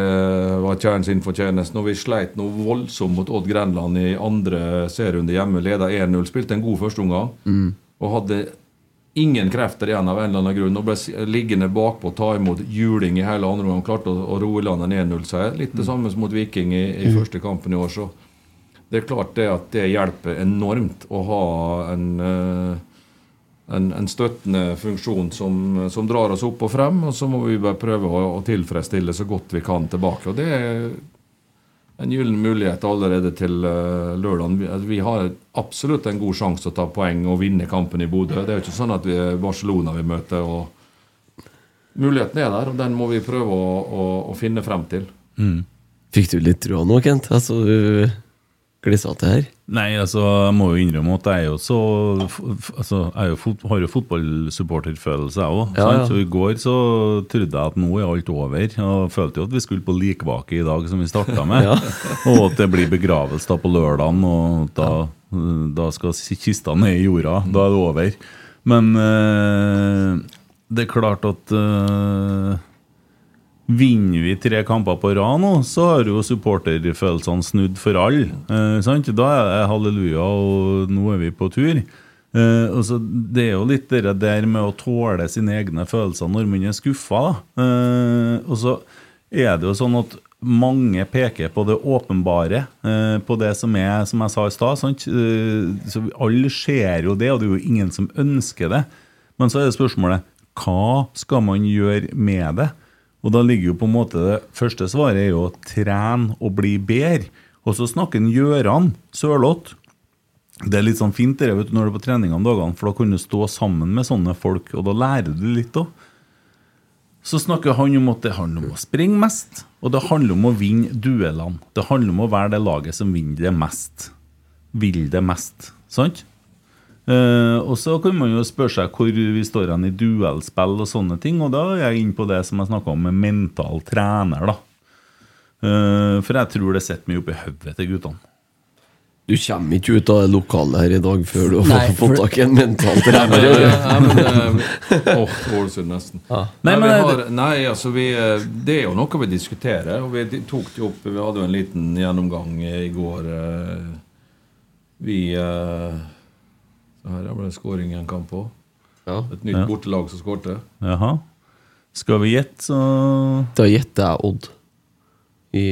var kjernen sin fortjeneste. Når vi sleit noe voldsomt mot Odd Grenland i andre serierunde hjemme, leda 1-0, spilte en god førsteomgang Mm. og hadde ingen krefter igjen av en eller annen grunn. Og ble liggende bakpå, og ta imot juling i hele andre omgang. Klarte å, å roe landet land en 1-0-seier. Litt det samme som mot Viking i, i Mm. første kampen i år. Så det er klart det at det hjelper enormt å ha en, eh, en, en støttende funksjon som, som drar oss opp og frem. Og så må vi bare prøve å, å tilfredsstille så godt vi kan tilbake. Og det er en gyllen mulighet allerede til uh, lørdag. Vi, altså, vi har absolutt en god sjanse å ta poeng og vinne kampen i Bodø. Det er jo ikke sånn at vi er Barcelona vi møter. og Muligheten er der, og den må vi prøve å, å, å finne frem til. Fikk du litt trua nå, Kent? Altså, du glissa til her. Nei, altså, jeg må jo innrømme at jeg er jo så altså, Jeg jo fot, har jo fotballsupporterfølelse, jeg òg. Ja, ja. Så i går så trodde jeg at nå er alt over. Og følte jo at vi skulle på likvake i dag, som vi starta med. [LAUGHS] Ja. [LAUGHS] Og at det blir begravelse da på lørdagen, og da, da skal kista ned i jorda. Da er det over. Men eh, det er klart at eh, Vinner vi tre kamper på rad nå, så har jo supporterfølelsene snudd for alle. Eh. Da er det halleluja, og nå er vi på tur. Eh, altså, det er jo litt det der med å tåle sine egne følelser når man er skuffa. Eh, og så er det jo sånn at mange peker på det åpenbare, eh, på det som er, som jeg sa i stad. Eh, så alle ser jo det, og det er jo ingen som ønsker det. Men så er det spørsmålet hva skal man gjøre med det? Og da ligger jo på en måte det første svaret er jo å trene og bli bedre. Og så snakker en Gjøran Sørloth. Det er litt sånn fint det, vet du, når du er på trening om dagene, for da kan du stå sammen med sånne folk, og da lærer du litt òg. Så snakker han om at det handler om å springe mest, og det handler om å vinne duellene. Det handler om å være det laget som vinner det mest. Vil det mest. Sant? Eh, og så kan man jo spørre seg hvor vi står hen i duellspill og sånne ting, og da er jeg inne på det som jeg snakka om med mental trener, da. Uh, for jeg tror det sitter mye oppi hodet til guttene. Du kommer ikke ut av det lokalet her i dag før du har Nei, fått tak i en mental trener. Ja, men, eh, [LAUGHS] Ålesund nesten. Nei, Nei, men har, nei, altså vi, det er jo noe vi diskuterer. Og vi tok det opp Vi hadde jo en liten gjennomgang i går. Vi Her ble det skåring i en kamp òg. Ja. Et nytt Ja. bortelag som skårte. Jaha. Skal vi gjette, så Da gjetter jeg Odd. I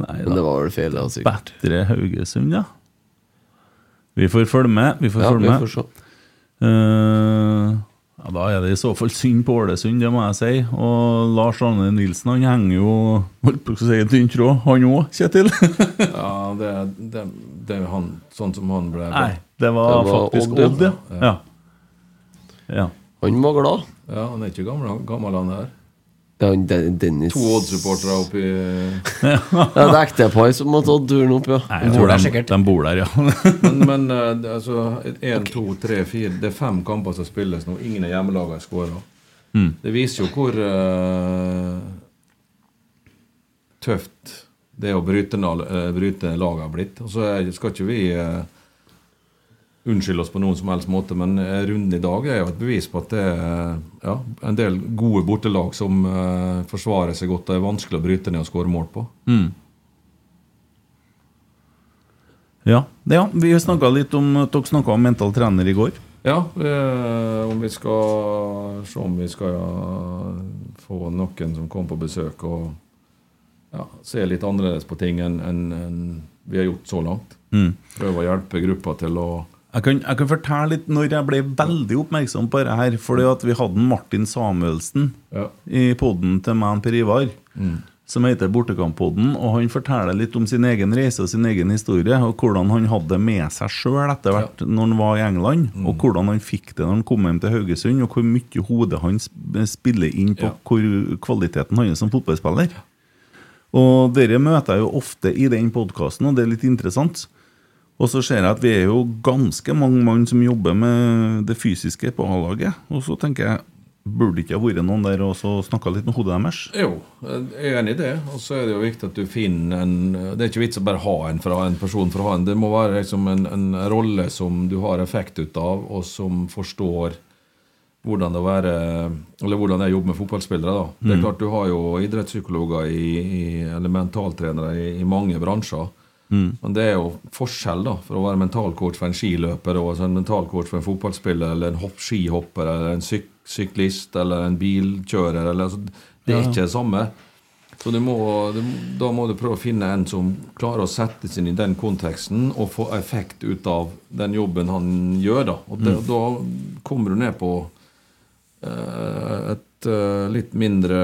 Nei Men det var vel feil, da, sikkert. Bedre Haugesund, ja. Vi får følge med. Vi får Ja, følge vi med. får se. Eh, ja, da er det i så fall synd på Ålesund, det må jeg si. Og Lars Arne Nilsen han henger jo holdt på å si en tynn tråd, han òg, Kjetil. [LAUGHS] Ja, det, det, det er han sånn som han ble Nei, det var, Det var faktisk Odd, ja. Odd, ja. ja. ja. Han var glad. Ja, Han er ikke gammel, gammel han her. Er Den- Dennis To Odd-supportere oppi [LAUGHS] Ja, det er ektepar som har tatt turen opp, ja. Nei, jeg tror de, de bor der, ja. [LAUGHS] Men, men eh, altså én, to, tre, fire Det er fem kamper som spilles nå. Ingen av hjemmelagene er skåra. Mm. Det viser jo hvor uh, tøft det å bryte, eh, bryte laget har blitt. Og så skal ikke vi eh, unnskylde oss på noen som helst måte, men eh, runden i dag er jo et bevis på at det er ja, en del gode bortelag som forsvarer seg godt. Det er vanskelig å bryte ned og skåre mål på. Mm. Ja, ja vi snakka litt om Dere snakka om mental trener i går. Ja, eh, om vi skal se om vi skal ja, få noen som kommer på besøk og ja, se litt annerledes på ting enn enn- vi har gjort så langt. Mm. Prøve å hjelpe gruppa til å Jeg kan, jeg kan fortelle litt når jeg ble veldig oppmerksom på det her. Fordi at vi hadde Martin Samuelsen Ja. i poden til meg og Per Ivar. Mm. Som heter Bortekamppodden. Og han forteller litt om sin egen reise og sin egen historie. Og hvordan han hadde det med seg sjøl etter hvert når han var i England. Mm. Og hvordan han fikk det når han kom hjem til Haugesund. Og hvor mye hodet hans spiller inn på Ja. hvor kvaliteten hans som fotballspiller. Og dere møter jeg jo ofte i den podkasten, og det er litt interessant. Og så ser jeg at vi er jo ganske mange mann som jobber med det fysiske på A-laget. Og så tenker jeg, burde det ikke ha vært noen der og snakka litt med hodet deres? Jo, jeg er enig i det. Og så er det jo viktig at du finner en Det er ikke vits å bare ha en fra en person for å ha en. Det må være liksom en, en rolle som du har effekt ut av, og som forstår hvordan det være Eller hvordan det er å jobbe med fotballspillere. da. Det er Mm. klart Du har jo idrettspsykologer i, i, eller mentaltrenere i, i mange bransjer. Mm. Men det er jo forskjell da, for å være mentalcoach for en skiløper og en mentalcoach for en fotballspiller eller en hopp, skihopper eller en syk syklist eller en bilkjører. Eller, altså, det er Ja. ikke det samme. Så du må, da må du prøve å finne en som klarer å sette seg inn i den konteksten og få effekt ut av den jobben han gjør. Da, og det, Mm. da kommer du ned på et eh, litt mindre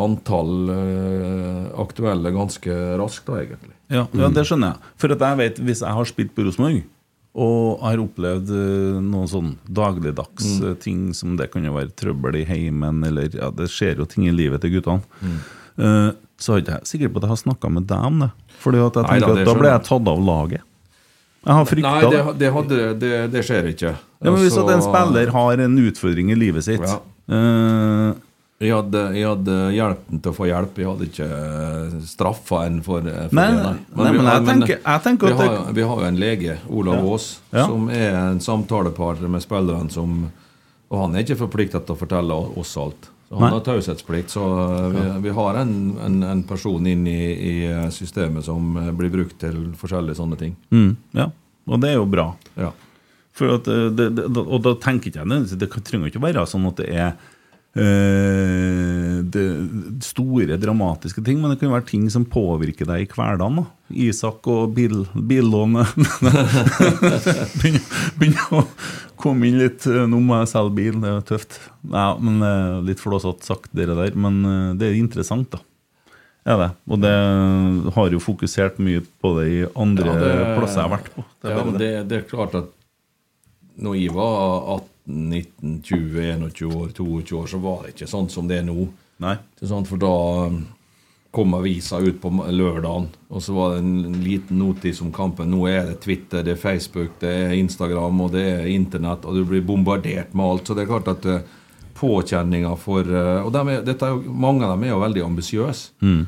antall eh, aktuelle ganske raskt, da, egentlig. Ja, ja, det skjønner jeg. For at jeg vet, hvis jeg har spilt på Rosenborg, og har opplevd eh, noen sånn dagligdags Mm. eh, ting som det kan jo være trøbbel i heimen, eller ja, det skjer jo ting i livet til guttene, Mm. eh, så er ikke jeg sikker på at jeg har snakka med deg om det. Fordi at jeg Nei da, at da ble jeg tatt av laget. Jeg har frykta Nei, det. det, hadde, det, det skjer ikke. Ja, men Hvis Altså, at en spiller har en utfordring i livet sitt Ja. uh, jeg hadde, jeg hadde hjelpen til å få hjelp. Jeg hadde ikke eh, straffa en for, eh, for Nei, det. nei, Men nei, vi men jeg tenker- jeg tenker vi har, vi har jo en lege, Olav Ja. Aas, Ja. som er en samtalepartner med spillerne som Og han er ikke forplikta til å fortelle oss alt. Han har taushetsplikt. Så eh, vi, vi har en, en, en person inn i, i eh, systemet som eh, blir brukt til forskjellige sånne ting. mm, Ja, og det er jo bra. Ja. At det, det, og da tenker jeg det, Det trenger ikke å være sånn at det er store, dramatiske ting, men det kan være ting som påvirker deg i hverdagen. da. Isak og bil, billånet [LAUGHS] begynner, å komme inn litt eh, Nå må jeg selge bil, det er tøft. Ja, men eh, Litt flåsete sagt, dere der, men eh, det er interessant, da. Ja, det. Og det har jo fokusert mye på det i andre Ja, det- plasser jeg har vært på. Det ja, det, det er klart at når jeg var 18, 19, 20, 21 år, 22 år, så var det ikke sånn som det er nå. Nei. For da um, kom avisa ut på lørdagen, og så var det en liten notis om kampen. Nå er det Twitter, det er Facebook, det er Instagram og det er Internett, og du blir bombardert med alt. Så det er klart at eh, påkjenninga for eh, Og dem er, dette mange av dem er jo veldig ambisiøse. Mm.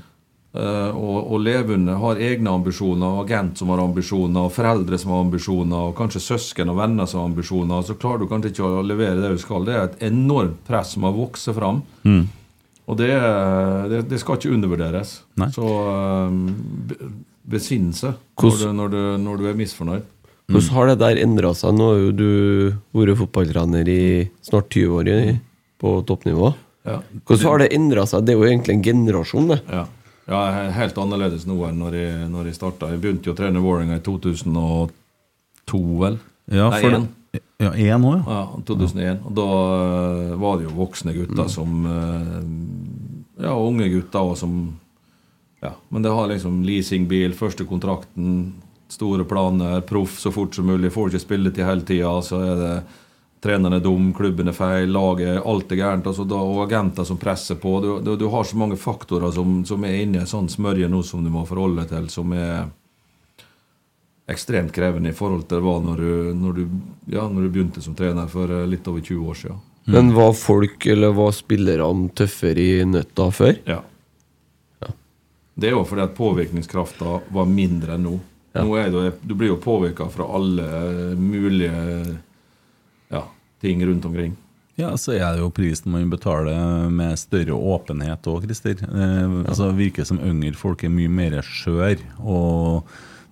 Eh, og, og leve under, har egne ambisjoner, agent som har ambisjoner, foreldre som har ambisjoner, og kanskje søsken og venner som har ambisjoner, så klarer du kanskje ikke å levere det du skal. Det er et enormt press som har vokst fram. Mm. Og det, det, det skal ikke undervurderes. Nei. Så um, besinn seg når du, når, når du er misfornøyd. Hvordan har det der endra seg? Nå har jo du vært fotballtrener i snart 20 år i, på toppnivå. Ja. Hvordan har det endra seg? Det er jo egentlig en generasjon, det. Ja. Ja, helt annerledes nå enn når jeg, når jeg starta. Jeg begynte jo å trene Vålerenga i 2002, vel? Ja, Nei, for ja, én òg, ja. Ja, 2001. Og da uh, var det jo voksne gutter som uh, Ja, unge gutter òg som Ja, men det har liksom leasingbil, første kontrakten, store planer, proff så fort som mulig. Får ikke spille til hele tida, så er det treneren er dum, klubben er feil, laget Alt er gærent. Altså, da, og agenter som presser på. Du, du, du har så mange faktorer som, som er inne i en sånn smørje nå som du må forholde deg til, som er ekstremt krevende i forhold til det var når du, når du, ja, når du begynte som trener for eh, litt over 20 år siden. Men var folk, eller var spillerne, tøffere i nøtta før? Ja. Det er jo fordi at påvirkningskrafta var mindre enn nå. Nå er det, du blir jo påvirka fra alle mulige ja, ting rundt omkring. Ja, så er det jo prisen man betaler med større åpenhet òg, Christer. Eh, altså, det virker som yngre folk er mye mer skjør. Og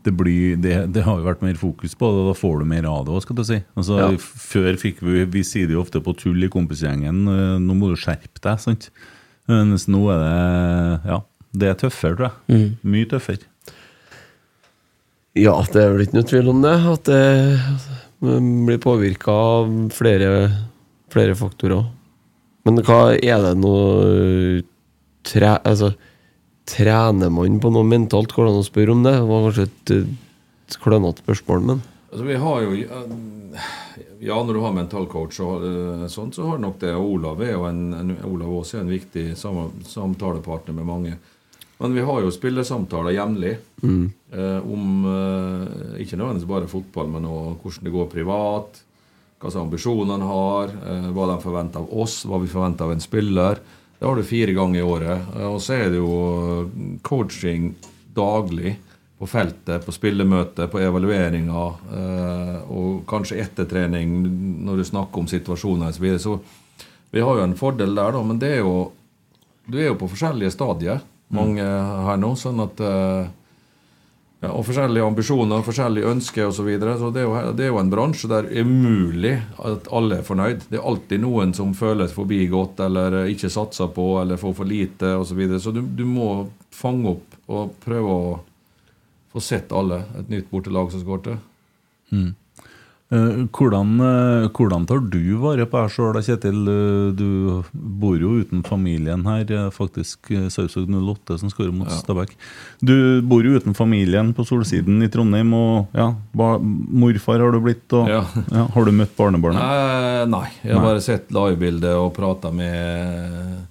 det, blir, det, det har jo vært mer fokus på det, og da får du mer av det òg, skal du si. Altså, Ja. Før fikk vi Vi sier det jo ofte på tull i kompisgjengen, eh, nå må du skjerpe deg, sant. Mens nå er det Ja, det er tøffere, tror jeg. Mye tøffere. Ja, det er vel ikke noe tvil om det. At det man blir påvirka av flere, flere faktorer. Men hva er det noe tre, altså, Trener man på noe mentalt? Går det an å spørre om det? Det var kanskje et et klønete spørsmål, men Altså, vi har jo Ja, når du har mentalcoach og eh, sånt, så har du nok det. Olav er jo en, en Olav også er en viktig samtalepartner med mange. Men vi har jo spillersamtaler jevnlig Mm. eh, om eh, ikke nødvendigvis bare fotball, men også hvordan det går privat. Hva slags ambisjoner han har, eh, hva de forventer av oss, hva vi forventer av en spiller. Det har du fire ganger i året. Eh, og så er det jo eh, coaching daglig på feltet, på spillemøter, på evalueringer, eh, og kanskje ettertrening når du snakker om situasjoner osv. Så, videre. så vi har jo en fordel der, da, men det er jo Du er jo på forskjellige stadier, mange her nå, sånn at eh, ja, Og forskjellige ambisjoner, forskjellige ønsker osv. Så, videre. så det er, jo, det er jo en bransje der det er umulig at alle er fornøyd. Det er alltid noen som føles forbigått eller ikke satser på eller får for lite osv. Så, videre. så du, du må fange opp og prøve å få sett alle. Et nytt bortelag som til. Mm. Eh, hvordan, eh, hvordan tar du vare på deg sjøl, Kjetil? Eh, Du bor jo uten familien her. Faktisk Sarpsborg 08 som skårer mot Stabæk. Du bor jo uten familien på Solsiden i Trondheim, og ja, morfar har du blitt. Og, Ja. ja, har du møtt barnebarnet? Eh, nei, jeg har Nei. bare sett livebildet og prata med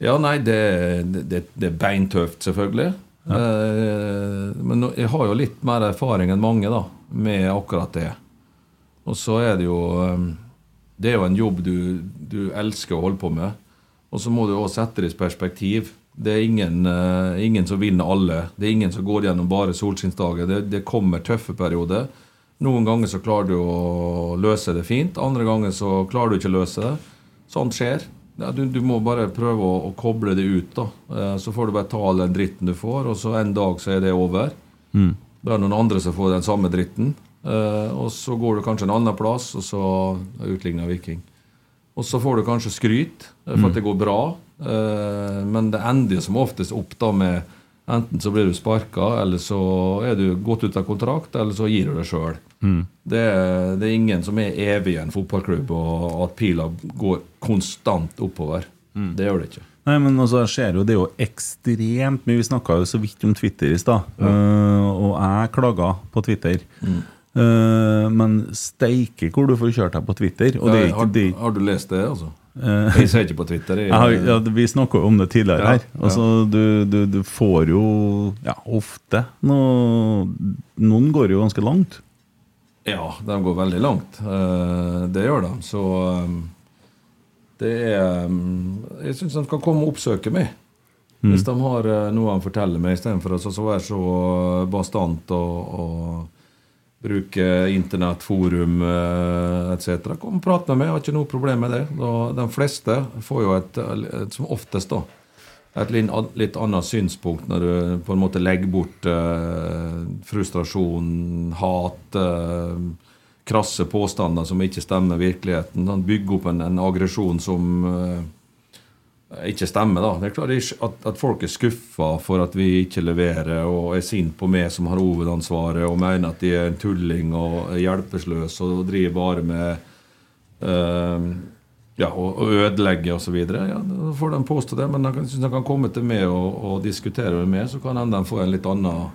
Ja, nei, det, det, det er beintøft, selvfølgelig. Eh, men jeg har jo litt mer erfaring enn mange da, med akkurat det. Og så er det jo eh, Det er jo en jobb du, du elsker å holde på med. Og så må du også sette det i perspektiv. Det er ingen, uh, ingen som vinner alle. Det er ingen som går gjennom bare solskinnsdager. Det, det kommer tøffe perioder. Noen ganger så klarer du å løse det fint, andre ganger så klarer du ikke å løse det. Sånt skjer. Ja, du, du må bare prøve å, å koble det ut. da. Uh, Så får du bare ta all den dritten du får, og så en dag så er det over. Mm. Da er det noen andre som får den samme dritten. Eh, og så går du kanskje en annen plass, og så utligner Viking. Og så får du kanskje skryt eh, for Mm. at det går bra, uh, men det ender jo som oftest opp da med Enten så blir du sparka, eller så er du gått ut av kontrakt, eller så gir du deg sjøl. Mm. Det, det er ingen som er evig i en fotballklubb, og at pila går konstant oppover. Mm. Det gjør det ikke. Nei, men altså, jeg ser jo Det er jo ekstremt mye Vi snakka jo så vidt om Twitter i stad. eh, og jeg klaga på Twitter. Mm. Eh, men steike hvor du får kjørt deg på Twitter. Er Ja, ikke har, det, har du lest det, altså? Uh, Jeg ser ikke på Twitter. Jeg, [LAUGHS] jeg ja, vi snakka om det tidligere Ja, her. Altså, du, du, du får jo ja, ofte noe, Noen går jo ganske langt. Ja, de går veldig langt. Uh, det gjør de. Så um, det er um, Jeg syns de skal komme og oppsøke meg. Mm. Hvis de har noe de forteller meg, istedenfor å være så bastant og, og bruke internett, forum eh, etc. Kom og prat med meg, jeg har ikke noe problem med det. De fleste får jo et, som oftest da, et litt, annet synspunkt når du på en måte legger bort eh, frustrasjon, hat, eh, krasse påstander som ikke stemmer virkeligheten. Bygge opp en, en aggresjon som eh, ikke stemmer. da. Det er klart at, at folk er skuffa for at vi ikke leverer, og er sint på meg som har hovedansvaret, og mener at de er en tulling og er og driver bare med øh, ja, å ødelegge osv. Ja, da får de påstå det, men jeg syns de kan komme til meg og, og diskutere med meg, så kan hende de få en litt annen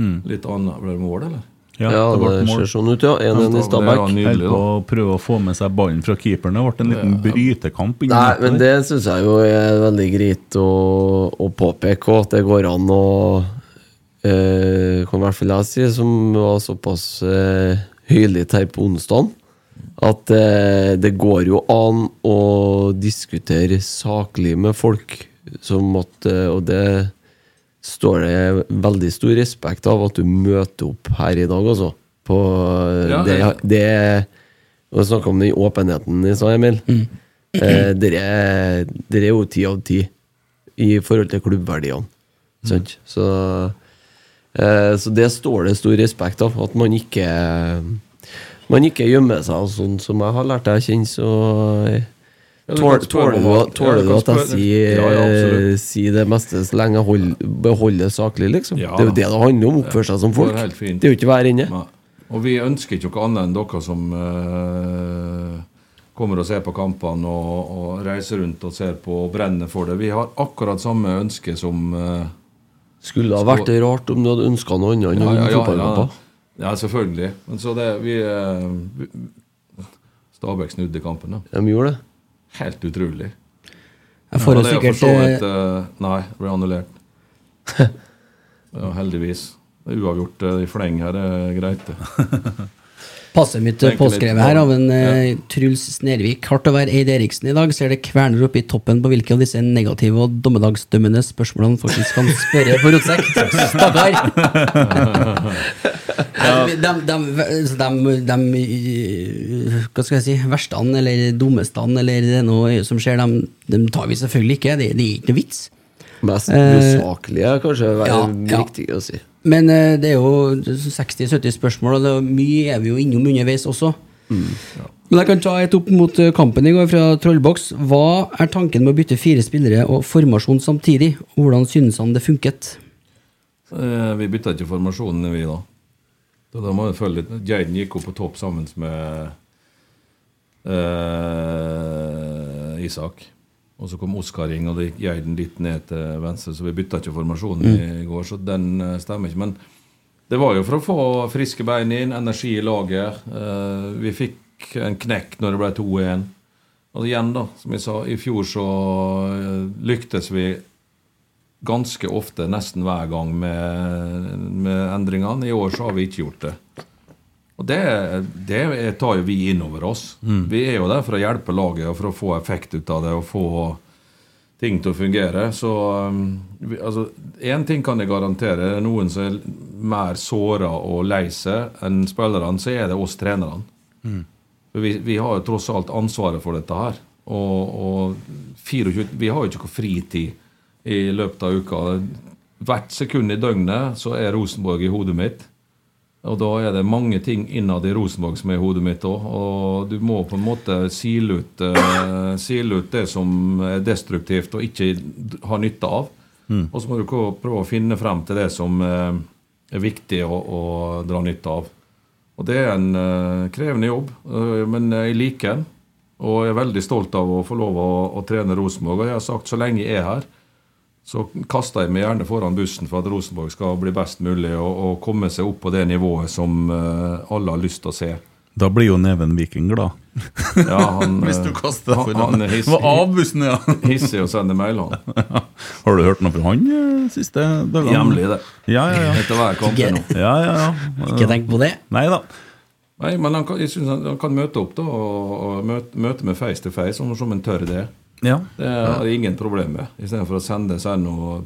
Mm. Litt annen Ble det mål, eller? Ja, det det ser sånn ut, ja. 1-1 i Stabæk. På å prøve å få med seg ballen fra keeperen. Det ble en liten brytekamp. Nei, men det syns jeg jo er veldig greit å, å påpeke, òg. at det går an å eh, Kan i hvert fall jeg si, som var såpass eh, høylytt her på onsdag, at eh, det går jo an å diskutere saklig med folk, som at eh, Og det står det veldig stor respekt av at du møter opp her i dag, altså. På Ja, det, det Og snakka om den åpenheten i stad, Emil. Eh, dere er, dere er jo ti av ti i forhold til klubbverdiene. Sant? Så, eh, så det står det stor respekt av. At man ikke Man ikke gjemmer seg, og sånn som jeg har lært deg å kjenne, så Tåler du, at jeg sier, Ja, ja, absolutt. det meste så lenge jeg hold, beholder saklig, liksom? Ja, det er jo det det handler om, oppføre seg som Det folk. er. Det er jo ikke hver inne. Nei. Og vi ønsker ikke noe annet enn dere som eh, kommer og ser på kampene og, og reiser rundt og ser på og brenner for det. Vi har akkurat samme ønske som eh, Skulle ha vært det rart om du hadde ønska noe annet enn ja, ja, fotballkamper. ja, selvfølgelig. Men så det vi, eh, vi Stabæk snudde kampen, da. De gjorde det. Helt utrolig. Jeg får ja, det er sikkert, for så vidt, eh, eh, Nei, det ble annullert. [LAUGHS] ja, heldigvis. Det Uavgjort eh, i fleng her er greit, det. [LAUGHS] Passet mitt påskrevet her av en eh, Truls Snervik. Hardt å være Eid Eriksen i dag. Ser det kverner opp i toppen på hvilke av disse negative og dommedagsdømmende spørsmålene faktisk kan spørre på rotsekk. [LAUGHS] Stakkar! Ja. [LAUGHS] de, de, de, de, de, Hva skal jeg si Verstene eller dummestene eller det er noe som skjer, de, de tar vi selvfølgelig ikke. Det, det er ikke noe vits. Mest Eh, usaklige, kanskje, er ja, ja. riktig å si. Men eh, det er jo 60-70 spørsmål, og det er mye er vi jo innom underveis også. Men jeg kan ta et opp mot eh, kampen i går fra Trollboks. Hva er tanken med å bytte fire spillere og formasjon samtidig? Hvordan synes han det funket? Eh, Vi bytta ikke formasjonen, vi, da. Så da må jeg følge litt Jaden gikk opp på topp sammen med eh, Isak. Og så kom Oskaring, og det gikk Jaden litt ned til venstre, så vi bytta ikke formasjonen i går, så den eh, stemmer ikke. Men det var jo for å få friske bein inn, energi i laget. Eh, vi fikk en knekk når det ble 2-1. Og igjen, da, som jeg sa, i fjor så eh, lyktes vi ganske ofte, nesten hver gang, med, med endringene. I år så har vi ikke gjort det. Og det, det tar jo vi inn over oss. Vi er jo der for å hjelpe laget og for å få effekt ut av det og få ting til å fungere. Så um, vi, altså, én ting kan jeg garantere. Er det noen som er mer såra og lei seg enn spillerne, så er det oss trenerne. For vi, vi har jo tross alt ansvaret for dette her. Og, og 24, vi har jo ikke noe fritid i løpet av uka. Hvert sekund i døgnet så er Rosenborg i hodet mitt. Og da er det mange ting innad i Rosenborg som er i hodet mitt òg. Og du må på en måte sile ut, uh, sile ut det som er destruktivt og ikke har nytte av. Og så må du prøve å finne frem til det som uh, er viktig å, å dra nytte av. Og det er en uh, krevende jobb, eh, men jeg liker den. Og jeg er veldig stolt av å få lov å, å trene Rosenborg. Og jeg har sagt så lenge jeg er her, så kaster jeg meg gjerne foran bussen for at Rosenborg skal bli best mulig og, og komme seg opp på det nivået som uh, alle har lyst til å se. Da blir jo Neven Viking glad. Ja, han, [LAUGHS] Hvis du kaster deg foran. han hiss- Var av bussen, ja. [LAUGHS] Hissig og sender mail, han. [LAUGHS] Har du hørt noe fra han eh, siste dagene? Jevnlig, det. Ja, ja, ja. Etter hver kamp nå. Ja, ja, ja. Ikke tenk på det. Nei da. Nei, men han kan, jeg synes han, han kan møte opp da og, og møte, møte med face to face, som en tør det. Ja. Det har jeg ingen problem med. Istedenfor å sende seg noe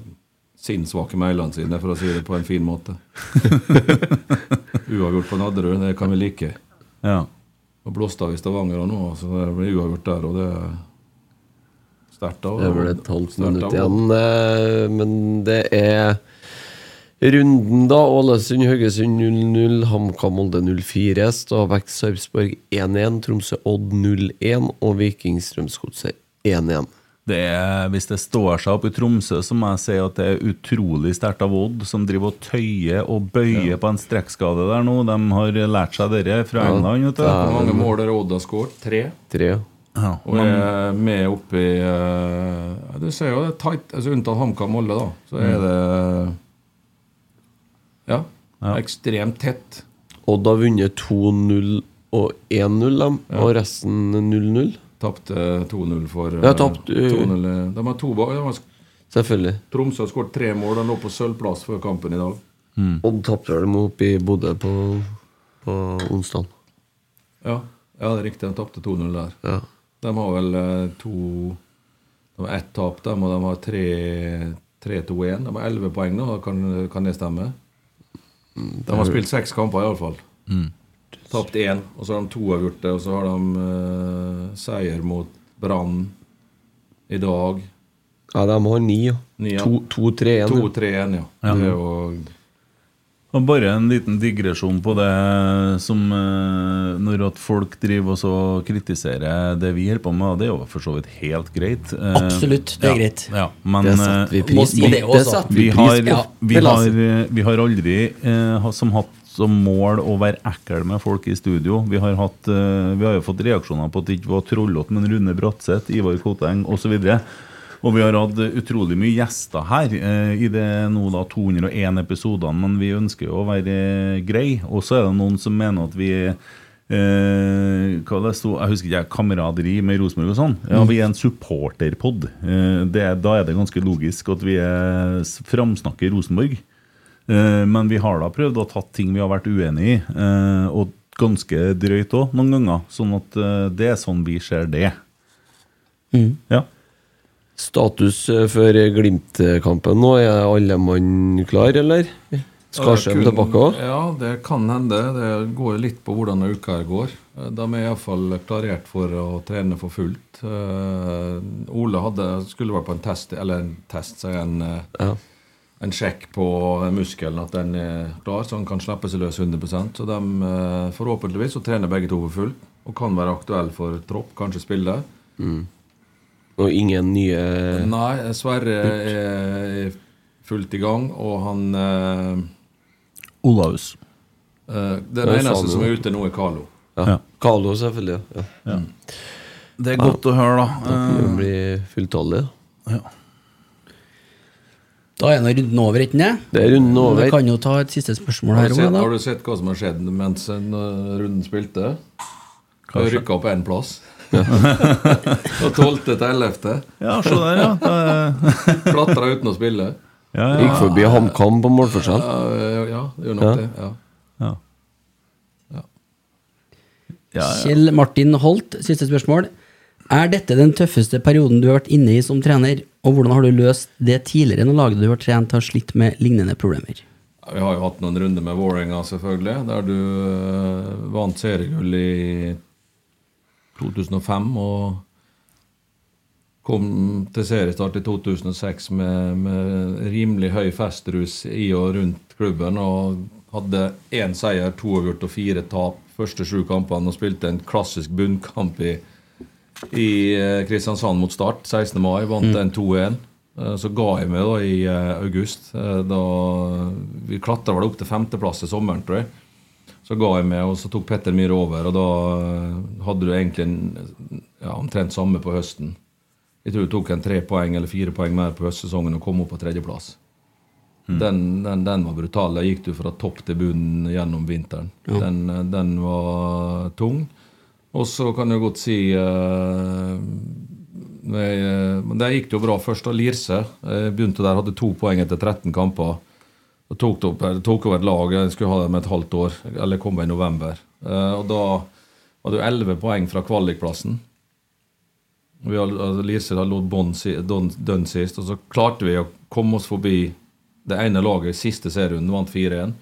sinnssvake mailene sine, for å si det på en fin måte. [LAUGHS] Uavgjort på Nadderud, det kan vi like. Ja. Og Blåstad i Stavanger og nå, så det blir uavgjort der, og det er sterkt. da. Det er vel et halvt minutt igjen, eh, men det er runden, da. Ålesund, Haugesund 0-0, HamKam Molde 0-4, Stabæk Sarpsborg 1-1, Tromsø Odd 0-1 og Viking Strømsgodset 1-1. Det er, hvis det står seg opp i Tromsø, så må jeg si at det er utrolig sterkt av Odd, som driver og tøyer og bøyer på en strekkskade der nå. De har lært seg dere fra Ja, England. vet du. Hvor mange mål har Odd har skåret? Tre. Tre, ja. Ja, Og er med oppi uh, Du ser jo det er tight, altså unntatt HamKam Molde, da. Så er Mm. det Ja, Ja. ekstremt tett. Odd har vunnet 2-0 og 1-0, dem, og resten 0-0. Tapte 2-0 for eh, Ja, tapt, uh, 2-0, eh, De har to bak. Selvfølgelig. Tromsø har skåret tre mål. De lå på sølvplass før kampen i dag. Odd tapte vel dem opp i Bodø på, på onsdag. Ja, ja det er riktig. De tapte 2-0 der. Ja. De har vel eh, to De har ett tap, dem, og de har 3-2-1. De har 11 poeng nå, kan, kan det stemme? De har spilt seks kamper, iallfall. Mm. Tapt én, og så har de to det. og så har de uh, seier mot Brann i dag. Ja, de har ni, ja. Ni, ja. 2-3-1. 2-3-1, ja. Ja. Det er jo Og bare en liten digresjon på det som eh, Når at folk driver og så kritiserer det vi holder på med, det er jo for så vidt helt greit. Eh, Absolutt, det er ja, greit. Ja, men Det setter vi pris på. det også. Vi vi vi, har, vi har aldri eh, som hatt som mål å være ekkel med folk i studio. Vi har, hatt, eh, vi har jo fått reaksjoner på at det ikke var trollete, men Rune Bratseth, Ivar Koteng osv. Og vi har hatt utrolig mye gjester her eh, i det nå da 201 episodene, men vi ønsker jo å være grei. Og så er det noen som mener at vi Eh, hva det sto, jeg husker ikke, kameraderi med Rosenborg og sånn. Ja, Vi er en supporterpod. Eh, da er det ganske logisk at vi er, framsnakker Rosenborg. Eh, men vi har da prøvd å tatt ting vi har vært uenig i, eh, og ganske drøyt òg, noen ganger. Sånn at eh, det er sånn vi ser det. Ja. Status før Glimt-kampen nå, er alle mann klar, eller? Skarsheim tilbake òg? Ja, det kan hende. Det går litt på hvordan uka her går. De er iallfall klarert for å trene for fullt. Eh, Ole hadde, skulle vært på en test, eller en test, sier en, eh, Ja. En sjekk på muskelen, at den er klar, så han kan slippe seg løs 100% Så de, eh, forhåpentligvis så trener begge to for fullt, og kan være aktuelle for tropp, kanskje spille. Og ingen nye Nei, Sverre er fullt i gang, og han eh, Olaus. eh, Den eneste som er ute nå, er Carlo. Ja. Ja. Carlo, selvfølgelig. Ja. Det er godt å høre, da. Da kan det bli fulltallig. Da. Er nå runden over, ikke det? Det er runden over. Vi kan jo ta et siste spørsmål Har her sett, har du sett hva som har skjedd mens en runden spilte? Har rykka opp én plass. Fra 12. [LAUGHS] til 11. Ja, se der, ja. Klatra uten å spille. ja, Gikk forbi HamKam på målforskjell. Ja, ja, det gjør nok Ja. det. Ja. ja. Ja, ja. Kjell Martin Holt, siste spørsmål. Er dette den tøffeste perioden du har vært inne i som trener, og hvordan har du løst det tidligere når laget du har trent har slitt med lignende problemer? Vi har jo hatt noen runder med Vålerenga, selvfølgelig, der du eh, vant seriegull i 2005 og kom til seriestart i 2006 med, med rimelig høy festrus i og rundt klubben. Og hadde én seier, to avgjort og fire tap første sju kampene. Og spilte en klassisk bunnkamp i, i eh, Kristiansand mot Start 16. mai. Vant den 2-1. Eh, Så ga jeg meg da i eh, august. Da Vi klatra vel opp til femteplass i sommeren, tror jeg. Så ga jeg meg, og så tok Petter Myhre over. Og da hadde du egentlig en, ja, omtrent samme på høsten. Jeg tror du tok en tre poeng eller fire poeng mer på høstsesongen og kom opp på tredjeplass. Den, den, den var brutal. Da gikk du fra topp til bunn gjennom vinteren. Den, eh, den var tung. Og så kan jeg godt si eh, eh, Men der gikk jo bra først. da Lirse jeg begynte der, hadde to poeng etter 13 kamper. Og tok, det opp, tok over et lag. Jeg skulle ha det med et halvt år. Eller kom i november. Eh, og da var det jo 11 poeng fra kvalikplassen. Vi har, altså, si- don- dønn sist, og så klarte vi å komme oss forbi det ene laget i siste serien, vant 4-1.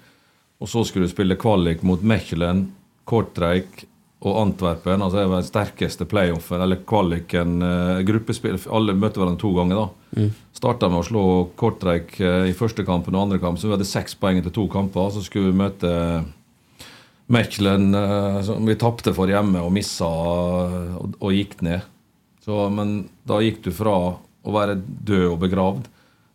Og så skulle du spille kvalik mot Mechelen, Kortreik og Antwerpen. Altså er den sterkeste playoffen, eller kvaliken, eh, gruppespill. Alle møtte hverandre to ganger, da. Mm. Starta med å slå Kortreik eh, i første kampen og andre kamp, så vi hadde seks poeng etter to kamper. Så skulle vi møte Mechelen, eh, som vi tapte for hjemme og missa og, og gikk ned. Så, men da gikk du fra å være død og begravd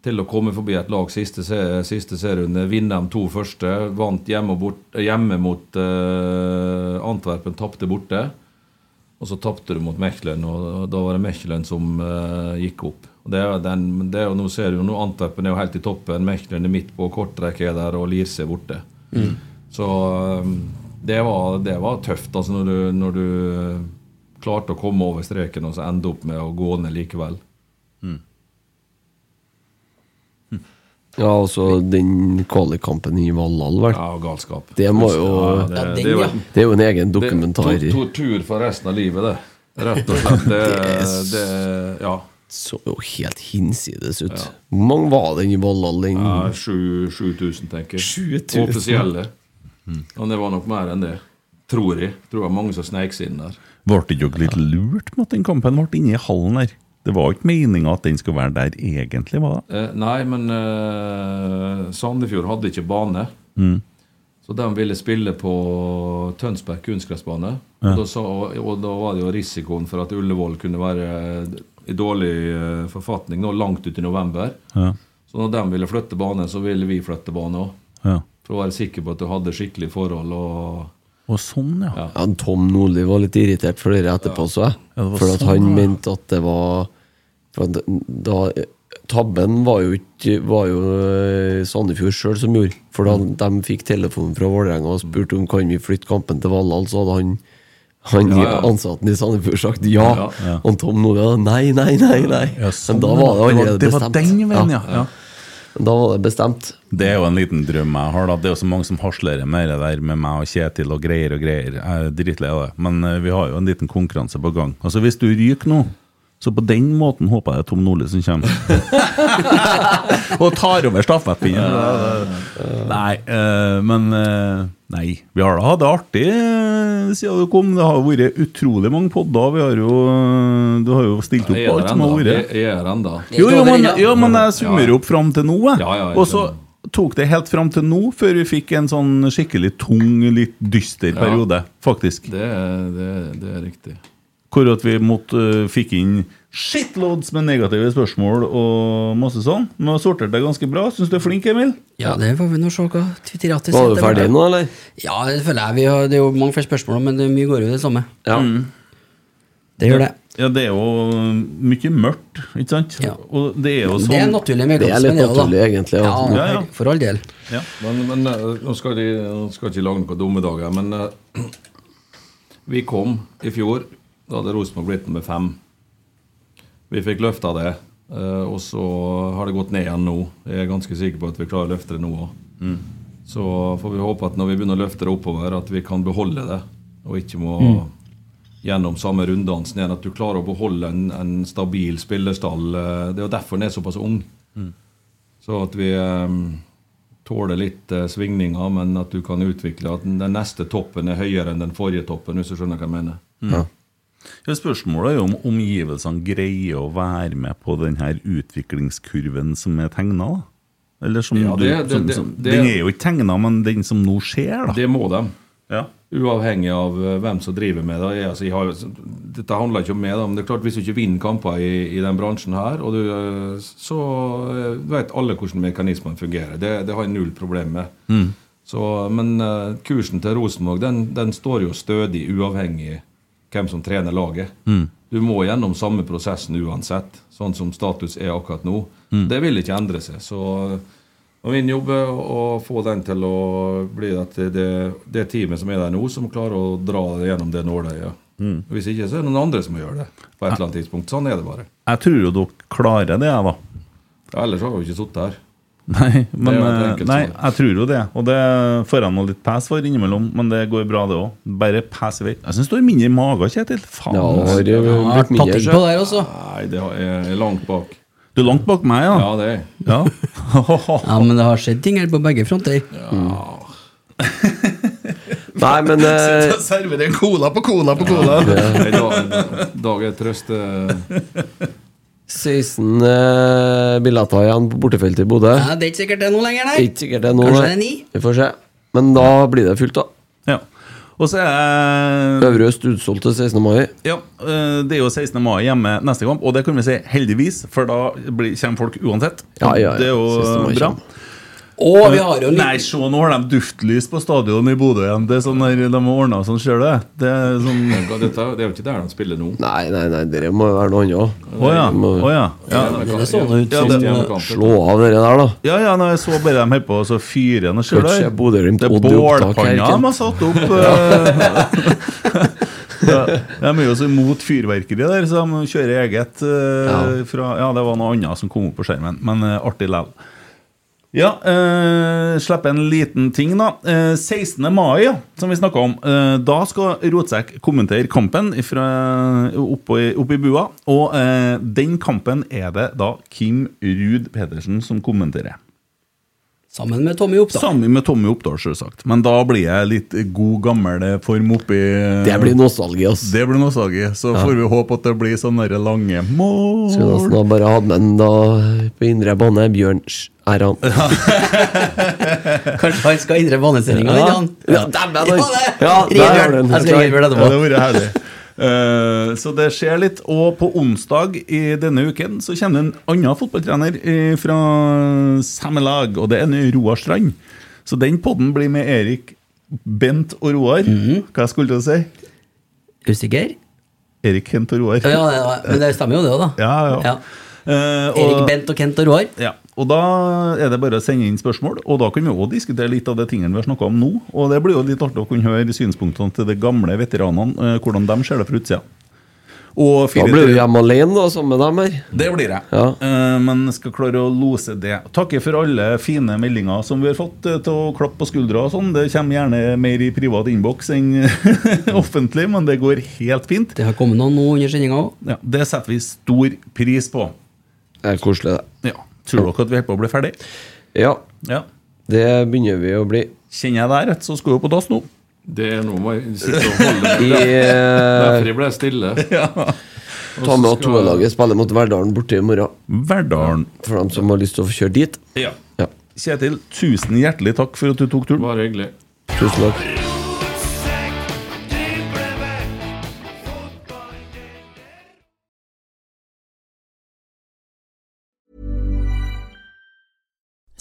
til å komme forbi et lag siste, siste serierunde, vinne de to første, vant hjemme, bort, hjemme mot uh, Antwerpen, tapte borte. Og så tapte du mot Mechelen, og da var det Mechelen som uh, gikk opp. Det er, den, det er jo, nå ser du nå Antwerpen er jo helt i toppen, Mechelen er midt på, Kortrekk er der, og Lirse er borte. Mm. Så eh, det var, det var tøft altså når du, når du klarte å komme over streken og så ende opp med å gå ned likevel. Ja, altså den kvalikkampen i Valhall, vel. Ja, galskap. Det må jo Ja, det, det- det, det er jo- er jo en egen dokumentar. Det er to- Tortur for resten av livet, det. Rett og slett. Det, [LAUGHS] det Ja. så jo helt hinsides ut. Hvor mange var den i Valhall? Den? ja 7000, tenker jeg. 7000. Mm. Og det var nok mer enn det. Tror jeg. Tror det var mange som sneik seg inn der. Ble det ikke litt lurt med at den kampen ble inne i hallen der? Det var ikke meninga at den skulle være der egentlig, var det? Eh, nei, men eh, Sandefjord hadde ikke bane. Mm. Så de ville spille på Tønsberg kunstgressbane. Ja. Og, og da var det jo risikoen for at Ullevål kunne være i dårlig eh, forfatning nå langt ut i november. Ja. Så når de ville flytte bane, så ville vi flytte bane òg. Ja. For å være sikker på at du hadde skikkelig forhold. og Og sånn, ja. Ja, Tom Nordli var litt irritert for det etterpå, så jeg. Ja, for at sånn, han ja. mente at det var for da, Tabben var jo ikke var jo eh, Sandefjord sjøl som gjorde. For da Mm. de fikk telefon fra Vålerenga og spurte om kan vi flytte kampen til Valhall, så hadde han han Ja, ja. ansatte i Sandefjord sagt ja. Ja. Og Tom Nordli nei, nei, nei. nei. Ja, sånn, Men da var det allerede Det var bestemt. den veien, ja. ja. Da var det bestemt. Det er jo en liten drøm jeg har. da Det er jo så mange som hasler med det der med meg og Kjetil og greier og greier. Jeg er dritlei av det. Men eh, vi har jo en liten konkurranse på gang. Altså Hvis du ryker nå, så på den måten håper jeg det er Tom Nordli som kommer. [LAUGHS] og tar over stafettpinnen. Nei, eh, men eh, Nei. Vi har da hatt det artig eh, siden du kom. Det har vært utrolig mange podder. Vi har jo Du har jo stilt opp på alt som har vært. Jeg gjør ennå. Jo, jo, men, Ja. ja, men jeg summerer opp fram til nå, jeg. Ja, ja, og så tok det helt fram til nå, før vi fikk en sånn skikkelig tung, litt dyster periode, faktisk. Det, er- det, er- det er riktig. Hvor at vi måtte, uh, fikk inn shitloads med negative spørsmål og masse sånn. Men har sortert det ganske bra. Syns du er flink, Emil? Ja, det får vi nå se hva Twitteriatet Var du ferdig nå, eller? Ja, det føler jeg. Vi har, det er jo mange flere spørsmål, men det, mye går jo det samme. Ja. Det gjør det. Ja, det er jo mye mørkt, ikke sant? Ja. Og det er jo sånn Det er naturlig med Det er litt naturlig, egentlig. Ja, Ja. Ja, ja. for all del. ja. Men, men eh, nå skal de nå skal ikke lage noen dumme dager, men eh, [CLEARS THROAT] vi kom i fjor. Da hadde Rosenborg blitt nummer fem. Vi fikk løfta det, eh, og så har det gått ned igjen nå. Jeg er ganske sikker på at vi klarer å løfte det nå òg. Så får vi håpe at når vi begynner å løfte det oppover, at vi kan beholde det, og ikke må gjennom samme runddansen igjen. At du klarer å beholde en, en stabil spillerstall. Eh, Det er jo derfor den er såpass ung. Så at vi um, tåler litt uh, svingninger, men at du kan utvikle at den den neste toppen er høyere enn den forrige toppen, hvis du skjønner hva jeg mener. Ja. Ja, Spørsmålet er jo om omgivelsene greier å være med på denne utviklingskurven som er tegna. Eller som Ja, det- det- som, som, det- Den er jo ikke tegna, men den som nå skjer, da. Det må de. Ja. Uavhengig av eh, hvem som driver med det. Jeg, altså, jeg har, dette handler ikke om meg, men det er klart hvis du ikke vinner kamper i, i den bransjen her, du, eh, så eh, vet alle hvordan mekanismene fungerer. Det, det har jeg null problem med. Mm. Så, men kursen til Rosenborg den, den står jo stødig, uavhengig hvem som trener laget. Mm. Du må gjennom samme prosessen uansett, sånn som status er akkurat nå. Mm. Det vil ikke endre seg. Så min jobb er å få den til å bli at det, det, teamet som er der nå, som klarer å dra det gjennom det nåløyet. Mm. Hvis ikke, så er det noen andre som må gjøre det. på et eller annet tidspunkt. Sånn er det bare. Jeg tror jo dere klarer det, jeg, da. Ja, ellers har vi ikke sittet her. Nei, men Det eh, enkelt nei, jeg tror jo det. Og det får jeg nå litt pes for innimellom, men det går bra, det òg. Bare pes i vei. Jeg syns du har mindre mage, Kjetil. Faen. Ja, altså. har Jeg har tatt inn på der også. Nei, det er langt bak. Du er langt bak meg, ja? Ja, det er Ja, [LAUGHS] [LAUGHS] Ja, men det har skjedd ting her på begge fronter. [LAUGHS] Nei, men eh, Serverer cola på cola på cola. Nei, dag, dag er trøste... 16 eh, billetter igjen på bortefeltet i Bodø. Ja, det er ikke sikkert det er noe lenger, nei. Ikke sikkert det er noe. Kanskje det er ni? Vi får se. Men da blir det fullt, da. Ja. Og så er Øvre Øst utsolgt til 16. mai. Ja, eh, det er jo 16. mai hjemme neste kamp, og det kan vi si heldigvis, for da blir, kommer folk uansett. Ja, ja, ja. Det er jo bra. kommer. Og vi har jo litt... Nei, se, nå har de duftlys på stadion i Bodø igjen. Det er sånn der, De har ordna sånn, ser du det? Det er sånn det er jo ikke der de spiller nå. Nei, nei, nei, det må jo være noe annet. Å ja. Må Å ja. ja. Det så ut Ja, som det- Slå av det der, da. Ja, ja, nei, jeg så bare dem her på, så fyrer han og ser der. Det er bålpanna de har satt opp. [LAUGHS] eh. [LAUGHS] ja, de er jo så imot fyrverkeri der, så de kjører eget Uh, Ja. fra Ja, det var noe annet som kom opp på skjermen, men uh, artig likevel. Ja, eh, slipp en liten ting, da. Eh, 16. mai, ja, som vi snakka om. Eh, da skal Rotsekk kommentere kampen oppe i, oppe i bua. Og eh, den kampen er det da Kim Ruud Pedersen som kommenterer. Sammen med Tommy Oppdal. Sammen med Tommy Oppdal, selvsagt. Men da blir jeg litt god, gammel form oppi Det blir nostalgi, altså. Det blir nostalgi. Så får vi håpe at det blir sånne lange mål. Skulle nesten ha bare hatt med den da på indre bane. Bjørn Sch- er han. [LAUGHS] Kanskje han skal endre banestillinga litt? han? Ja, dæven, Ja, du. Jeg skal det Ja, det hadde vært herlig. Uh, så det skjer litt. Og på onsdag i denne uken så kommer det en annen fotballtrener fra samme lag, og det er en Roar Strand. Så den podden blir med Erik, Bent og Roar. Hva jeg skulle til å si? Usikker? Erik, Kent og Roar. Ja, ja, det- men det stemmer jo det òg, da. Ja, ja. Ja. Eh, Erik Bent og Kent og Roar. Ja, og da er det bare å sende inn spørsmål, og da kan vi også diskutere litt av det tingene vi har snakket om nå. Og det blir jo litt artig å kunne høre synspunktene til de gamle veteranene, eh, hvordan de ser det fra utsida. Og Da blir du hjemme alene da, sammen med dem her. Det blir jeg. Ja. Uh, men skal klare å lose det. Takker for alle fine meldinger som vi har fått til å klappe på skuldra og sånn. Det kommer gjerne mer i privat innboks enn [LAUGHS] offentlig, men det går helt fint. Det har kommet noen nå under sendinga òg. Ja, det setter vi stor pris på. Det er koselig, det. Ja. Tror dere at vi holder på å bli ferdig? Ja, Ja. det begynner vi å bli. Kjenner jeg deg rett, så skal vi på dass nå. Det er noe med å sitte og holde [LAUGHS] I, eh, Derfor ble jeg stille. [LAUGHS] ta med at toelaget spiller mot Verdalen borte i morgen. Verdalen. For dem som har lyst til å få kjøre dit. Ja. Ja. Kjetil, tusen hjertelig takk for at du tok turen. Bare hyggelig. Tusen takk.